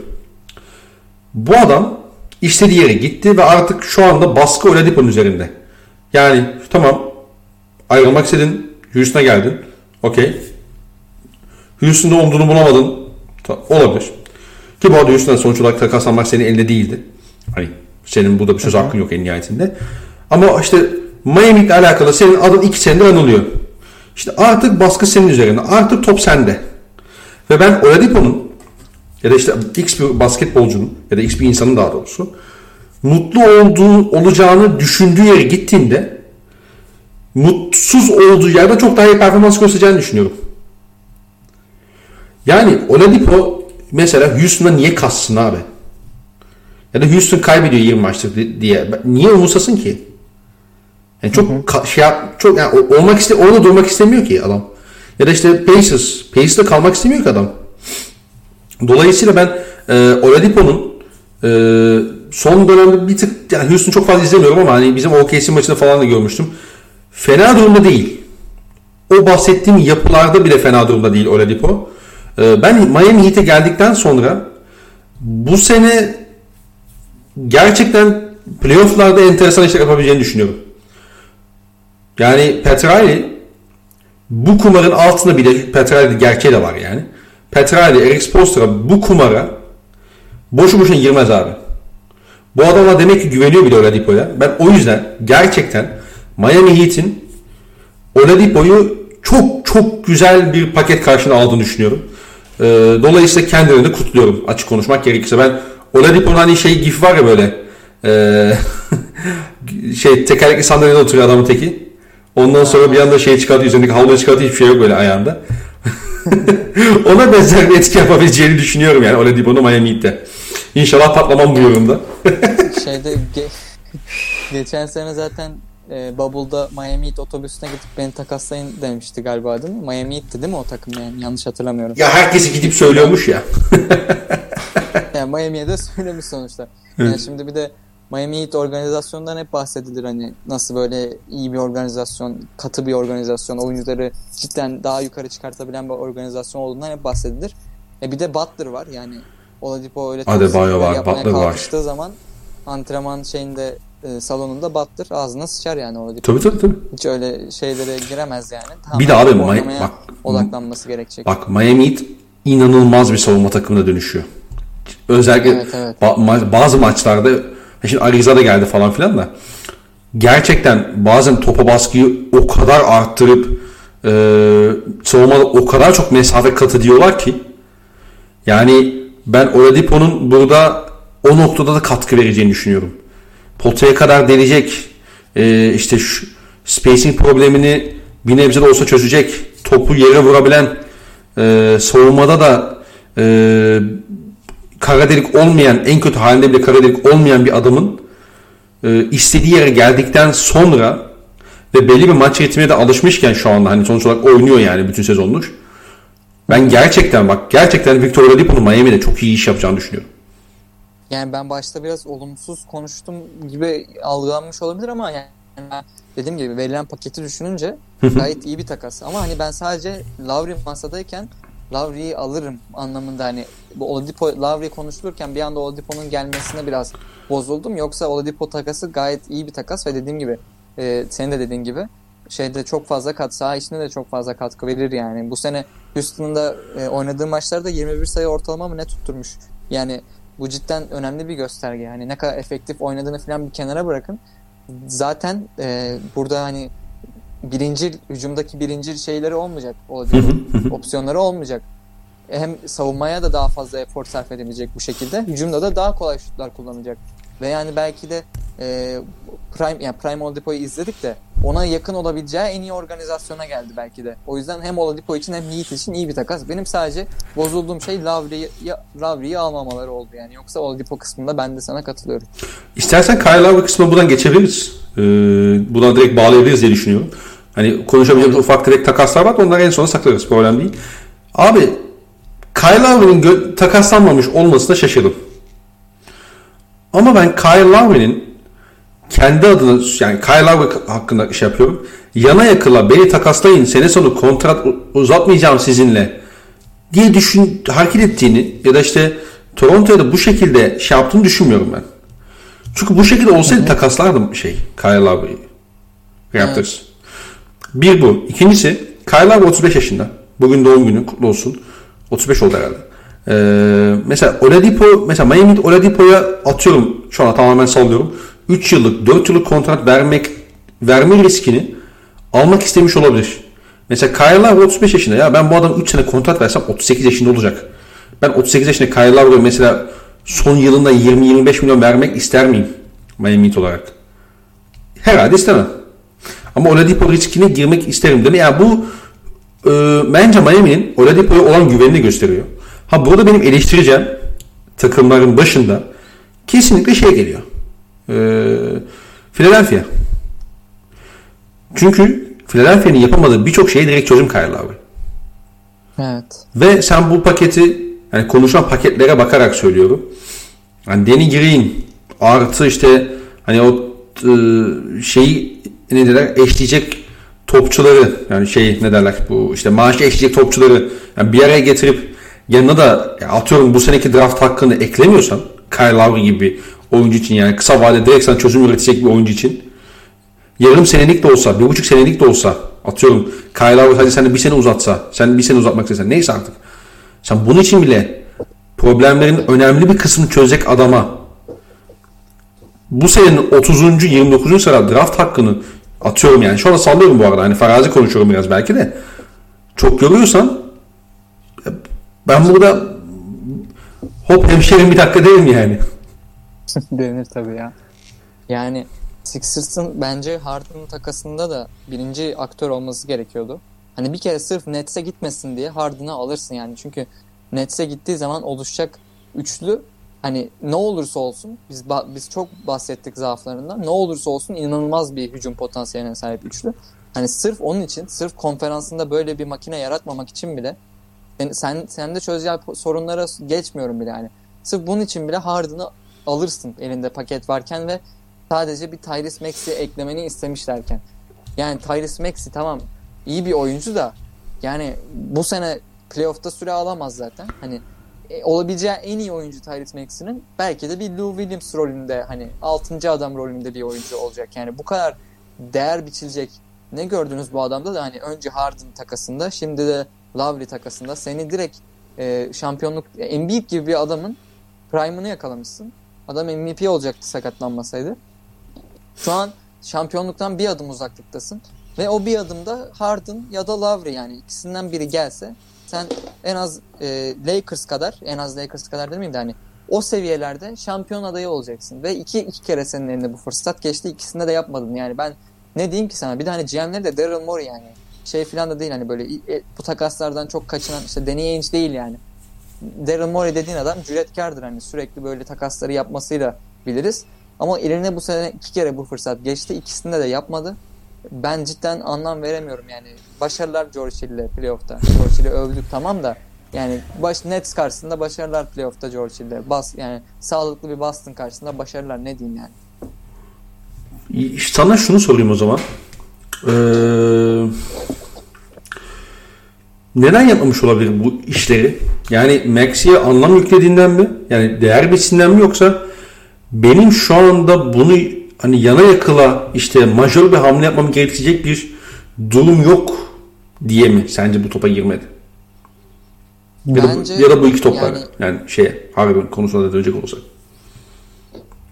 Bu adam istediği yere gitti ve artık şu anda baskı Oladipo'nun üzerinde. Yani tamam ayrılmak istedin, Houston'a geldin. Okey. Houston'da olduğunu bulamadın. Olabilir. Ki bu arada Houston'da sonuç olarak takaslanmak senin elinde değildi. Hani senin burada bir söz hakkın yok en nihayetinde. Ama işte Miami ile alakalı senin adın iki senedir anılıyor. İşte artık baskı senin üzerinde. Artık top sende. Ve ben Oladipo'nun ya da işte X bir basketbolcunun ya da X bir insanın daha doğrusu mutlu olduğu olacağını düşündüğü yere gittiğinde mutsuz olduğu yerde çok daha iyi performans göstereceğini düşünüyorum. Yani Oladipo mesela Houston'a niye kassın abi? Ya da Houston kaybediyor 20 maçtır diye. Niye umursasın ki? Yani çok ka- şey yap, çok yani olmak iste orada durmak istemiyor ki adam. Ya da işte Pacers, Pacers'da kalmak istemiyor ki adam. Dolayısıyla ben e, Oladipo'nun e, son dönemde bir tık yani Houston çok fazla izlemiyorum ama hani bizim OKC maçında falan da görmüştüm. Fena durumda değil. O bahsettiğim yapılarda bile fena durumda değil Oladipo. E, ben Miami Heat'e geldikten sonra bu sene gerçekten playofflarda enteresan işler yapabileceğini düşünüyorum. Yani Petrali bu kumarın altında bile Petrali gerçeği de var yani. Petrali, Eric Spoelstra bu kumara boşu boşuna girmez abi. Bu adama demek ki güveniyor bile Oladipo'ya. Ben o yüzden gerçekten Miami Heat'in Oladipo'yu çok çok güzel bir paket karşına aldığını düşünüyorum. Ee, dolayısıyla kendilerini kutluyorum açık konuşmak gerekirse. Ben Oladipo'nun hani şey gif var ya böyle ee, şey tekerlekli sandalyede oturuyor adamın teki. Ondan sonra bir anda şey çıkartıyor üzerindeki havluyu çıkartıyor hiçbir şey yok böyle ayağında. Ona benzer bir etki yapabileceğini düşünüyorum yani Oladipo'nu Miami Heat'te. İnşallah patlamam bu yorumda. Şeyde ge- geçen sene zaten e, Bubble'da Miami Heat otobüsüne gidip beni takaslayın demişti galiba değil mi? Miami Heat'ti değil mi o takım yani yanlış hatırlamıyorum. Ya herkesi gidip söylüyormuş ya. yani Miami'ye de söylemiş sonuçta. Yani şimdi bir de Miami Heat organizasyondan hep bahsedilir hani nasıl böyle iyi bir organizasyon, katı bir organizasyon, oyuncuları cidden daha yukarı çıkartabilen bir organizasyon olduğundan hep bahsedilir. E bir de Butler var yani Oladipo öyle Adebayo var, Butler var. zaman antrenman şeyinde e, salonunda Butler ağzına sıçar yani Oladipo. Tabii tabii tabii. Hiç öyle şeylere giremez yani. Tamamen bir de abi Miami, bak, odaklanması gerekecek. Bak Miami Heat inanılmaz bir savunma takımına dönüşüyor. Özellikle evet, evet. Ba- bazı maçlarda Şimdi Ariza da geldi falan filan da gerçekten bazen topa baskıyı o kadar arttırıp e, savunmada o kadar çok mesafe kat ediyorlar ki yani ben Oladipo'nun burada o noktada da katkı vereceğini düşünüyorum. Potaya kadar delecek. E, işte şu spacing problemini bir nebze de olsa çözecek. Topu yere vurabilen e, savunmada da e, kara delik olmayan en kötü halinde bile kara delik olmayan bir adamın e, istediği yere geldikten sonra ve belli bir maç ritmine de alışmışken şu anda hani sonuç olarak oynuyor yani bütün sezondur. Ben gerçekten bak gerçekten Victor Oladipo'nun Miami'de çok iyi iş yapacağını düşünüyorum. Yani ben başta biraz olumsuz konuştum gibi algılanmış olabilir ama yani dediğim gibi verilen paketi düşününce gayet iyi bir takas. Ama hani ben sadece Lavri masadayken Lavri'yi alırım anlamında hani bu Oladipo Lavri konuşulurken bir anda Oladipo'nun gelmesine biraz bozuldum. Yoksa Oladipo takası gayet iyi bir takas ve dediğim gibi e, senin de dediğin gibi şeyde çok fazla kat saha içinde de çok fazla katkı verir yani. Bu sene Houston'da e, oynadığı maçlarda 21 sayı ortalama mı ne tutturmuş. Yani bu cidden önemli bir gösterge. Yani ne kadar efektif oynadığını falan bir kenara bırakın. Zaten e, burada hani birinci hücumdaki birinci şeyleri olmayacak. Oladipo opsiyonları olmayacak. Hem savunmaya da daha fazla efor sarf edebilecek bu şekilde. Hücumda da daha kolay şutlar kullanacak. Ve yani belki de e, Prime yani Prime Oladipo'yu izledik de ona yakın olabileceği en iyi organizasyona geldi belki de. O yüzden hem Oladipo için hem Heat için iyi bir takas. Benim sadece bozulduğum şey Lavri'yi Lavri'yi almamaları oldu yani. Yoksa Oladipo kısmında ben de sana katılıyorum. İstersen Kyle Lowry kısmına buradan geçebiliriz. Ee, buradan direkt bağlayabiliriz diye düşünüyorum. Hani konuşabileceğimiz ufak tefek takaslar var onları en sona saklarız. Problem değil. Abi Kyle Lowry'nin takaslanmamış olmasına şaşırdım. Ama ben Kyle Lowry'nin kendi adına yani Kyle Lowry hakkında iş yapıyorum. Yana yakıla beni takaslayın sene sonu kontrat uzatmayacağım sizinle diye düşün hareket ettiğini ya da işte Toronto'ya da bu şekilde şey yaptığını düşünmüyorum ben. Çünkü bu şekilde olsaydı Hı-hı. takaslardım şey Kyle Lowry'i. Raptors. Evet. Bir bu. İkincisi Kyle Lowry 35 yaşında. Bugün doğum günü kutlu olsun. 35 oldu herhalde. Ee, mesela Oladipo mesela Miami Oladipo'ya atıyorum şu an tamamen sallıyorum. 3 yıllık 4 yıllık kontrat vermek verme riskini almak istemiş olabilir. Mesela Kyle Lowry 35 yaşında ya ben bu adam 3 sene kontrat versem 38 yaşında olacak. Ben 38 yaşında Kyle Lowry mesela son yılında 20-25 milyon vermek ister miyim? Miami Heat olarak. Herhalde istemem. Ama Oladipo riskine girmek isterim değil mi? Yani bu e, bence Miami'nin Oladipo'ya olan güvenini gösteriyor. Ha burada benim eleştireceğim takımların başında kesinlikle şey geliyor. E, Philadelphia. Çünkü Philadelphia'nın yapamadığı birçok şeyi direkt çözüm Kyle Lowry. Evet. Ve sen bu paketi yani konuşan paketlere bakarak söylüyorum. Yani Danny Green artı işte hani o e, şeyi ne derler eşleyecek topçuları yani şey ne derler bu işte maaşı eşleyecek topçuları yani bir araya getirip yanına da yani atıyorum bu seneki draft hakkını eklemiyorsan Kyle Lowry gibi oyuncu için yani kısa vadede direkt sana çözüm üretecek bir oyuncu için yarım senelik de olsa, bir buçuk senelik de olsa atıyorum Kyle Lowry hadi sen de bir sene uzatsa, sen bir sene uzatmak istesen neyse artık. Sen bunun için bile problemlerin önemli bir kısmını çözecek adama bu senenin 30. 29. sıra draft hakkını atıyorum yani. Şu anda sallıyorum bu arada. Hani farazi konuşuyorum biraz belki de. Çok görüyorsan ben burada hop hemşerim bir dakika değilim yani. Denir tabii ya. Yani Sixers'ın bence Harden'ın takasında da birinci aktör olması gerekiyordu. Hani bir kere sırf Nets'e gitmesin diye Harden'ı alırsın yani. Çünkü Nets'e gittiği zaman oluşacak üçlü hani ne olursa olsun biz biz çok bahsettik zaaflarından. Ne olursa olsun inanılmaz bir hücum potansiyeline sahip üçlü. Hani sırf onun için, sırf konferansında böyle bir makine yaratmamak için bile sen sen, de çözeceği sorunlara geçmiyorum bile yani. Sırf bunun için bile Harden'ı alırsın elinde paket varken ve sadece bir Tyrese Maxey eklemeni istemişlerken. Yani Tyrese Maxey tamam iyi bir oyuncu da yani bu sene playoff'ta süre alamaz zaten. Hani e, olabileceği en iyi oyuncu Tyrese Maxey'nin belki de bir Lou Williams rolünde hani 6. adam rolünde bir oyuncu olacak. Yani bu kadar değer biçilecek ne gördünüz bu adamda da hani önce Harden takasında şimdi de Lowry takasında seni direkt e, şampiyonluk Embiid gibi bir adamın prime'ını yakalamışsın. Adam MVP olacaktı sakatlanmasaydı. Şu an şampiyonluktan bir adım uzaklıktasın. Ve o bir adımda Harden ya da Lowry yani ikisinden biri gelse sen en az e, Lakers kadar en az Lakers kadar demeyeyim de hani o seviyelerde şampiyon adayı olacaksın. Ve iki, iki kere senin elinde bu fırsat geçti. İkisinde de yapmadın. Yani ben ne diyeyim ki sana? Bir de hani GM'leri de Daryl Morey yani. Şey falan da değil hani böyle e, bu takaslardan çok kaçınan işte Danny Ainge değil yani. Daryl Morey dediğin adam cüretkardır hani sürekli böyle takasları yapmasıyla biliriz. Ama eline bu sene iki kere bu fırsat geçti. İkisinde de yapmadı. Ben cidden anlam veremiyorum yani. Başarılar George Hill'le playoff'ta. George Hill'i övdük tamam da yani baş Nets karşısında başarılar playoff'ta George Hill'le. Bas yani sağlıklı bir Boston karşısında başarılar ne diyeyim yani. Sana şunu sorayım o zaman. Ee, neden yapmamış olabilir bu işleri? Yani Maxi'ye anlam yüklediğinden mi? Yani değer biçiminden mi yoksa benim şu anda bunu hani yana yakıla işte majör bir hamle yapmam gerekecek bir durum yok diye mi sence bu topa girmedi? Ya, Bence, da, ya da bu iki toplar yani, yani şey Harden konusuna da dönecek olursak.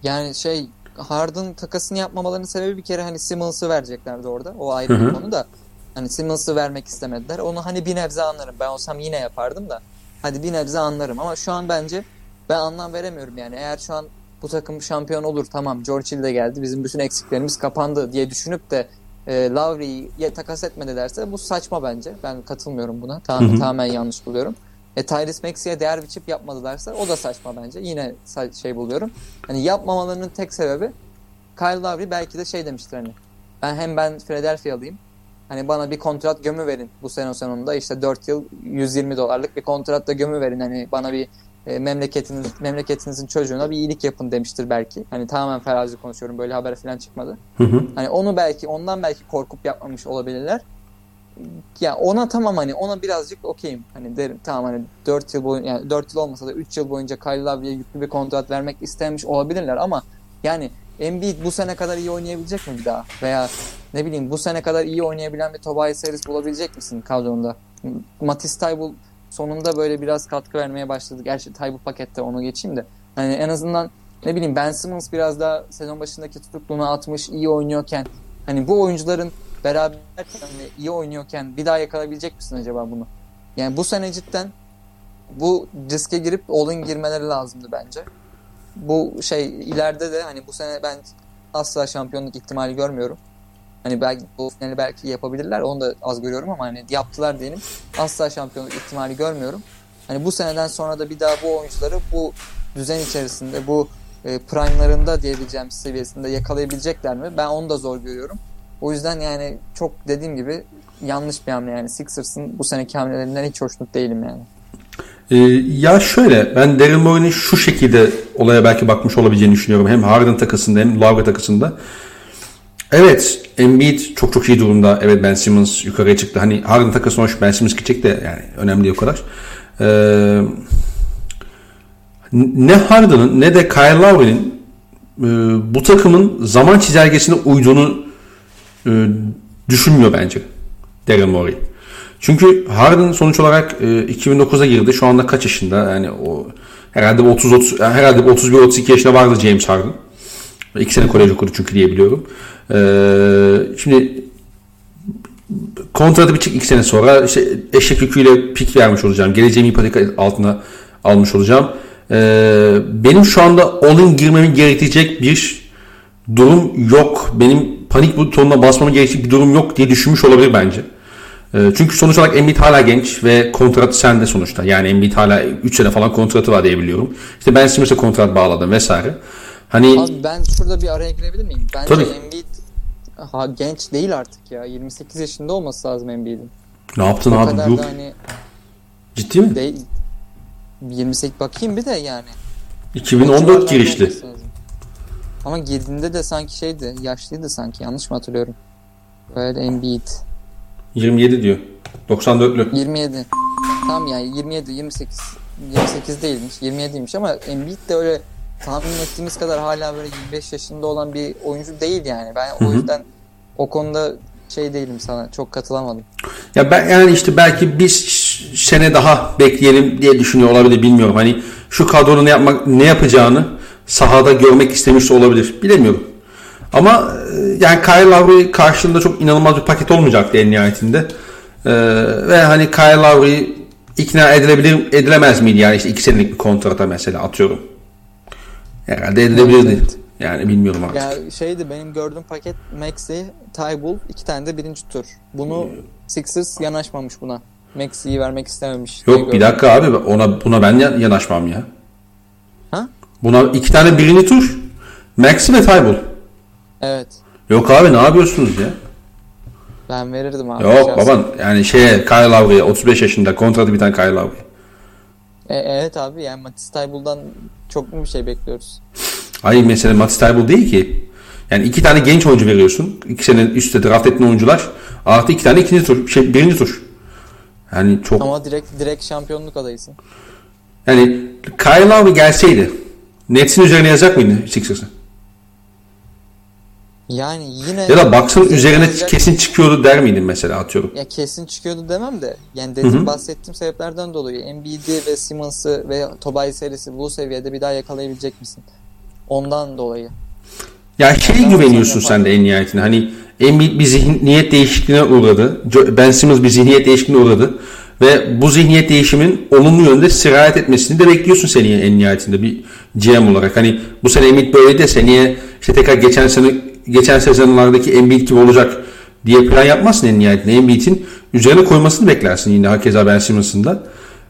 Yani şey Harden takasını yapmamalarının sebebi bir kere hani Simmons'ı vereceklerdi orada. O ayrı bir konu da. Hani Simmons'ı vermek istemediler. Onu hani bir nebze anlarım. Ben olsam yine yapardım da. Hadi bir nebze anlarım ama şu an bence ben anlam veremiyorum yani. Eğer şu an bu takım şampiyon olur tamam George Hill de geldi bizim bütün eksiklerimiz kapandı diye düşünüp de e, Lowry'i takas etmedilerse bu saçma bence. Ben katılmıyorum buna. Tam. Tamamen yanlış buluyorum. E, Tyrese Maxey'e değer biçip yapmadılarsa o da saçma bence. Yine şey buluyorum. Hani yapmamalarının tek sebebi Kyle Lowry belki de şey demiştir hani. Ben hem ben Philadelphia'lıyım. Hani bana bir kontrat gömü verin bu sene sonunda. işte 4 yıl 120 dolarlık bir kontrat da gömü verin. Hani bana bir e, memleketiniz, memleketinizin çocuğuna bir iyilik yapın demiştir belki. Hani tamamen ferazi konuşuyorum. Böyle haber falan çıkmadı. Hı hı. Hani onu belki ondan belki korkup yapmamış olabilirler. Ya ona tamam hani ona birazcık okeyim. Hani derim tamam hani 4 yıl boyunca yani 4 yıl olmasa da 3 yıl boyunca Kyle Lowry'e yüklü bir kontrat vermek istemiş olabilirler ama yani Embiid bu sene kadar iyi oynayabilecek mi bir daha? Veya ne bileyim bu sene kadar iyi oynayabilen bir Tobias Harris bulabilecek misin kadronda? Matisse Tybul sonunda böyle biraz katkı vermeye başladı. Gerçi Tybul pakette onu geçeyim de. Hani en azından ne bileyim Ben Simmons biraz daha sezon başındaki tutukluğunu atmış, iyi oynuyorken hani bu oyuncuların beraber ve iyi oynuyorken bir daha yakalayabilecek misin acaba bunu? Yani bu sene cidden bu riske girip all-in girmeleri lazımdı bence. Bu şey ileride de hani bu sene ben asla şampiyonluk ihtimali görmüyorum. Hani belki bu finali belki yapabilirler. Onu da az görüyorum ama hani yaptılar diyelim. Asla şampiyonluk ihtimali görmüyorum. Hani bu seneden sonra da bir daha bu oyuncuları bu düzen içerisinde bu e, prime'larında diyebileceğim seviyesinde yakalayabilecekler mi? Ben onu da zor görüyorum. O yüzden yani çok dediğim gibi yanlış bir hamle yani Sixers'ın bu seneki hamlelerinden hiç hoşnut değilim yani. Ee, ya şöyle ben Daryl Morey'nin şu şekilde olaya belki bakmış olabileceğini düşünüyorum. Hem Harden takısında hem Lowry takısında. Evet Embiid çok çok iyi durumda. Evet Ben Simmons yukarıya çıktı. Hani Harden takasına hoş Ben Simmons gidecek de yani önemli o kadar. Ee, ne Harden'ın ne de Kyle Lowry'nin e, bu takımın zaman çizelgesine uyduğunu e, düşünmüyor bence Daryl Morey. Çünkü Harden sonuç olarak e, 2009'a girdi. Şu anda kaç yaşında? Yani o herhalde 30 30 herhalde 31 32 yaşında vardı James Harden. İki sene kolej okudu çünkü diye biliyorum. Ee, şimdi kontratı bitecek iki sene sonra işte eşek yüküyle pik vermiş olacağım. Geleceğimi ipotek altına almış olacağım. Ee, benim şu anda all-in girmemi gerektirecek bir durum yok. Benim panik butonuna basmama gerekecek bir durum yok diye düşünmüş olabilir bence. Ee, çünkü sonuç olarak Embiid hala genç ve kontratı sende sonuçta. Yani Embiid hala 3 sene falan kontratı var diye biliyorum. İşte Ben Simmons'a kontrat bağladım vesaire. Hani Abi ben şurada bir araya girebilir miyim? Bence Tabii. Embiid ha, genç değil artık ya. 28 yaşında olması lazım Embiid'in. Ne yaptın o abi? Kadar Yok. Da hani Ciddi mi? Değil. 28 bakayım bir de yani. 2014 girişli. Ama girdiğinde de sanki şeydi, yaşlıydı sanki. Yanlış mı hatırlıyorum? Böyle Embiid. 27 diyor. 94'lü. 27. Tamam yani 27, 28. 28 değilmiş. 27'ymiş ama Embiid de öyle tahmin ettiğimiz kadar hala böyle 25 yaşında olan bir oyuncu değil yani. Ben Hı-hı. o yüzden o konuda şey değilim sana çok katılamadım. Ya ben yani işte belki bir sene daha bekleyelim diye düşünüyor olabilir bilmiyorum. Hani şu kadronun yapmak ne yapacağını sahada görmek istemiş olabilir. Bilemiyorum. Ama e, yani Kyle Lowry karşılığında çok inanılmaz bir paket olmayacaktı en nihayetinde. Ee, ve hani Kyle Lowry ikna edilebilir edilemez miydi yani işte iki senelik bir kontrata mesela atıyorum. Herhalde edilebilirdi. Evet. Yani bilmiyorum artık. Ya şeydi benim gördüğüm paket Maxi, Tybull iki tane de birinci tur. Bunu Sixers yanaşmamış buna. Maxi'yi vermek istememiş. Yok bir dakika abi ona buna ben yanaşmam ya. Ha? Buna iki tane birinci tur. Maxi ve Tybull. Evet. Yok abi ne yapıyorsunuz ya? Ben verirdim abi. Yok şahsen. baban yani şeye Kyle Lowry'e 35 yaşında kontratı biten Kyle Lowry. E, evet abi yani Matisse Taybul'dan çok mu bir şey bekliyoruz? Hayır mesela Matisse Taybul değil ki. Yani iki tane genç oyuncu veriyorsun. İki sene üstte draft ettiğin oyuncular. Artı iki tane ikinci tur. Şey, birinci tur. Yani çok... Ama direkt direkt şampiyonluk adayısın. Yani Kyle Lowry gelseydi Nets'in üzerine yazacak mıydı Sixers'ı? Yani yine... Ya da baksın üzerine yazacak... kesin çıkıyordu der miydin mesela atıyorum. Ya kesin çıkıyordu demem de. Yani dediğim bahsettiğim sebeplerden dolayı Embiid'i ve Simmons'ı ve Tobias serisi bu seviyede bir daha yakalayabilecek misin? Ondan dolayı. Ya şey güveniyorsun sen de en nihayetinde. Hani Embiid bir zihniyet değişikliğine uğradı. Ben Simmons bir zihniyet değişikliğine uğradı. Ve bu zihniyet değişimin olumlu yönde sirayet etmesini de bekliyorsun seneye en nihayetinde bir GM olarak. Hani bu sene Embiid böyle de seneye işte tekrar geçen sene geçen sezonlardaki Embiid gibi olacak diye plan yapmazsın en nihayetinde. Embiid'in üzerine koymasını beklersin yine hakeza Ben Simmons'ın da.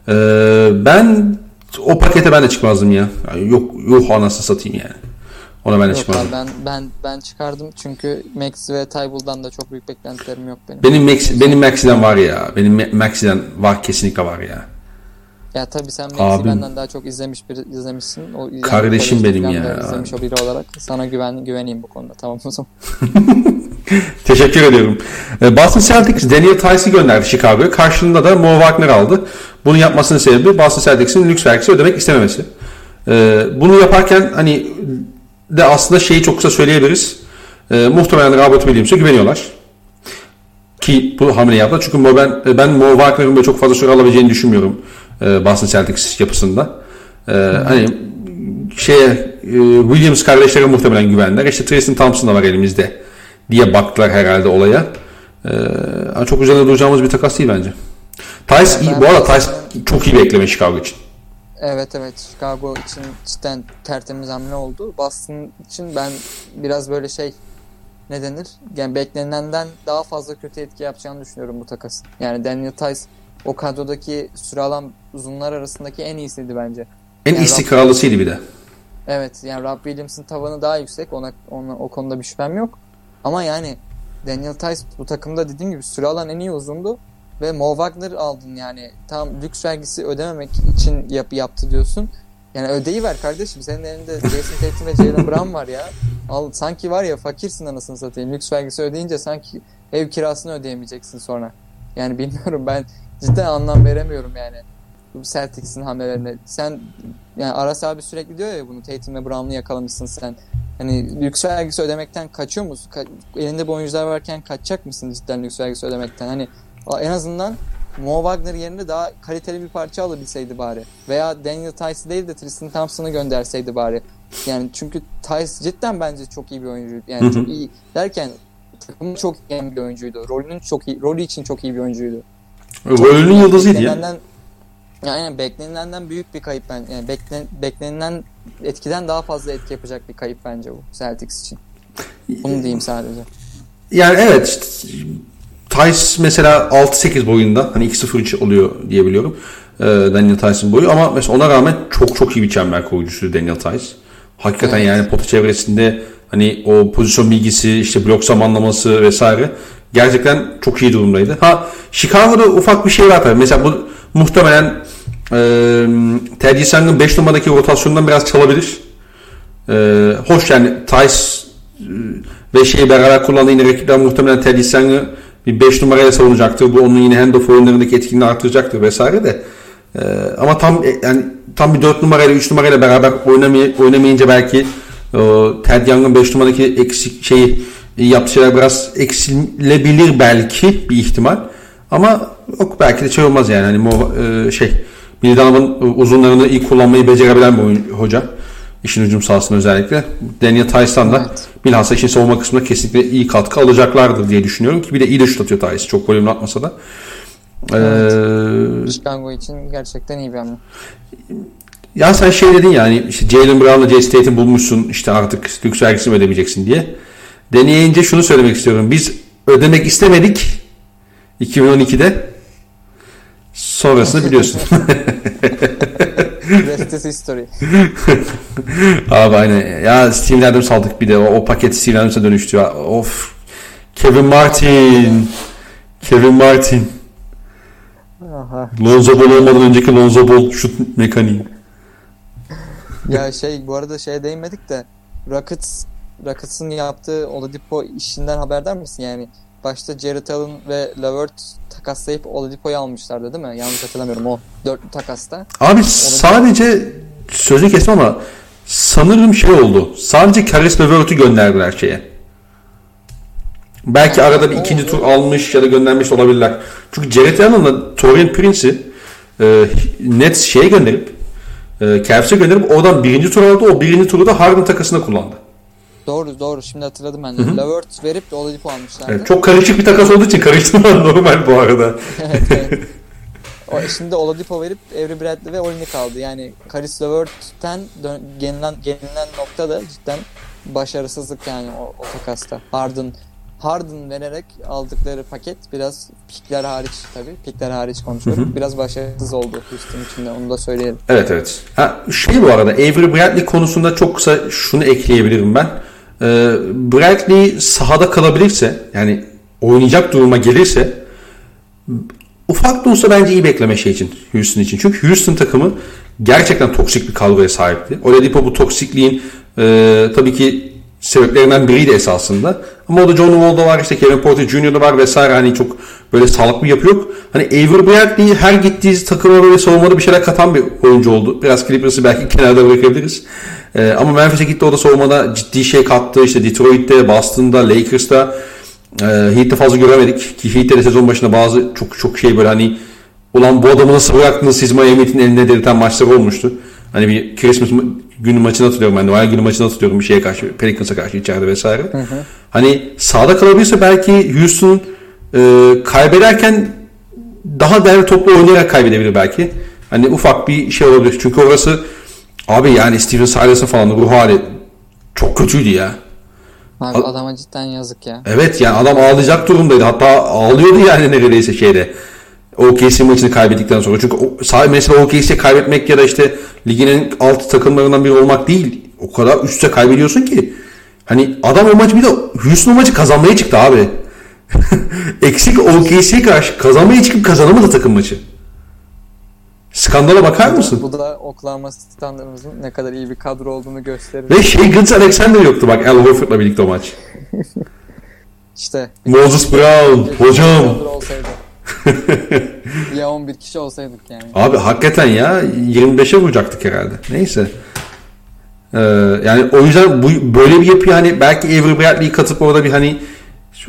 Ee, ben o pakete ben de çıkmazdım ya. Yani yok yok anasını satayım yani. Ona ben de Yok çıkmazdım. ben ben ben çıkardım çünkü Max ve Tybull'dan da çok büyük beklentilerim yok benim. Benim Max, benim Maxi'den var ya. Benim Ma- Maxi'den var kesinlikle var ya. Ya tabii sen Max'i Abim. benden daha çok izlemiş bir izlemişsin. O, yani Kardeşim kolejde benim falan da ya. İzlemiş o biri olarak sana güven güveneyim bu konuda. Tamam o zaman. Teşekkür ediyorum. Ee, Boston Celtics Daniel Tice'i gönderdi Chicago'ya. Karşılığında da Mo Wagner aldı. Bunu yapmasının sebebi Boston Celtics'in lüks vergisi ödemek istememesi. Ee, bunu yaparken hani de aslında şeyi çok kısa söyleyebiliriz. Ee, muhtemelen Robert Williams'a güveniyorlar. Ki bu hamle yaptılar. Çünkü Mo, ben, ben Mo Wagner'ın böyle çok fazla süre alabileceğini düşünmüyorum. E, Boston Celtics yapısında. Ee, hani şeye e, Williams kardeşlere muhtemelen güvendiler. İşte Tristan Thompson da var elimizde diye baktılar herhalde olaya. Ama çok üzerinde duracağımız bir takas değil bence. Tice iyi. Bu arada Tice çok iyi bir ekleme Chicago için. Evet evet Chicago için cidden tertemiz hamle oldu. Boston için ben biraz böyle şey ne denir? Yani beklenenden daha fazla kötü etki yapacağını düşünüyorum bu takasın. Yani Daniel Tice o kadrodaki süre alan uzunlar arasındaki en iyisiydi bence. En Yani istikrarlısıydı bir de. Evet yani Rob Williams'ın tavanı daha yüksek. Ona, ona o konuda bir şüphem yok. Ama yani Daniel Tice bu takımda dediğim gibi süre alan en iyi uzundu. Ve Mo Wagner aldın yani. Tam lüks vergisi ödememek için yap, yaptı diyorsun. Yani ödeyi ver kardeşim. Senin elinde Jason Tatum ve Jalen Brown var ya. Al, sanki var ya fakirsin anasını satayım. Lüks vergisi ödeyince sanki ev kirasını ödeyemeyeceksin sonra. Yani bilmiyorum ben cidden anlam veremiyorum yani. Bu Celtics'in hamlelerine. Sen yani Aras abi sürekli diyor ya bunu Tatum ve Brown'u yakalamışsın sen. Hani lüks vergisi ödemekten kaçıyor musun? Ka- elinde bu oyuncular varken kaçacak mısın cidden lüks vergisi ödemekten? Hani en azından Mo Wagner yerine daha kaliteli bir parça alabilseydi bari. Veya Daniel Tice değil de Tristan Thompson'ı gönderseydi bari. Yani çünkü Tice cidden bence çok iyi bir oyuncu. Yani çok iyi derken takımı çok iyi bir oyuncuydu. Rolünün çok iyi, rolü için çok iyi bir oyuncuydu. Rolünün yıldızıydı ya. Yani beklenilenden büyük bir kayıp ben. Yani beklen, beklenilen etkiden daha fazla etki yapacak bir kayıp bence bu Celtics için. Bunu diyeyim sadece. Yani evet işte, Tice mesela 6-8 boyunda hani 2-0 oluyor diye biliyorum. Ee, Daniel Tice'ın boyu ama mesela ona rağmen çok çok iyi bir çember koyucusu Daniel Tice. Hakikaten Evet. yani pota çevresinde hani o pozisyon bilgisi, işte blok zamanlaması vesaire gerçekten çok iyi durumdaydı. Ha Chicago'da ufak bir şey var tabii. Mesela bu muhtemelen e, Teddy Sang'ın 5 numaradaki rotasyonundan biraz çalabilir. E, hoş yani Tice e, ve şeyi beraber kullandığı yine rakipler muhtemelen Teddy Sang'ı bir 5 numaraya savunacaktır. Bu onun yine handoff oyunlarındaki etkinliğini artıracaktır vesaire de. E, ama tam e, yani tam bir 4 numarayla 3 numarayla beraber oynamay oynamayınca belki o Ted Young'ın 5 numaradaki eksik şeyi yaptığı şeyler biraz eksilebilir belki bir ihtimal. Ama yok belki de şey olmaz yani hani Mo, e, şey Donovan'ın uzunlarını iyi kullanmayı becerebilen bir oyun, hoca. İşin hücum sahasında özellikle. Daniel Tyson da Evet. bilhassa işin savunma kısmında kesinlikle iyi katkı alacaklardır diye düşünüyorum ki bir de iyi de şut atıyor Tyson. Çok volümlü atmasa da. Ee, Chicago için gerçekten iyi bir hamle. ya sen şey dedin yani işte Jalen Brown'la Jay State'i bulmuşsun işte artık lüks vergisini ödemeyeceksin diye. Deneyince şunu söylemek istiyorum. Biz ödemek istemedik 2012'de. Sonrasını biliyorsun. Rest is history. Abi aynen. Ya Steven Adams aldık bir de. O, o paket Steven Adams'a dönüştü. Of. Kevin Martin. Kevin Martin. Aha. Lonzo Ball olmadan önceki Lonzo Ball şut mekaniği. Ya şey bu arada şeye değinmedik de Rockets Rockets'ın yaptığı Oladipo işinden haberdar mısın? Yani başta Jared Allen ve Levert takaslayıp Oladipo'yu almışlardı değil mi? Yanlış hatırlamıyorum o dörtlü takasta. Abi sadece sözü kesme ama sanırım şey oldu. Sadece Caris LeVert'ü gönderdiler şeye. Belki Yani arada bir ikinci tur almış ya da göndermiş de olabilirler. Çünkü Jared Allen'la Torian Prince'i e, Nets şeye gönderip e, Cavs'e gönderip oradan birinci tur aldı. O birinci turu da Harden takasına kullandı. Doğru doğru şimdi hatırladım ben de. Levert verip de Oladipo almışlardı. Evet, çok karışık bir takas olduğu için karıştırmam normal bu arada. Evet, evet. O, şimdi Oladipo verip Avery Bradley ve Olini kaldı. Yani Karis LeVert'ten gelinen, gelinen nokta da cidden başarısızlık yani o, o takasta. Harden Harden vererek aldıkları paket biraz pikler hariç tabii. Pikler hariç konuşuyorum. Hı hı. Biraz başarısız oldu Houston için de onu da söyleyelim. Evet evet. Ha, şey bu arada Avery Bradley konusunda çok kısa şunu ekleyebilirim ben. Ee, Bradley sahada kalabilirse yani oynayacak duruma gelirse ufak da olsa bence iyi bekleme şey için Houston için. Çünkü Houston takımı gerçekten toksik bir kadroya sahipti. Oladipo bu toksikliğin e, tabii ki sebeplerinden biriydi esasında. Ama o da John Wall'da var, işte Kevin Porter Jr.'da var vesaire. Hani çok böyle sağlıklı yapı yok. Hani Avery Bradley her gittiği takıma böyle savunmada bir şeyler katan bir oyuncu oldu. Biraz Clippers'ı belki kenarda bırakabiliriz. Ee, ama Memphis'e gitti o da savunmada ciddi şey kattı. İşte Detroit'te, Boston'da, Lakers'ta e, Heat'te fazla göremedik. Ki Heat'te de sezon başında bazı çok çok şey böyle hani ulan bu adamı nasıl bıraktınız siz Miami Heat'in eline delirten maçlar olmuştu. Hani bir Christmas ma- günü maçını hatırlıyorum ben. Noel günü maçını hatırlıyorum bir şeye karşı. Pelicans'a karşı içeride vesaire. Hani sahada kalabilirse belki Houston e, kaybederken daha değerli toplu oynayarak kaybedebilir belki. Hani ufak bir şey olabilir. Çünkü orası abi yani Steven Silas'ın falan ruh hali çok kötüydü ya. Abi adama cidden yazık ya. Evet yani adam ağlayacak durumdaydı. Hatta ağlıyordu yani neredeyse şeyde. OKC maçını kaybettikten sonra. Çünkü sadece mesela OKC kaybetmek ya da işte ligin en alt takımlarından biri olmak değil. O kadar üstte kaybediyorsun ki. Hani adam o maçı bir de Houston maçı kazanmaya çıktı abi. Eksik OKC'ye karşı kazanmaya çıkıp kazanamadı takım maçı. Skandala bakar mısın? Bu da Oklahoma standımızın ne kadar iyi bir kadro olduğunu gösterir. Ve şey Gintz Alexander yoktu bak Al Horford'la birlikte o maç. İşte Moses Brown hocam. ya 11 kişi olsaydık yani. Abi hakikaten ya 25'e vuracaktık herhalde. Neyse. Ee, yani o yüzden bu böyle bir yapı hani belki Avery Bradley'i katıp orada bir hani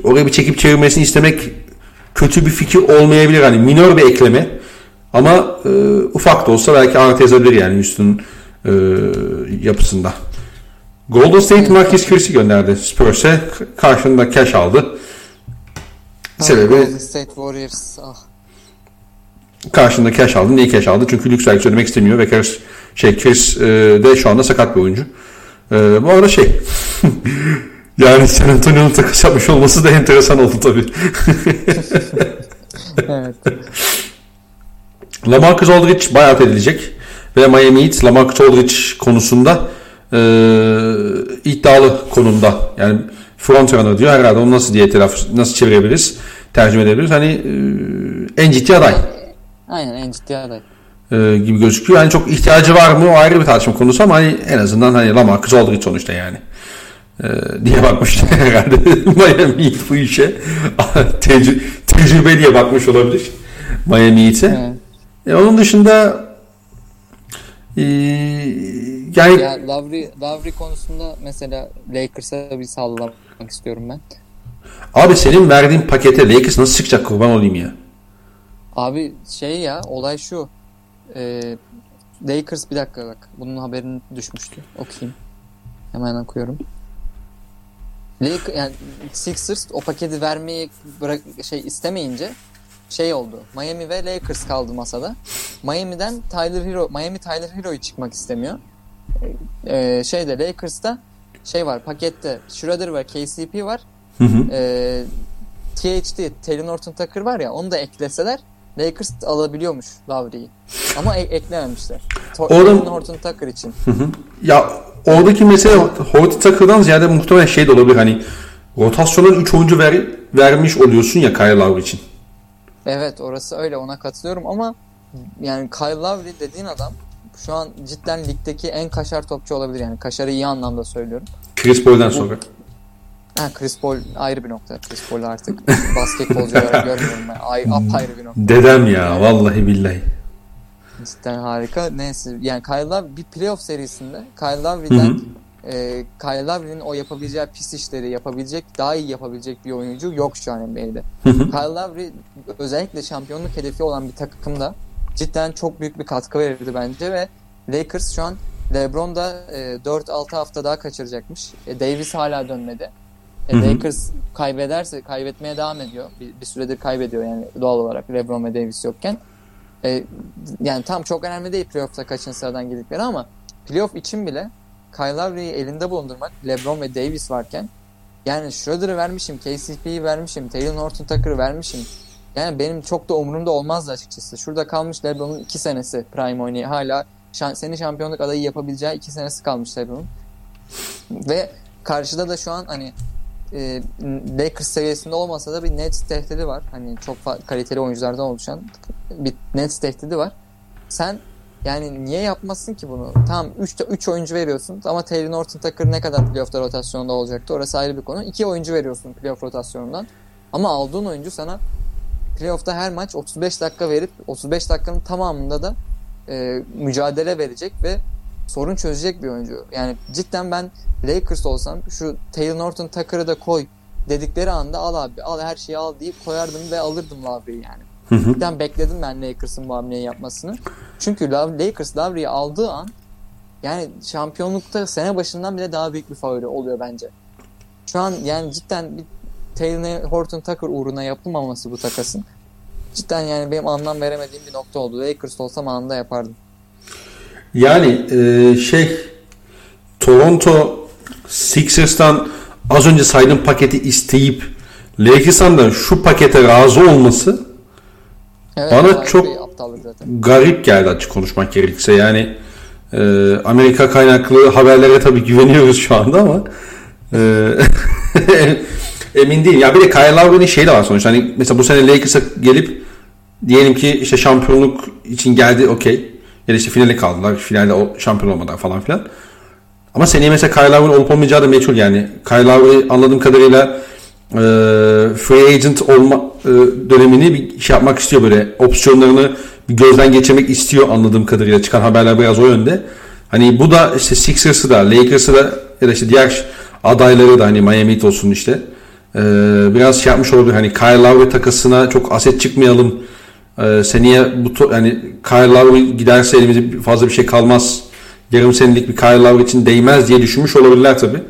oraya bir çekip çevirmesini istemek kötü bir fikir olmayabilir. Hani minör bir ekleme. Ama e, ufak da olsa belki artı yazabilir yani Houston e, yapısında. Golden State Marcus Chris'i gönderdi Spurs'e. Karşılığında cash aldı. Sebebi State Warriors. Ah. karşında cash aldı. Niye cash aldı? Çünkü lüks vergisi ödemek istemiyor ve Chris, şey, Chris e, de şu anda sakat bir oyuncu. E, bu arada şey yani San Antonio'nun takas yapmış olması da enteresan oldu tabii. evet. Lamarcus Aldridge buyout edilecek ve Miami Heat Lamarcus Aldridge konusunda e, iddialı konumda. Yani front runner diyor herhalde onu nasıl diye telaffuz nasıl çevirebiliriz? Tercüme edebiliriz. Hani e, en ciddi aday. Aynen en ciddi aday. e, gibi gözüküyor. Yani çok ihtiyacı var mı o ayrı bir tartışma konusu ama hani en azından hani Lamarcus Aldridge sonuçta yani. E, diye bakmış herhalde Miami Heat bu işe. Tecrü- tecrübe diye bakmış olabilir Miami Heat'e. Evet. E, onun dışında e, yani Ya Lavri, Lavri konusunda mesela Lakers'a bir sallamak istiyorum ben. abi senin verdiğin pakete Lakers nasıl çıkacak kurban olayım ya. Abi şey ya olay şu. Ee, Lakers bir dakika bak. Bunun haberini düşmüştü. Okuyayım. Hemen okuyorum. Lakers, yani Sixers o paketi vermeyi bırak şey istemeyince şey oldu. Miami ve Lakers kaldı masada. Miami'den Tyler Hero, Miami Tyler Hero'yu çıkmak istemiyor. Ee, şeyde Lakers'ta şey var pakette Schroeder var, KCP var. Hı hı. Ee, THT, Taylor Norton Tucker var ya onu da ekleseler Lakers alabiliyormuş Lowry'i. Ama e- eklememişler. Taylor Norton Tucker için. Ya oradaki mesele Horty Tucker'dan ziyade muhtemelen şey de olabilir hani rotasyonun 3 oyuncu ver, vermiş oluyorsun ya Kyle Lowry için. Evet orası öyle ona katılıyorum ama yani Kyle Lowry dediğin adam şu an cidden ligdeki en kaşar topçu olabilir yani kaşarı iyi anlamda söylüyorum. Chris Paul'den sonra. Ha, Chris Paul ayrı bir nokta. Chris Paul artık basketbolcu olarak görmüyorum ben. Ay, apayrı bir nokta. Dedem ya vallahi billahi. Cidden harika. Neyse yani Kyle Lowry bir playoff serisinde Kyle. Lowry'den e, Kyle Lowry'nin o yapabileceği pis işleri yapabilecek, daha iyi yapabilecek bir oyuncu yok şu an NBA'de. Kyle Lowry özellikle şampiyonluk hedefi olan bir takımda cidden çok büyük bir katkı verirdi bence ve Lakers şu an LeBron da e, 4-6 hafta daha kaçıracakmış. E, Davis hala dönmedi. E. Lakers kaybederse kaybetmeye devam ediyor. Bir, bir süredir kaybediyor yani doğal olarak LeBron ve Davis yokken. E, yani tam çok önemli değil playoff'ta kaçıncı sıradan girdikleri ama playoff için bile Kyle Lowry'yi elinde bulundurmak LeBron ve Davis varken yani Schroeder'ı vermişim, KCP'yi vermişim, Taylor Norton Tucker'ı vermişim. Yani benim çok da umurumda olmazdı açıkçası. Şurada kalmış LeBron'un iki senesi prime oynayı. Hala şan, seni şampiyonluk adayı yapabileceği iki senesi kalmış LeBron'un. Ve karşıda da şu an hani e, Lakers seviyesinde olmasa da bir Nets tehdidi var. Hani çok kaliteli oyunculardan oluşan bir Nets tehdidi var. Sen yani niye yapmasın ki bunu? Tamam 3 3 oyuncu veriyorsun ama Taylor Norton Tucker ne kadar playoff'ta rotasyonda olacaktı? Orası ayrı bir konu. 2 oyuncu veriyorsun playoff rotasyonundan. Ama aldığın oyuncu sana playoff'ta her maç 35 dakika verip 35 dakikanın tamamında da e, mücadele verecek ve sorun çözecek bir oyuncu. Yani cidden ben Lakers olsam şu Taylor Norton Tucker'ı da koy dedikleri anda al abi al her şeyi al deyip koyardım ve alırdım Lowry'i yani. Hı hı. Cidden bekledim ben Lakers'ın bu hamleyi yapmasını. Çünkü Lakers Lowry'i aldığı an yani şampiyonlukta sene başından bile daha büyük bir favori oluyor bence. Şu an yani cidden bir Taylor Horton Tucker uğruna yapılmaması bu takasın. Cidden yani benim anlam veremediğim bir nokta oldu. Lakers olsam anında yapardım. Yani e, şey Toronto Sixers'tan az önce saydığım paketi isteyip Lakers'tan da şu pakete razı olması evet, bana çok garip geldi açık konuşmak gerekirse. Yani e, Amerika kaynaklı haberlere tabii güveniyoruz şu anda ama e, emin değilim. Ya bir de Kyle Lowry'nin şeyi de var sonuçta. Hani mesela bu sene Lakers'a gelip diyelim ki işte şampiyonluk için geldi okey. Ya da işte finale kaldılar. Finalde o şampiyon olmadan falan filan. Ama seneye mesela Kyle Lowry'nin olup olmayacağı da meçhul yani. Kyle Lowry anladığım kadarıyla e, free agent olma e, dönemini bir şey yapmak istiyor böyle. Opsiyonlarını bir gözden geçirmek istiyor anladığım kadarıyla. Çıkan haberler biraz o yönde. Hani bu da işte Sixers'ı da Lakers'ı da ya da işte diğer adayları da hani Miami Heat olsun işte. Ee, biraz şey yapmış olabilir. Hani Kyle Lowry takasına çok aset çıkmayalım. Ee, seneye bu yani Kyle Lowry giderse elimizde fazla bir şey kalmaz. Yarım senelik bir Kyle Lowry için değmez diye düşünmüş olabilirler tabi.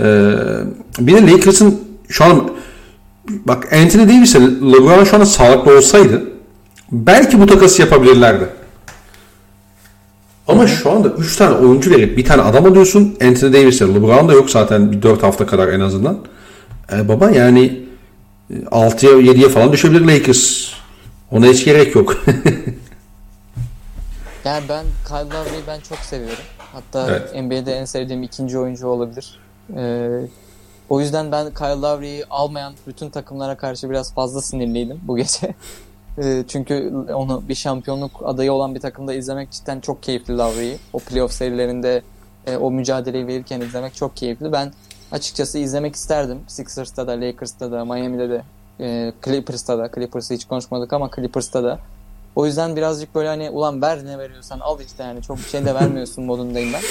Ee, bir de Lakers'ın şu an bak Anthony Davis'e LeBron şu anda sağlıklı olsaydı belki bu takası yapabilirlerdi. Ama şu anda 3 tane oyuncu verip bir tane adam alıyorsun. Anthony Davis'e LeBron da yok zaten bir 4 hafta kadar en azından. E, baba yani 6'ya 7'ye falan düşebilir Lakers. Ona hiç gerek yok. yani ben Kyle Lowry'i ben çok seviyorum. Hatta evet. NBA'de en sevdiğim ikinci oyuncu olabilir. Ee, o yüzden ben Kyle Lowry'i almayan bütün takımlara karşı biraz fazla sinirliydim bu gece. Ee, çünkü onu bir şampiyonluk adayı olan bir takımda izlemek cidden çok keyifli Lowry'i. O playoff serilerinde e, o mücadeleyi verirken izlemek çok keyifli. Ben açıkçası izlemek isterdim. Sixers'ta da, Lakers'ta da, Miami'de de, e, Clippers'ta da. Clippers'ı hiç konuşmadık ama Clippers'ta da. O yüzden birazcık böyle hani ulan ver ne veriyorsan al işte yani çok bir şey de vermiyorsun modundayım ben.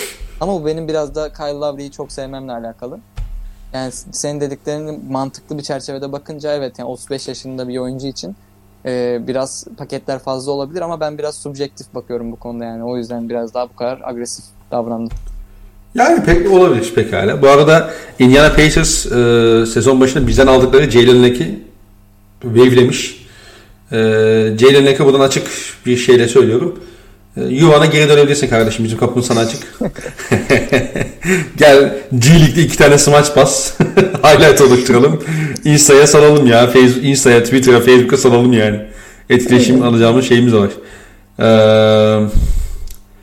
Ama bu benim biraz da Kyle Lowry'i çok sevmemle alakalı. Yani senin dediklerini mantıklı bir çerçevede bakınca evet yani 35 yaşında bir oyuncu için e, biraz paketler fazla olabilir ama ben biraz subjektif bakıyorum bu konuda yani. O yüzden biraz daha bu kadar agresif davrandım. Yani pek olabilir pekala. Bu arada Indiana Pacers e, sezon başında bizden aldıkları Jalen Leck'i wavelemiş. E, Jalen Leck'e buradan açık bir şeyle söylüyorum. E, yuvana geri dönebilirsin kardeşim. Bizim kapımız sana açık. Gel G League'de iki tane smaç bas. Highlight oluşturalım. Insta'ya salalım ya. Facebook, Insta'ya, Twitter'a, Facebook'a salalım yani. Etkileşim alacağımız şeyimiz var. Eee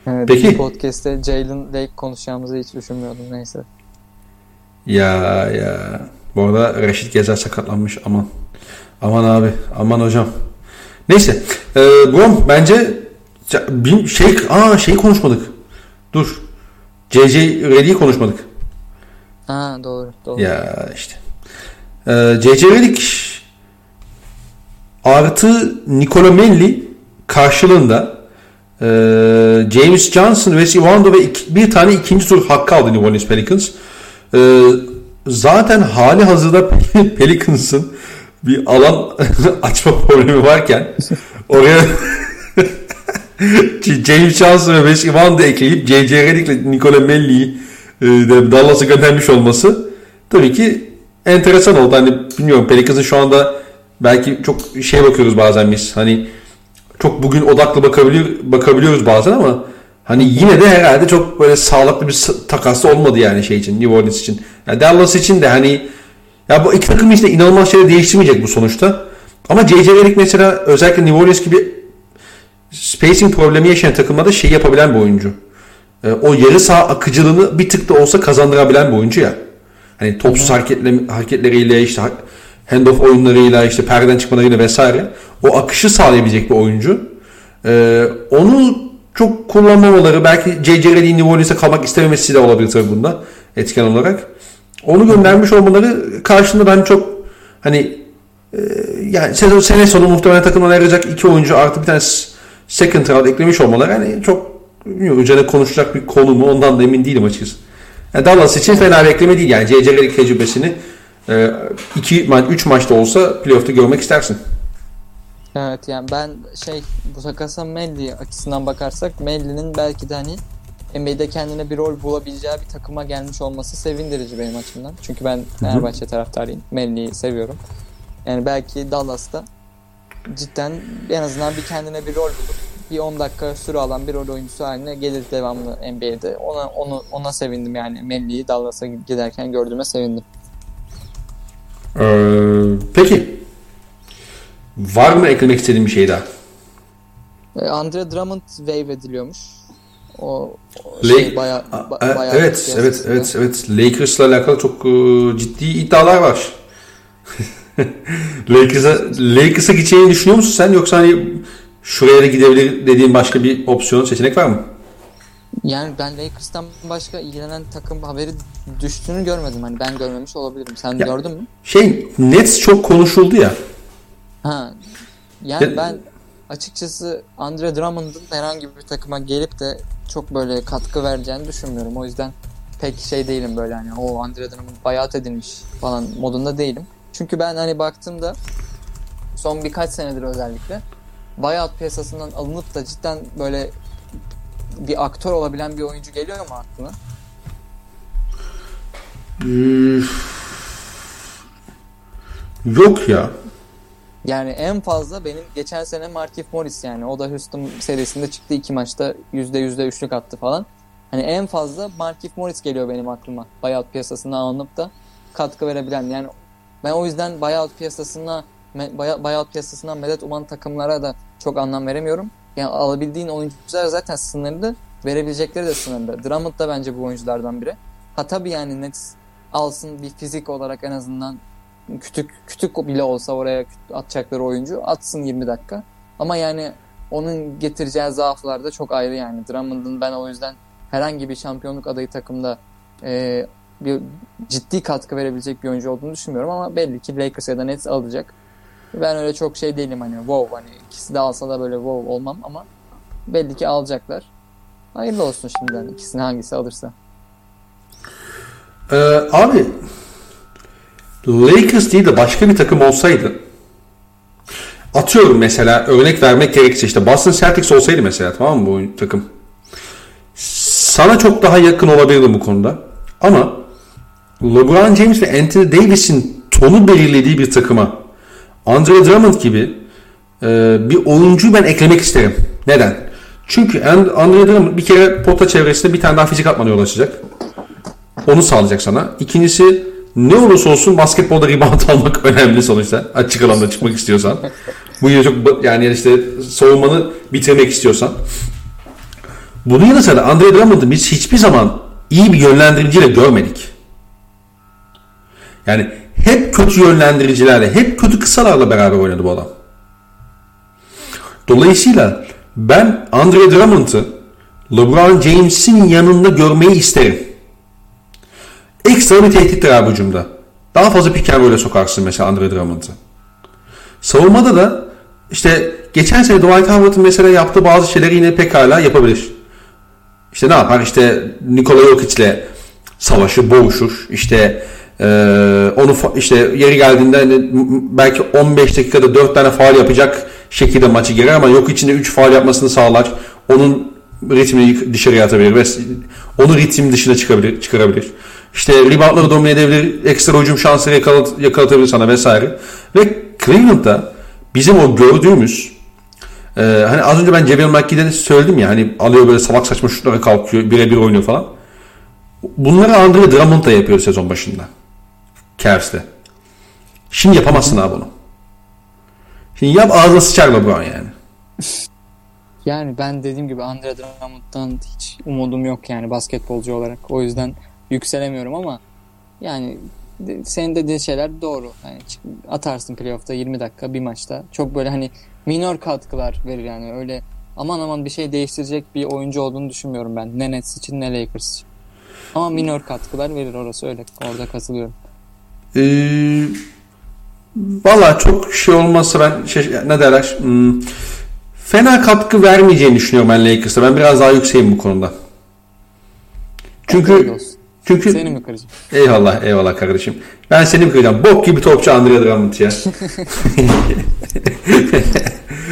Evet, Peki. podcast'te Jalen Lake konuşacağımızı hiç düşünmüyordum neyse. Ya ya. Bu arada Reşit Gezer sakatlanmış aman. Aman abi aman hocam. Neyse. Ee, Brom bence bir şey aa şeyi konuşmadık. Dur. JJ Reddy'yi konuşmadık. Ha doğru doğru. Ya işte. Ee, JJ Redick artı Nikola Melli karşılığında ee, James Johnson, Wes Iwando ve iki, bir tane ikinci tur hakkı aldı New Orleans Pelicans. Ee, zaten hali hazırda Pelicans'ın bir alan açma problemi varken oraya James Johnson ve Wes Iwando ekleyip J.J. Redick ile Nikola Melli'yi e, Dallas'a göndermiş olması tabii ki enteresan oldu. Hani bilmiyorum Pelicans'ın şu anda belki çok şey bakıyoruz bazen biz. Hani çok bugün odaklı bakabiliyor, bakabiliyoruz bazen ama hani yine de herhalde çok böyle sağlıklı bir takas olmadı yani şey için New Orleans için. Yani Dallas için de hani ya bu iki takım işte inanılmaz şeyler değiştirmeyecek bu sonuçta. Ama J.J. Redick mesela özellikle New Orleans gibi spacing problemi yaşayan takımda şey yapabilen bir oyuncu. E, o yarı saha akıcılığını bir tık da olsa kazandırabilen bir oyuncu ya. Hani topsuz hareketle, hareketleriyle işte handoff oyunlarıyla işte perdeden çıkmalarıyla vesaire o akışı sağlayabilecek bir oyuncu. E, onu çok kullanmamaları belki J.J. Redick'in New Orleans'a kalmak istememesi de olabilir tabii bunda etken olarak. Onu göndermiş olmaları karşında ben çok hani e, yani sezon sene sonu muhtemelen takımdan ayrılacak iki oyuncu artı bir tane second round eklemiş olmaları hani çok bilmiyorum, üzerine konuşacak bir konu mu ondan da emin değilim açıkçası. Yani Dallas için fena bir ekleme değil yani C.C. Redick tecrübesini e, iki, üç maçta olsa playoff'ta görmek istersin. Evet yani ben şey bu takasa Melli açısından bakarsak Melli'nin belki de hani NBA'de kendine bir rol bulabileceği bir takıma gelmiş olması sevindirici benim açımdan. Çünkü ben Fenerbahçe taraftarıyım. Melli'yi seviyorum. Yani belki Dallas'ta cidden en azından bir kendine bir rol bulup bir 10 dakika süre alan bir rol oyuncusu haline gelir devamlı NBA'de. Ona onu ona sevindim yani Melli'yi Dallas'a giderken gördüğüme sevindim. Ee, peki var mı eklemek istediğin bir şey daha? Ee, Andre Drummond wave ediliyormuş. O, o şey baya, ba, bayağı evet evet evet evet Lakers'la alakalı çok uh, ciddi iddialar var. Lakers'a Lakers'a gideceğini düşünüyor musun sen yoksa hani şuraya da gidebilir dediğin başka bir opsiyon seçenek var mı? Yani ben Lakers'tan başka ilgilenen takım haberi düştüğünü görmedim. Hani ben görmemiş olabilirim. Sen ya, gördün mü? Şey Nets çok konuşuldu ya. Ha. Yani ya, ben açıkçası Andre Drummond'un herhangi bir takıma gelip de çok böyle katkı vereceğini düşünmüyorum. O yüzden pek şey değilim böyle hani o Andre Drummond bayat edilmiş falan modunda değilim. Çünkü ben hani baktığımda son birkaç senedir özellikle buyout piyasasından alınıp da cidden böyle bir aktör olabilen bir oyuncu geliyor mu aklına? Yok ya. Yani en fazla benim geçen sene Markif Morris yani o da Houston serisinde çıktı iki maçta yüzde yüzde üçlük attı falan. Hani en fazla Markif Morris geliyor benim aklıma. Buyout piyasasına alınıp da katkı verebilen. Yani ben o yüzden buyout piyasasına buyout piyasasından medet uman takımlara da çok anlam veremiyorum. Yani alabildiğin oyuncular zaten sınırlı. Verebilecekleri de sınırlı. Drummond da bence bu oyunculardan biri. Ha tabii yani Nets alsın bir fizik olarak en azından küçük küçük bile olsa oraya atacakları oyuncu atsın 20 dakika. Ama yani onun getireceği zaaflar da çok ayrı yani. Drummond'un ben o yüzden herhangi bir şampiyonluk adayı takımda e, bir ciddi katkı verebilecek bir oyuncu olduğunu düşünmüyorum ama belli ki Lakers ya da Nets alacak. Ben öyle çok şey değilim hani wow hani ikisi de alsa da böyle wow olmam ama belli ki alacaklar. Hayırlı olsun şimdiden ikisini hangisi alırsa. Ee, abi Lakers değil de başka bir takım olsaydı atıyorum mesela örnek vermek gerekirse işte Boston Celtics olsaydı mesela tamam mı bu takım sana çok daha yakın olabilirdi bu konuda ama LeBron James ve Anthony Davis'in tonu belirlediği bir takıma Andre Drummond gibi e, bir oyuncuyu ben eklemek isterim. Neden? Çünkü Andre Drummond bir kere pota çevresinde bir tane daha fizik atmana yol açacak. Onu sağlayacak sana. İkincisi ne olursa olsun basketbolda rebound almak önemli sonuçta. Açık alanda çıkmak istiyorsan. Bu yine çok yani işte savunmanı bitirmek istiyorsan. Bunun yanı sıra Andre Drummond'ı biz hiçbir zaman iyi bir yönlendiriciyle görmedik. Yani hep kötü yönlendiricilerle, hep kötü kısalarla beraber oynadı bu adam. Dolayısıyla ben Andre Drummond'ı LeBron James'in yanında görmeyi isterim. Ekstra bir tehdittir abi hücumda. Daha fazla pick and sokarsın mesela Andre Drummond'ı. Savunmada da işte geçen sene Dwight Howard'ın mesela yaptığı bazı şeyleri yine pekala yapabilir. İşte ne yapar? İşte Nikola Jokic'le savaşı boğuşur. İşte ee, onu işte yeri geldiğinde hani belki 15 dakikada 4 tane faal yapacak şekilde maçı girer ama yok içinde 3 faal yapmasını sağlar. Onun ritmini dışarıya atabilir ve onu ritim dışına çıkabilir, çıkarabilir. İşte reboundları domine edebilir, ekstra hücum şansları yakalat, yakalatabilir sana vesaire. Ve Cleveland'da bizim o gördüğümüz Ee, hani az önce ben Cebel McGee'de de söyledim ya hani alıyor böyle salak saçma şutlara kalkıyor birebir oynuyor falan. Bunları Andre Drummond da yapıyor sezon başında. Cavs'te. Şimdi yapamazsın abi bunu. Şimdi yap ağzına sıçar LeBron yani. Yani ben dediğim gibi Andre Drummond'dan hiç umudum yok yani basketbolcu olarak. O yüzden yükselemiyorum ama yani senin dediğin şeyler doğru. Yani atarsın playoff'ta 20 dakika bir maçta. Çok böyle hani minor katkılar verir yani öyle aman aman bir şey değiştirecek bir oyuncu olduğunu düşünmüyorum ben. Ne Nets için ne Lakers için. Ama minor katkılar verir orası öyle. Orada katılıyorum. Ee, Valla çok şey olmazsa ben şey, ne derler hmm, fena katkı vermeyeceğini düşünüyorum ben Lakers'a. Ben biraz daha yükseğim bu konuda. Çünkü çünkü seni mi kıracağım? Eyvallah eyvallah kardeşim. Ben seni mi kıracağım? Bok gibi topçu Andre Drummond ya.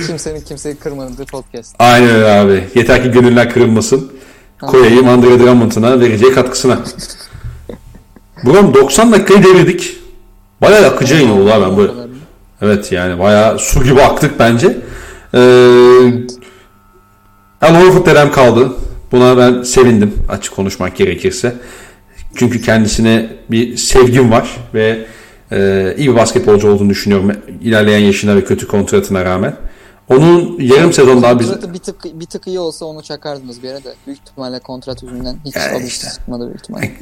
Kimsenin kimseyi kırmadığı podcast. Aynen öyle abi. Yeter ki gönüller kırılmasın. Koyayım Andre Drummond'una vereceği katkısına. Buram 90 dakikayı devirdik. Bayağı akıcı yayın oldu ben böyle. Evet yani bayağı su gibi aktık bence. Ee, Al Horford dedem kaldı. Buna ben sevindim açık konuşmak gerekirse. Çünkü kendisine bir sevgim var ve e, iyi bir basketbolcu olduğunu düşünüyorum ilerleyen yaşına ve kötü kontratına rağmen. Onun yarım sezon daha biz... Bir tık, bir tık iyi olsa onu çakardınız bir yere de. Büyük ihtimalle kontrat yüzünden hiç yani alıştı işte. çıkmadı büyük ihtimalle.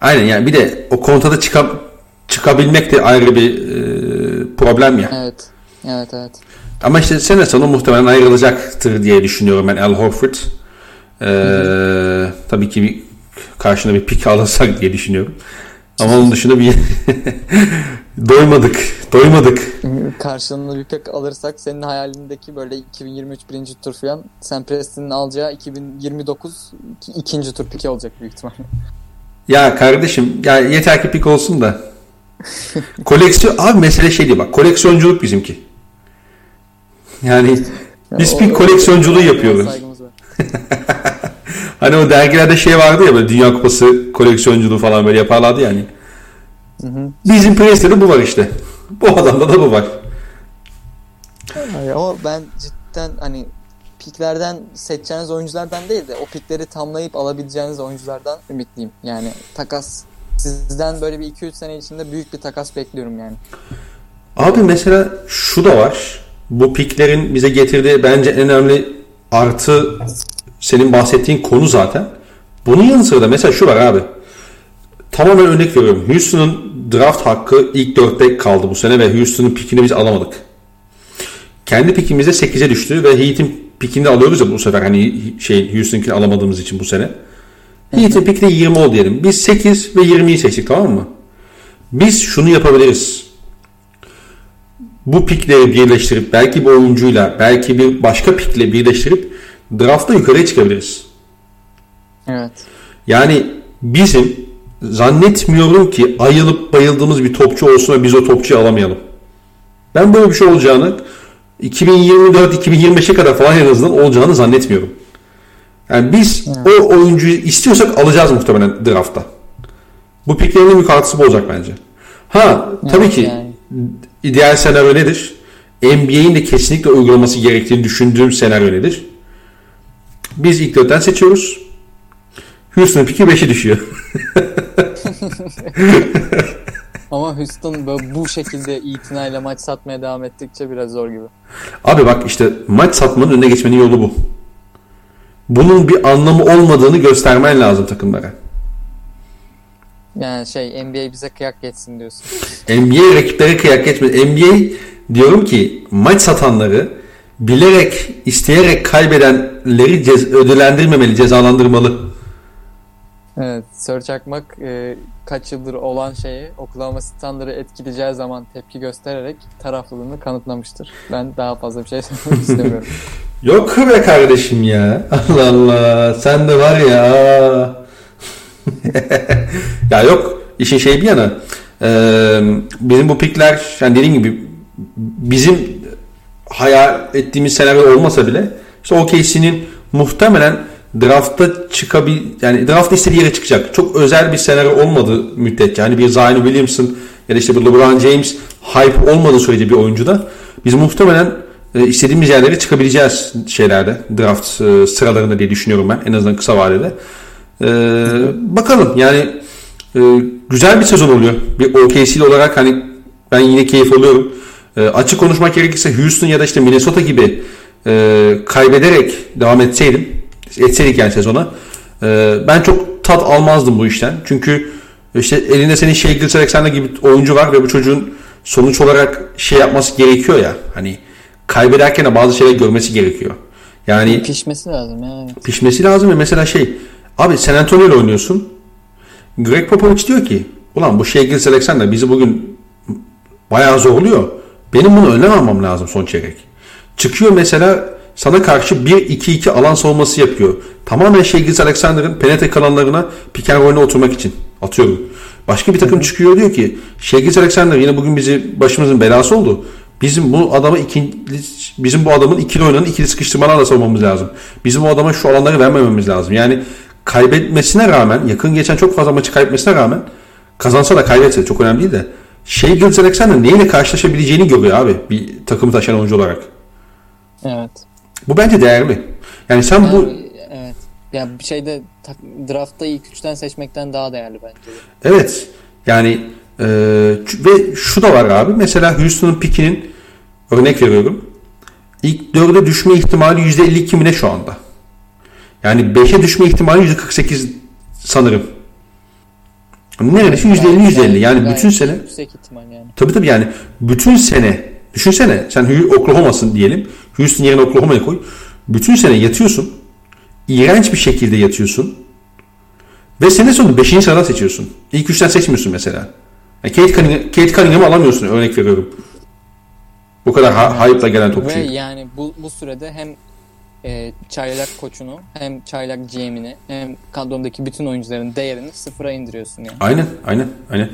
Aynen yani bir de o kontrata çıkıp çıkabilmek de ayrı bir e, problem ya. Evet. Evet evet. Ama işte sene sonu muhtemelen ayrılacaktır diye düşünüyorum ben Al Horford. Ee, tabii ki bir karşına bir pik alırsak diye düşünüyorum. Ama onun dışında bir doymadık. Doymadık. Karşılığında bir pik alırsak senin hayalindeki böyle 2023 birinci tur falan Sam Preston'ın alacağı 2029 ikinci tur piki olacak büyük ihtimalle. Ya kardeşim ya yeter ki pik olsun da. Koleksiyon abi mesele şey değil bak koleksiyonculuk bizimki. Yani biz pik koleksiyonculuğu yapıyoruz. Hani o dergilerde şey vardı ya böyle Dünya Kupası koleksiyonculuğu falan böyle yaparlardı yani. Hı hı. Bizim Priest'te de bu var işte. Bu adamda da bu var. O ben cidden hani piklerden seçeceğiniz oyunculardan değil de o pikleri tamlayıp alabileceğiniz oyunculardan ümitliyim. Yani takas sizden böyle bir 2-3 sene içinde büyük bir takas bekliyorum yani. Abi mesela şu da var. Bu piklerin bize getirdiği bence en önemli artı senin bahsettiğin konu zaten. Bunun yanı sıra da mesela şu var abi. Tamamen örnek veriyorum. Houston'un draft hakkı ilk dörtte kaldı bu sene ve Houston'un pikini biz alamadık. Kendi pikimizde 8'e düştü ve Heat'in pikini alıyoruz ya bu sefer hani şey Houston'kini alamadığımız için bu sene. Heat'in piki de 20 oldu diyelim. Biz 8 ve 20'yi seçtik tamam mı? Biz şunu yapabiliriz. Bu pikleri birleştirip belki bir oyuncuyla belki bir başka pikle birleştirip draftta yukarıya çıkabiliriz. Evet. Yani bizim zannetmiyorum ki ayılıp bayıldığımız bir topçu olsun ve biz o topçuyu alamayalım. Ben böyle bir şey olacağını 2024-2025'e kadar falan en azından olacağını zannetmiyorum. Yani biz evet. o oyuncuyu istiyorsak alacağız muhtemelen draftta. Bu piklerin en büyük artısı bu olacak bence. Ha tabii evet, ki yani. ideal senaryo nedir? NBA'in de kesinlikle uygulaması gerektiğini düşündüğüm senaryo nedir? Biz ilk dörtten seçiyoruz. Houston piki 5'e düşüyor. Ama Houston böyle bu şekilde itinayla maç satmaya devam ettikçe biraz zor gibi. Abi bak işte maç satmanın önüne geçmenin yolu bu. Bunun bir anlamı olmadığını göstermen lazım takımlara. Yani şey NBA bize kıyak geçsin diyorsun. NBA rakiplere kıyak geçmez. NBA diyorum ki maç satanları bilerek, isteyerek kaybedenleri cez ödüllendirmemeli, cezalandırmalı. Evet, Sör Çakmak e, kaç yıldır olan şeyi Oklahoma City etkileyeceği zaman tepki göstererek taraflılığını kanıtlamıştır. Ben daha fazla bir şey söylemek istemiyorum. Yok be kardeşim ya. Allah Allah. Sen de var ya. ya yok. İşin şey bir yana. Ee, bizim bu pikler yani dediğim gibi bizim hayal ettiğimiz senaryo olmasa bile işte OKC'nin muhtemelen draftta çıkabil yani draftta istediği yere çıkacak. Çok özel bir senaryo olmadığı müddetçe yani bir Zion Williamson ya da işte bir LeBron James hype olmadığı sürece bir oyuncuda biz muhtemelen e, istediğimiz yerlere çıkabileceğiz şeylerde draft e, sıralarında diye düşünüyorum ben en azından kısa vadede. E, bakalım yani e, güzel bir sezon oluyor. Bir OKC olarak hani ben yine keyif alıyorum. E, açık konuşmak gerekirse Houston ya da işte Minnesota gibi e, kaybederek devam etseydim etseydik yani sezona e, ben çok tat almazdım bu işten. Çünkü işte elinde senin şey Alexander gibi oyuncu var ve bu çocuğun sonuç olarak şey yapması gerekiyor ya. Hani kaybederken de bazı şeyler görmesi gerekiyor. Yani pişmesi lazım yani. Pişmesi lazım ve mesela şey abi San Antonio ile oynuyorsun. Greg Popovich diyor ki ulan bu şey Alexander bizi bugün bayağı zorluyor. Benim bunu önlem almam lazım son çeyrek. Çıkıyor mesela sana karşı 1-2-2 alan savunması yapıyor. Tamamen şey Alexander'ın penetre kanallarına pick and roll'e oturmak için atıyorum. Başka bir takım çıkıyor diyor ki Şegis Alexander yine bugün bizi başımızın belası oldu. Bizim bu adamı ikili, bizim bu adamın ikili oynanan ikili sıkıştırmalarla savunmamız lazım. Bizim o adama şu alanları vermememiz lazım. Yani kaybetmesine rağmen yakın geçen çok fazla maçı kaybetmesine rağmen kazansa da kaybetse çok önemli değil de şey Gilles Alexander neyle karşılaşabileceğini görüyor abi bir takımı taşıyan oyuncu olarak. Evet. Bu bence değerli. Yani sen yani, bu evet. Ya bir şeyde draftta ilk üçten seçmekten daha değerli bence. Evet. Yani e, ve şu da var abi. Mesela Houston'un pikinin örnek veriyorum. İlk dörde düşme ihtimali %52 mi ne şu anda? Yani 5'e düşme ihtimali %48 sanırım. Neredeyse %50 %50. Yani bütün sene. Yüksek ihtimal yani. Tabii tabii yani bütün sene düşünsene sen Oklahoma'sın diyelim. Houston yerine Oklahoma'ya koy. Bütün sene yatıyorsun. İğrenç bir şekilde yatıyorsun. Ve sene sonu 5. sıradan seçiyorsun. İlk 3'ten seçmiyorsun mesela. Yani Kate, Cunningham, Kate Cunningham'ı alamıyorsun örnek veriyorum. Bu kadar ha- hype'la gelen topçuyu. Ve yani bu, bu sürede hem e, çaylak koçunu hem çaylak GM'ini hem kadrondaki bütün oyuncuların değerini sıfıra indiriyorsun yani. Aynen aynen aynen.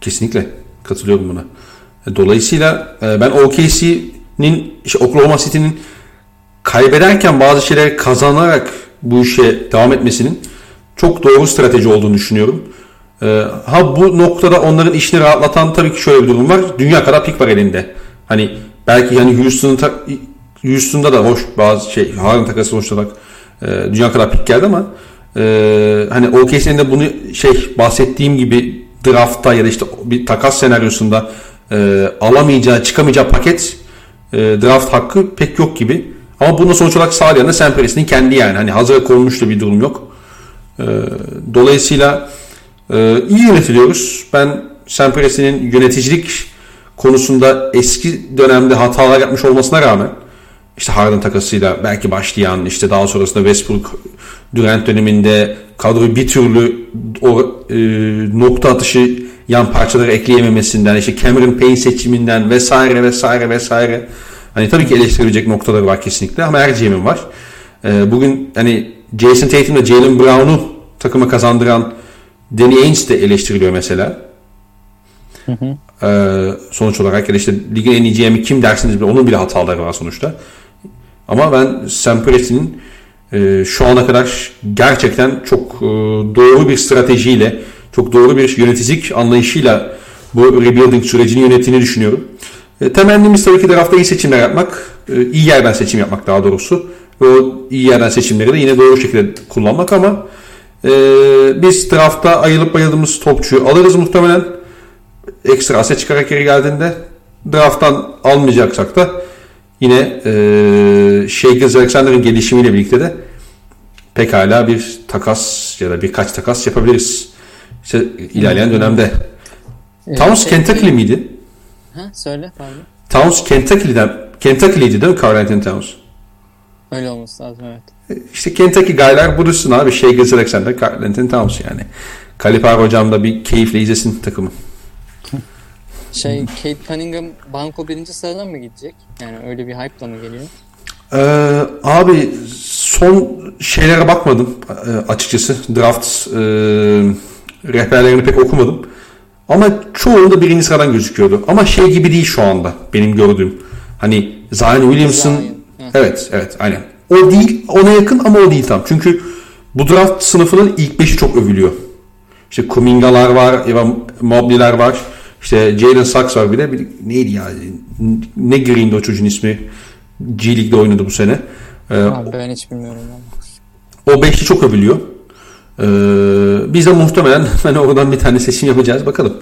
Kesinlikle katılıyorum buna. Dolayısıyla e, ben OKC'nin işte Oklahoma City'nin kaybederken bazı şeyleri kazanarak bu işe devam etmesinin çok doğru strateji olduğunu düşünüyorum. Ee, ha bu noktada onların işini rahatlatan tabii ki şöyle bir durum var. Dünya kadar pik var elinde. Hani belki yani Houston'ın Houston'da da hoş bazı şey Harden takası sonuç e, dünya kadar pik geldi ama e, hani OKC'nin de bunu şey bahsettiğim gibi draftta ya da işte bir takas senaryosunda e, alamayacağı, çıkamayacağı paket e, draft hakkı pek yok gibi. Ama bunu sonuç olarak sağlayan da Sam Presti'nin kendi yani. Hani hazır konmuş da bir durum yok. E, dolayısıyla e, iyi yönetiliyoruz. Ben Sam Presti'nin yöneticilik konusunda eski dönemde hatalar yapmış olmasına rağmen işte Harden takasıyla belki başlayan işte daha sonrasında Westbrook Durant döneminde kadroyu bir türlü o e, nokta atışı yan parçaları ekleyememesinden işte Cameron Payne seçiminden vesaire vesaire vesaire hani tabii ki eleştirilecek noktaları var kesinlikle ama her GM'in var. E, bugün hani Jason Tatum ile Jalen Brown'u takıma kazandıran Danny Ainge de eleştiriliyor mesela. Hı hı. Ee, sonuç olarak ya işte ligin en iyi GM'i kim dersiniz bile onun bile hataları var sonuçta. Ama ben Sam Presti'nin e, şu ana kadar gerçekten çok e, doğru bir stratejiyle, çok doğru bir yöneticilik anlayışıyla bu rebuilding sürecini yönettiğini düşünüyorum. E, temennimiz tabii ki tarafta iyi seçimler yapmak, e, iyi yerden seçim yapmak daha doğrusu. O iyi yerden seçimleri de yine doğru şekilde kullanmak ama e, biz draftta ayılıp bayıldığımız topçuyu alırız muhtemelen. Ekstra aset çıkarak geri geldiğinde drafttan almayacaksak da Yine e, Shea Alexander'ın gelişimiyle birlikte de pekala bir takas ya da birkaç takas yapabiliriz. İşte ilerleyen dönemde. Ee, Towns şey, Kentucky'li miydi? Ha, söyle pardon. Towns Kentucky'liden Kentucky'liydi değil mi Carl Anthony Towns? Öyle olması lazım evet. E, işte Kentucky gaylar bulursun abi. Shea Alexander, Carl Anthony Towns yani. Kaliper hocam da bir keyifle izlesin takımı. Şey Kate Cunningham banko birinci sıradan mı gidecek? Yani öyle bir hype'la mı geliyor? Ee, abi son şeylere bakmadım e, açıkçası. Draft e, rehberlerini pek okumadım. Ama çoğunda birinci sıradan gözüküyordu. Ama şey gibi değil şu anda benim gördüğüm. Hani Zion Williamson evet evet aynen. O değil ona yakın ama o değil tam. Çünkü bu draft sınıfının ilk beşi çok övülüyor. İşte Kuminga'lar var, Evan Mobley'ler var. İşte Jalen Sachs var bir de. Bir, neydi ya? Ne Green'di o çocuğun ismi? G League'de oynadı bu sene. Ee, Abi ben hiç bilmiyorum. Ama. O beşli çok övülüyor. Ee, biz de muhtemelen hani oradan bir tane seçim yapacağız. Bakalım.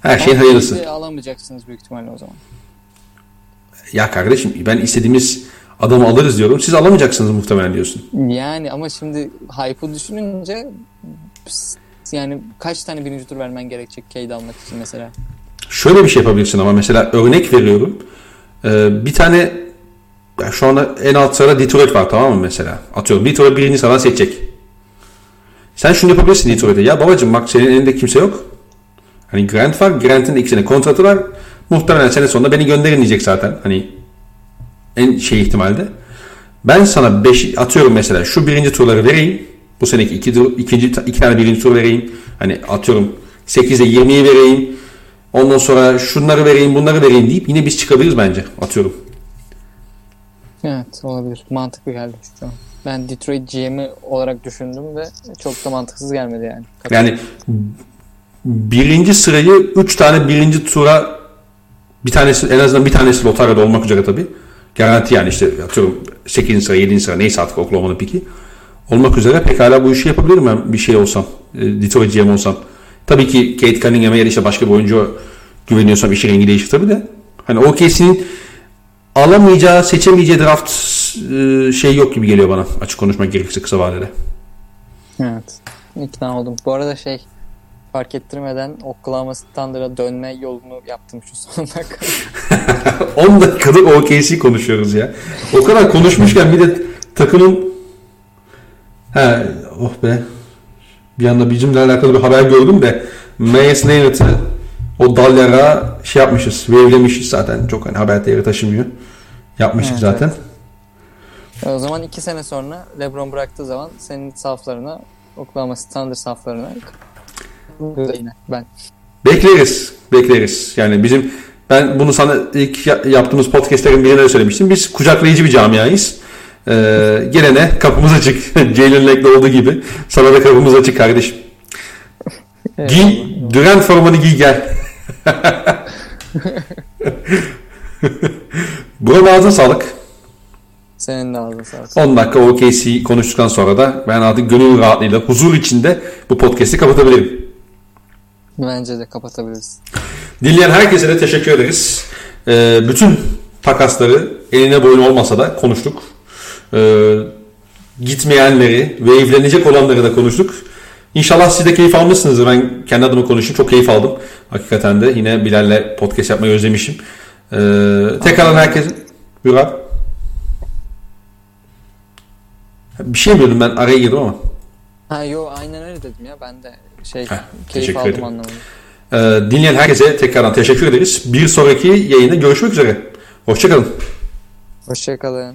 Her şeyin hayırlısı. alamayacaksınız büyük ihtimalle o zaman. Ya kardeşim ben istediğimiz adamı alırız diyorum. Siz alamayacaksınız muhtemelen diyorsun. Yani ama şimdi hype'ı düşününce yani kaç tane birinci tur vermen gerekecek Cade almak için mesela? Şöyle bir şey yapabilirsin ama mesela örnek veriyorum. Ee, bir tane ya şu anda en alt sırada Detroit var tamam mı mesela? Atıyorum Detroit birinci sıradan seçecek. Sen şunu yapabilirsin Detroit'e. Ya babacım bak senin elinde kimse yok. Hani Grant var. Grant'in iki sene kontratı var. Muhtemelen sene sonunda beni gönderin diyecek zaten. Hani en şey ihtimalde. Ben sana 5 atıyorum mesela şu birinci turları vereyim. Bu seneki iki, ikinci, iki tane birinci tur vereyim. Hani atıyorum 8'e 20'yi vereyim. Ondan sonra şunları vereyim bunları vereyim deyip yine biz çıkabiliriz bence. Atıyorum. Evet olabilir. Mantıklı geldi an. Ben Detroit GM'i olarak düşündüm ve çok da mantıksız gelmedi yani. Yani birinci sırayı 3 tane birinci tura bir tanesi en azından bir tanesi lotaryada olmak üzere tabii. Garanti yani işte atıyorum 8. sıra 7. sıra neyse artık Oklahoma'nın piki. Olmak üzere pekala bu işi yapabilirim ben bir şey olsam. E, Detroit GM olsam. Tabii ki Kate Cunningham'e ya işte başka bir oyuncu güveniyorsam işi rengi değişir tabii de. Hani OKC'nin alamayacağı, seçemeyeceği draft şey yok gibi geliyor bana. Açık konuşmak gerekirse kısa vadede. Evet. İkna oldum. Bu arada şey fark ettirmeden Oklahoma Thunder'a dönme yolunu yaptım şu son dakika. 10 dakikadır OKC konuşuyoruz ya. O kadar konuşmuşken bir de takımın He, oh be. Bir anda bizimle alakalı bir haber gördüm de Mayes Leonard'ı o Dalyara şey yapmışız. Wave'lemişiz zaten. Çok hani haber değeri taşımıyor. Yapmışız evet, zaten. Evet. O zaman iki sene sonra LeBron bıraktığı zaman senin saflarına Oklahoma Thunder saflarına yine ben. Bekleriz. Bekleriz. Yani bizim ben bunu sana ilk yaptığımız podcastlerin birine de söylemiştim. Biz kucaklayıcı bir camiayız. Ee, gelene kapımız açık. Jalen Lake'de olduğu gibi. Sana da kapımız açık kardeşim. giy, Durant formanı giy gel. Buranın ağzına sağlık. Senin de ağzına sağlık. 10 dakika OKC konuştuktan sonra da ben artık gönül rahatlığıyla, huzur içinde bu podcast'i kapatabilirim. Bence de kapatabiliriz. Dinleyen herkese de teşekkür ederiz. Ee, bütün takasları eline boyun olmasa da konuştuk. Ee, gitmeyenleri ve evlenecek olanları da konuştuk. İnşallah siz de keyif almışsınızdır. Ben kendi adıma konuşayım. Çok keyif aldım. Hakikaten de yine Bilal'le podcast yapmayı özlemişim. Ee, tekrardan herkes... Buyur abi. Bir şey diyordum ben araya girdim ama. Ha yo aynen öyle dedim ya ben de şey Heh, keyif aldım ederim. anlamında. Ee, dinleyen herkese tekrardan teşekkür ederiz. Bir sonraki yayında görüşmek üzere. Hoşçakalın. Hoşçakalın.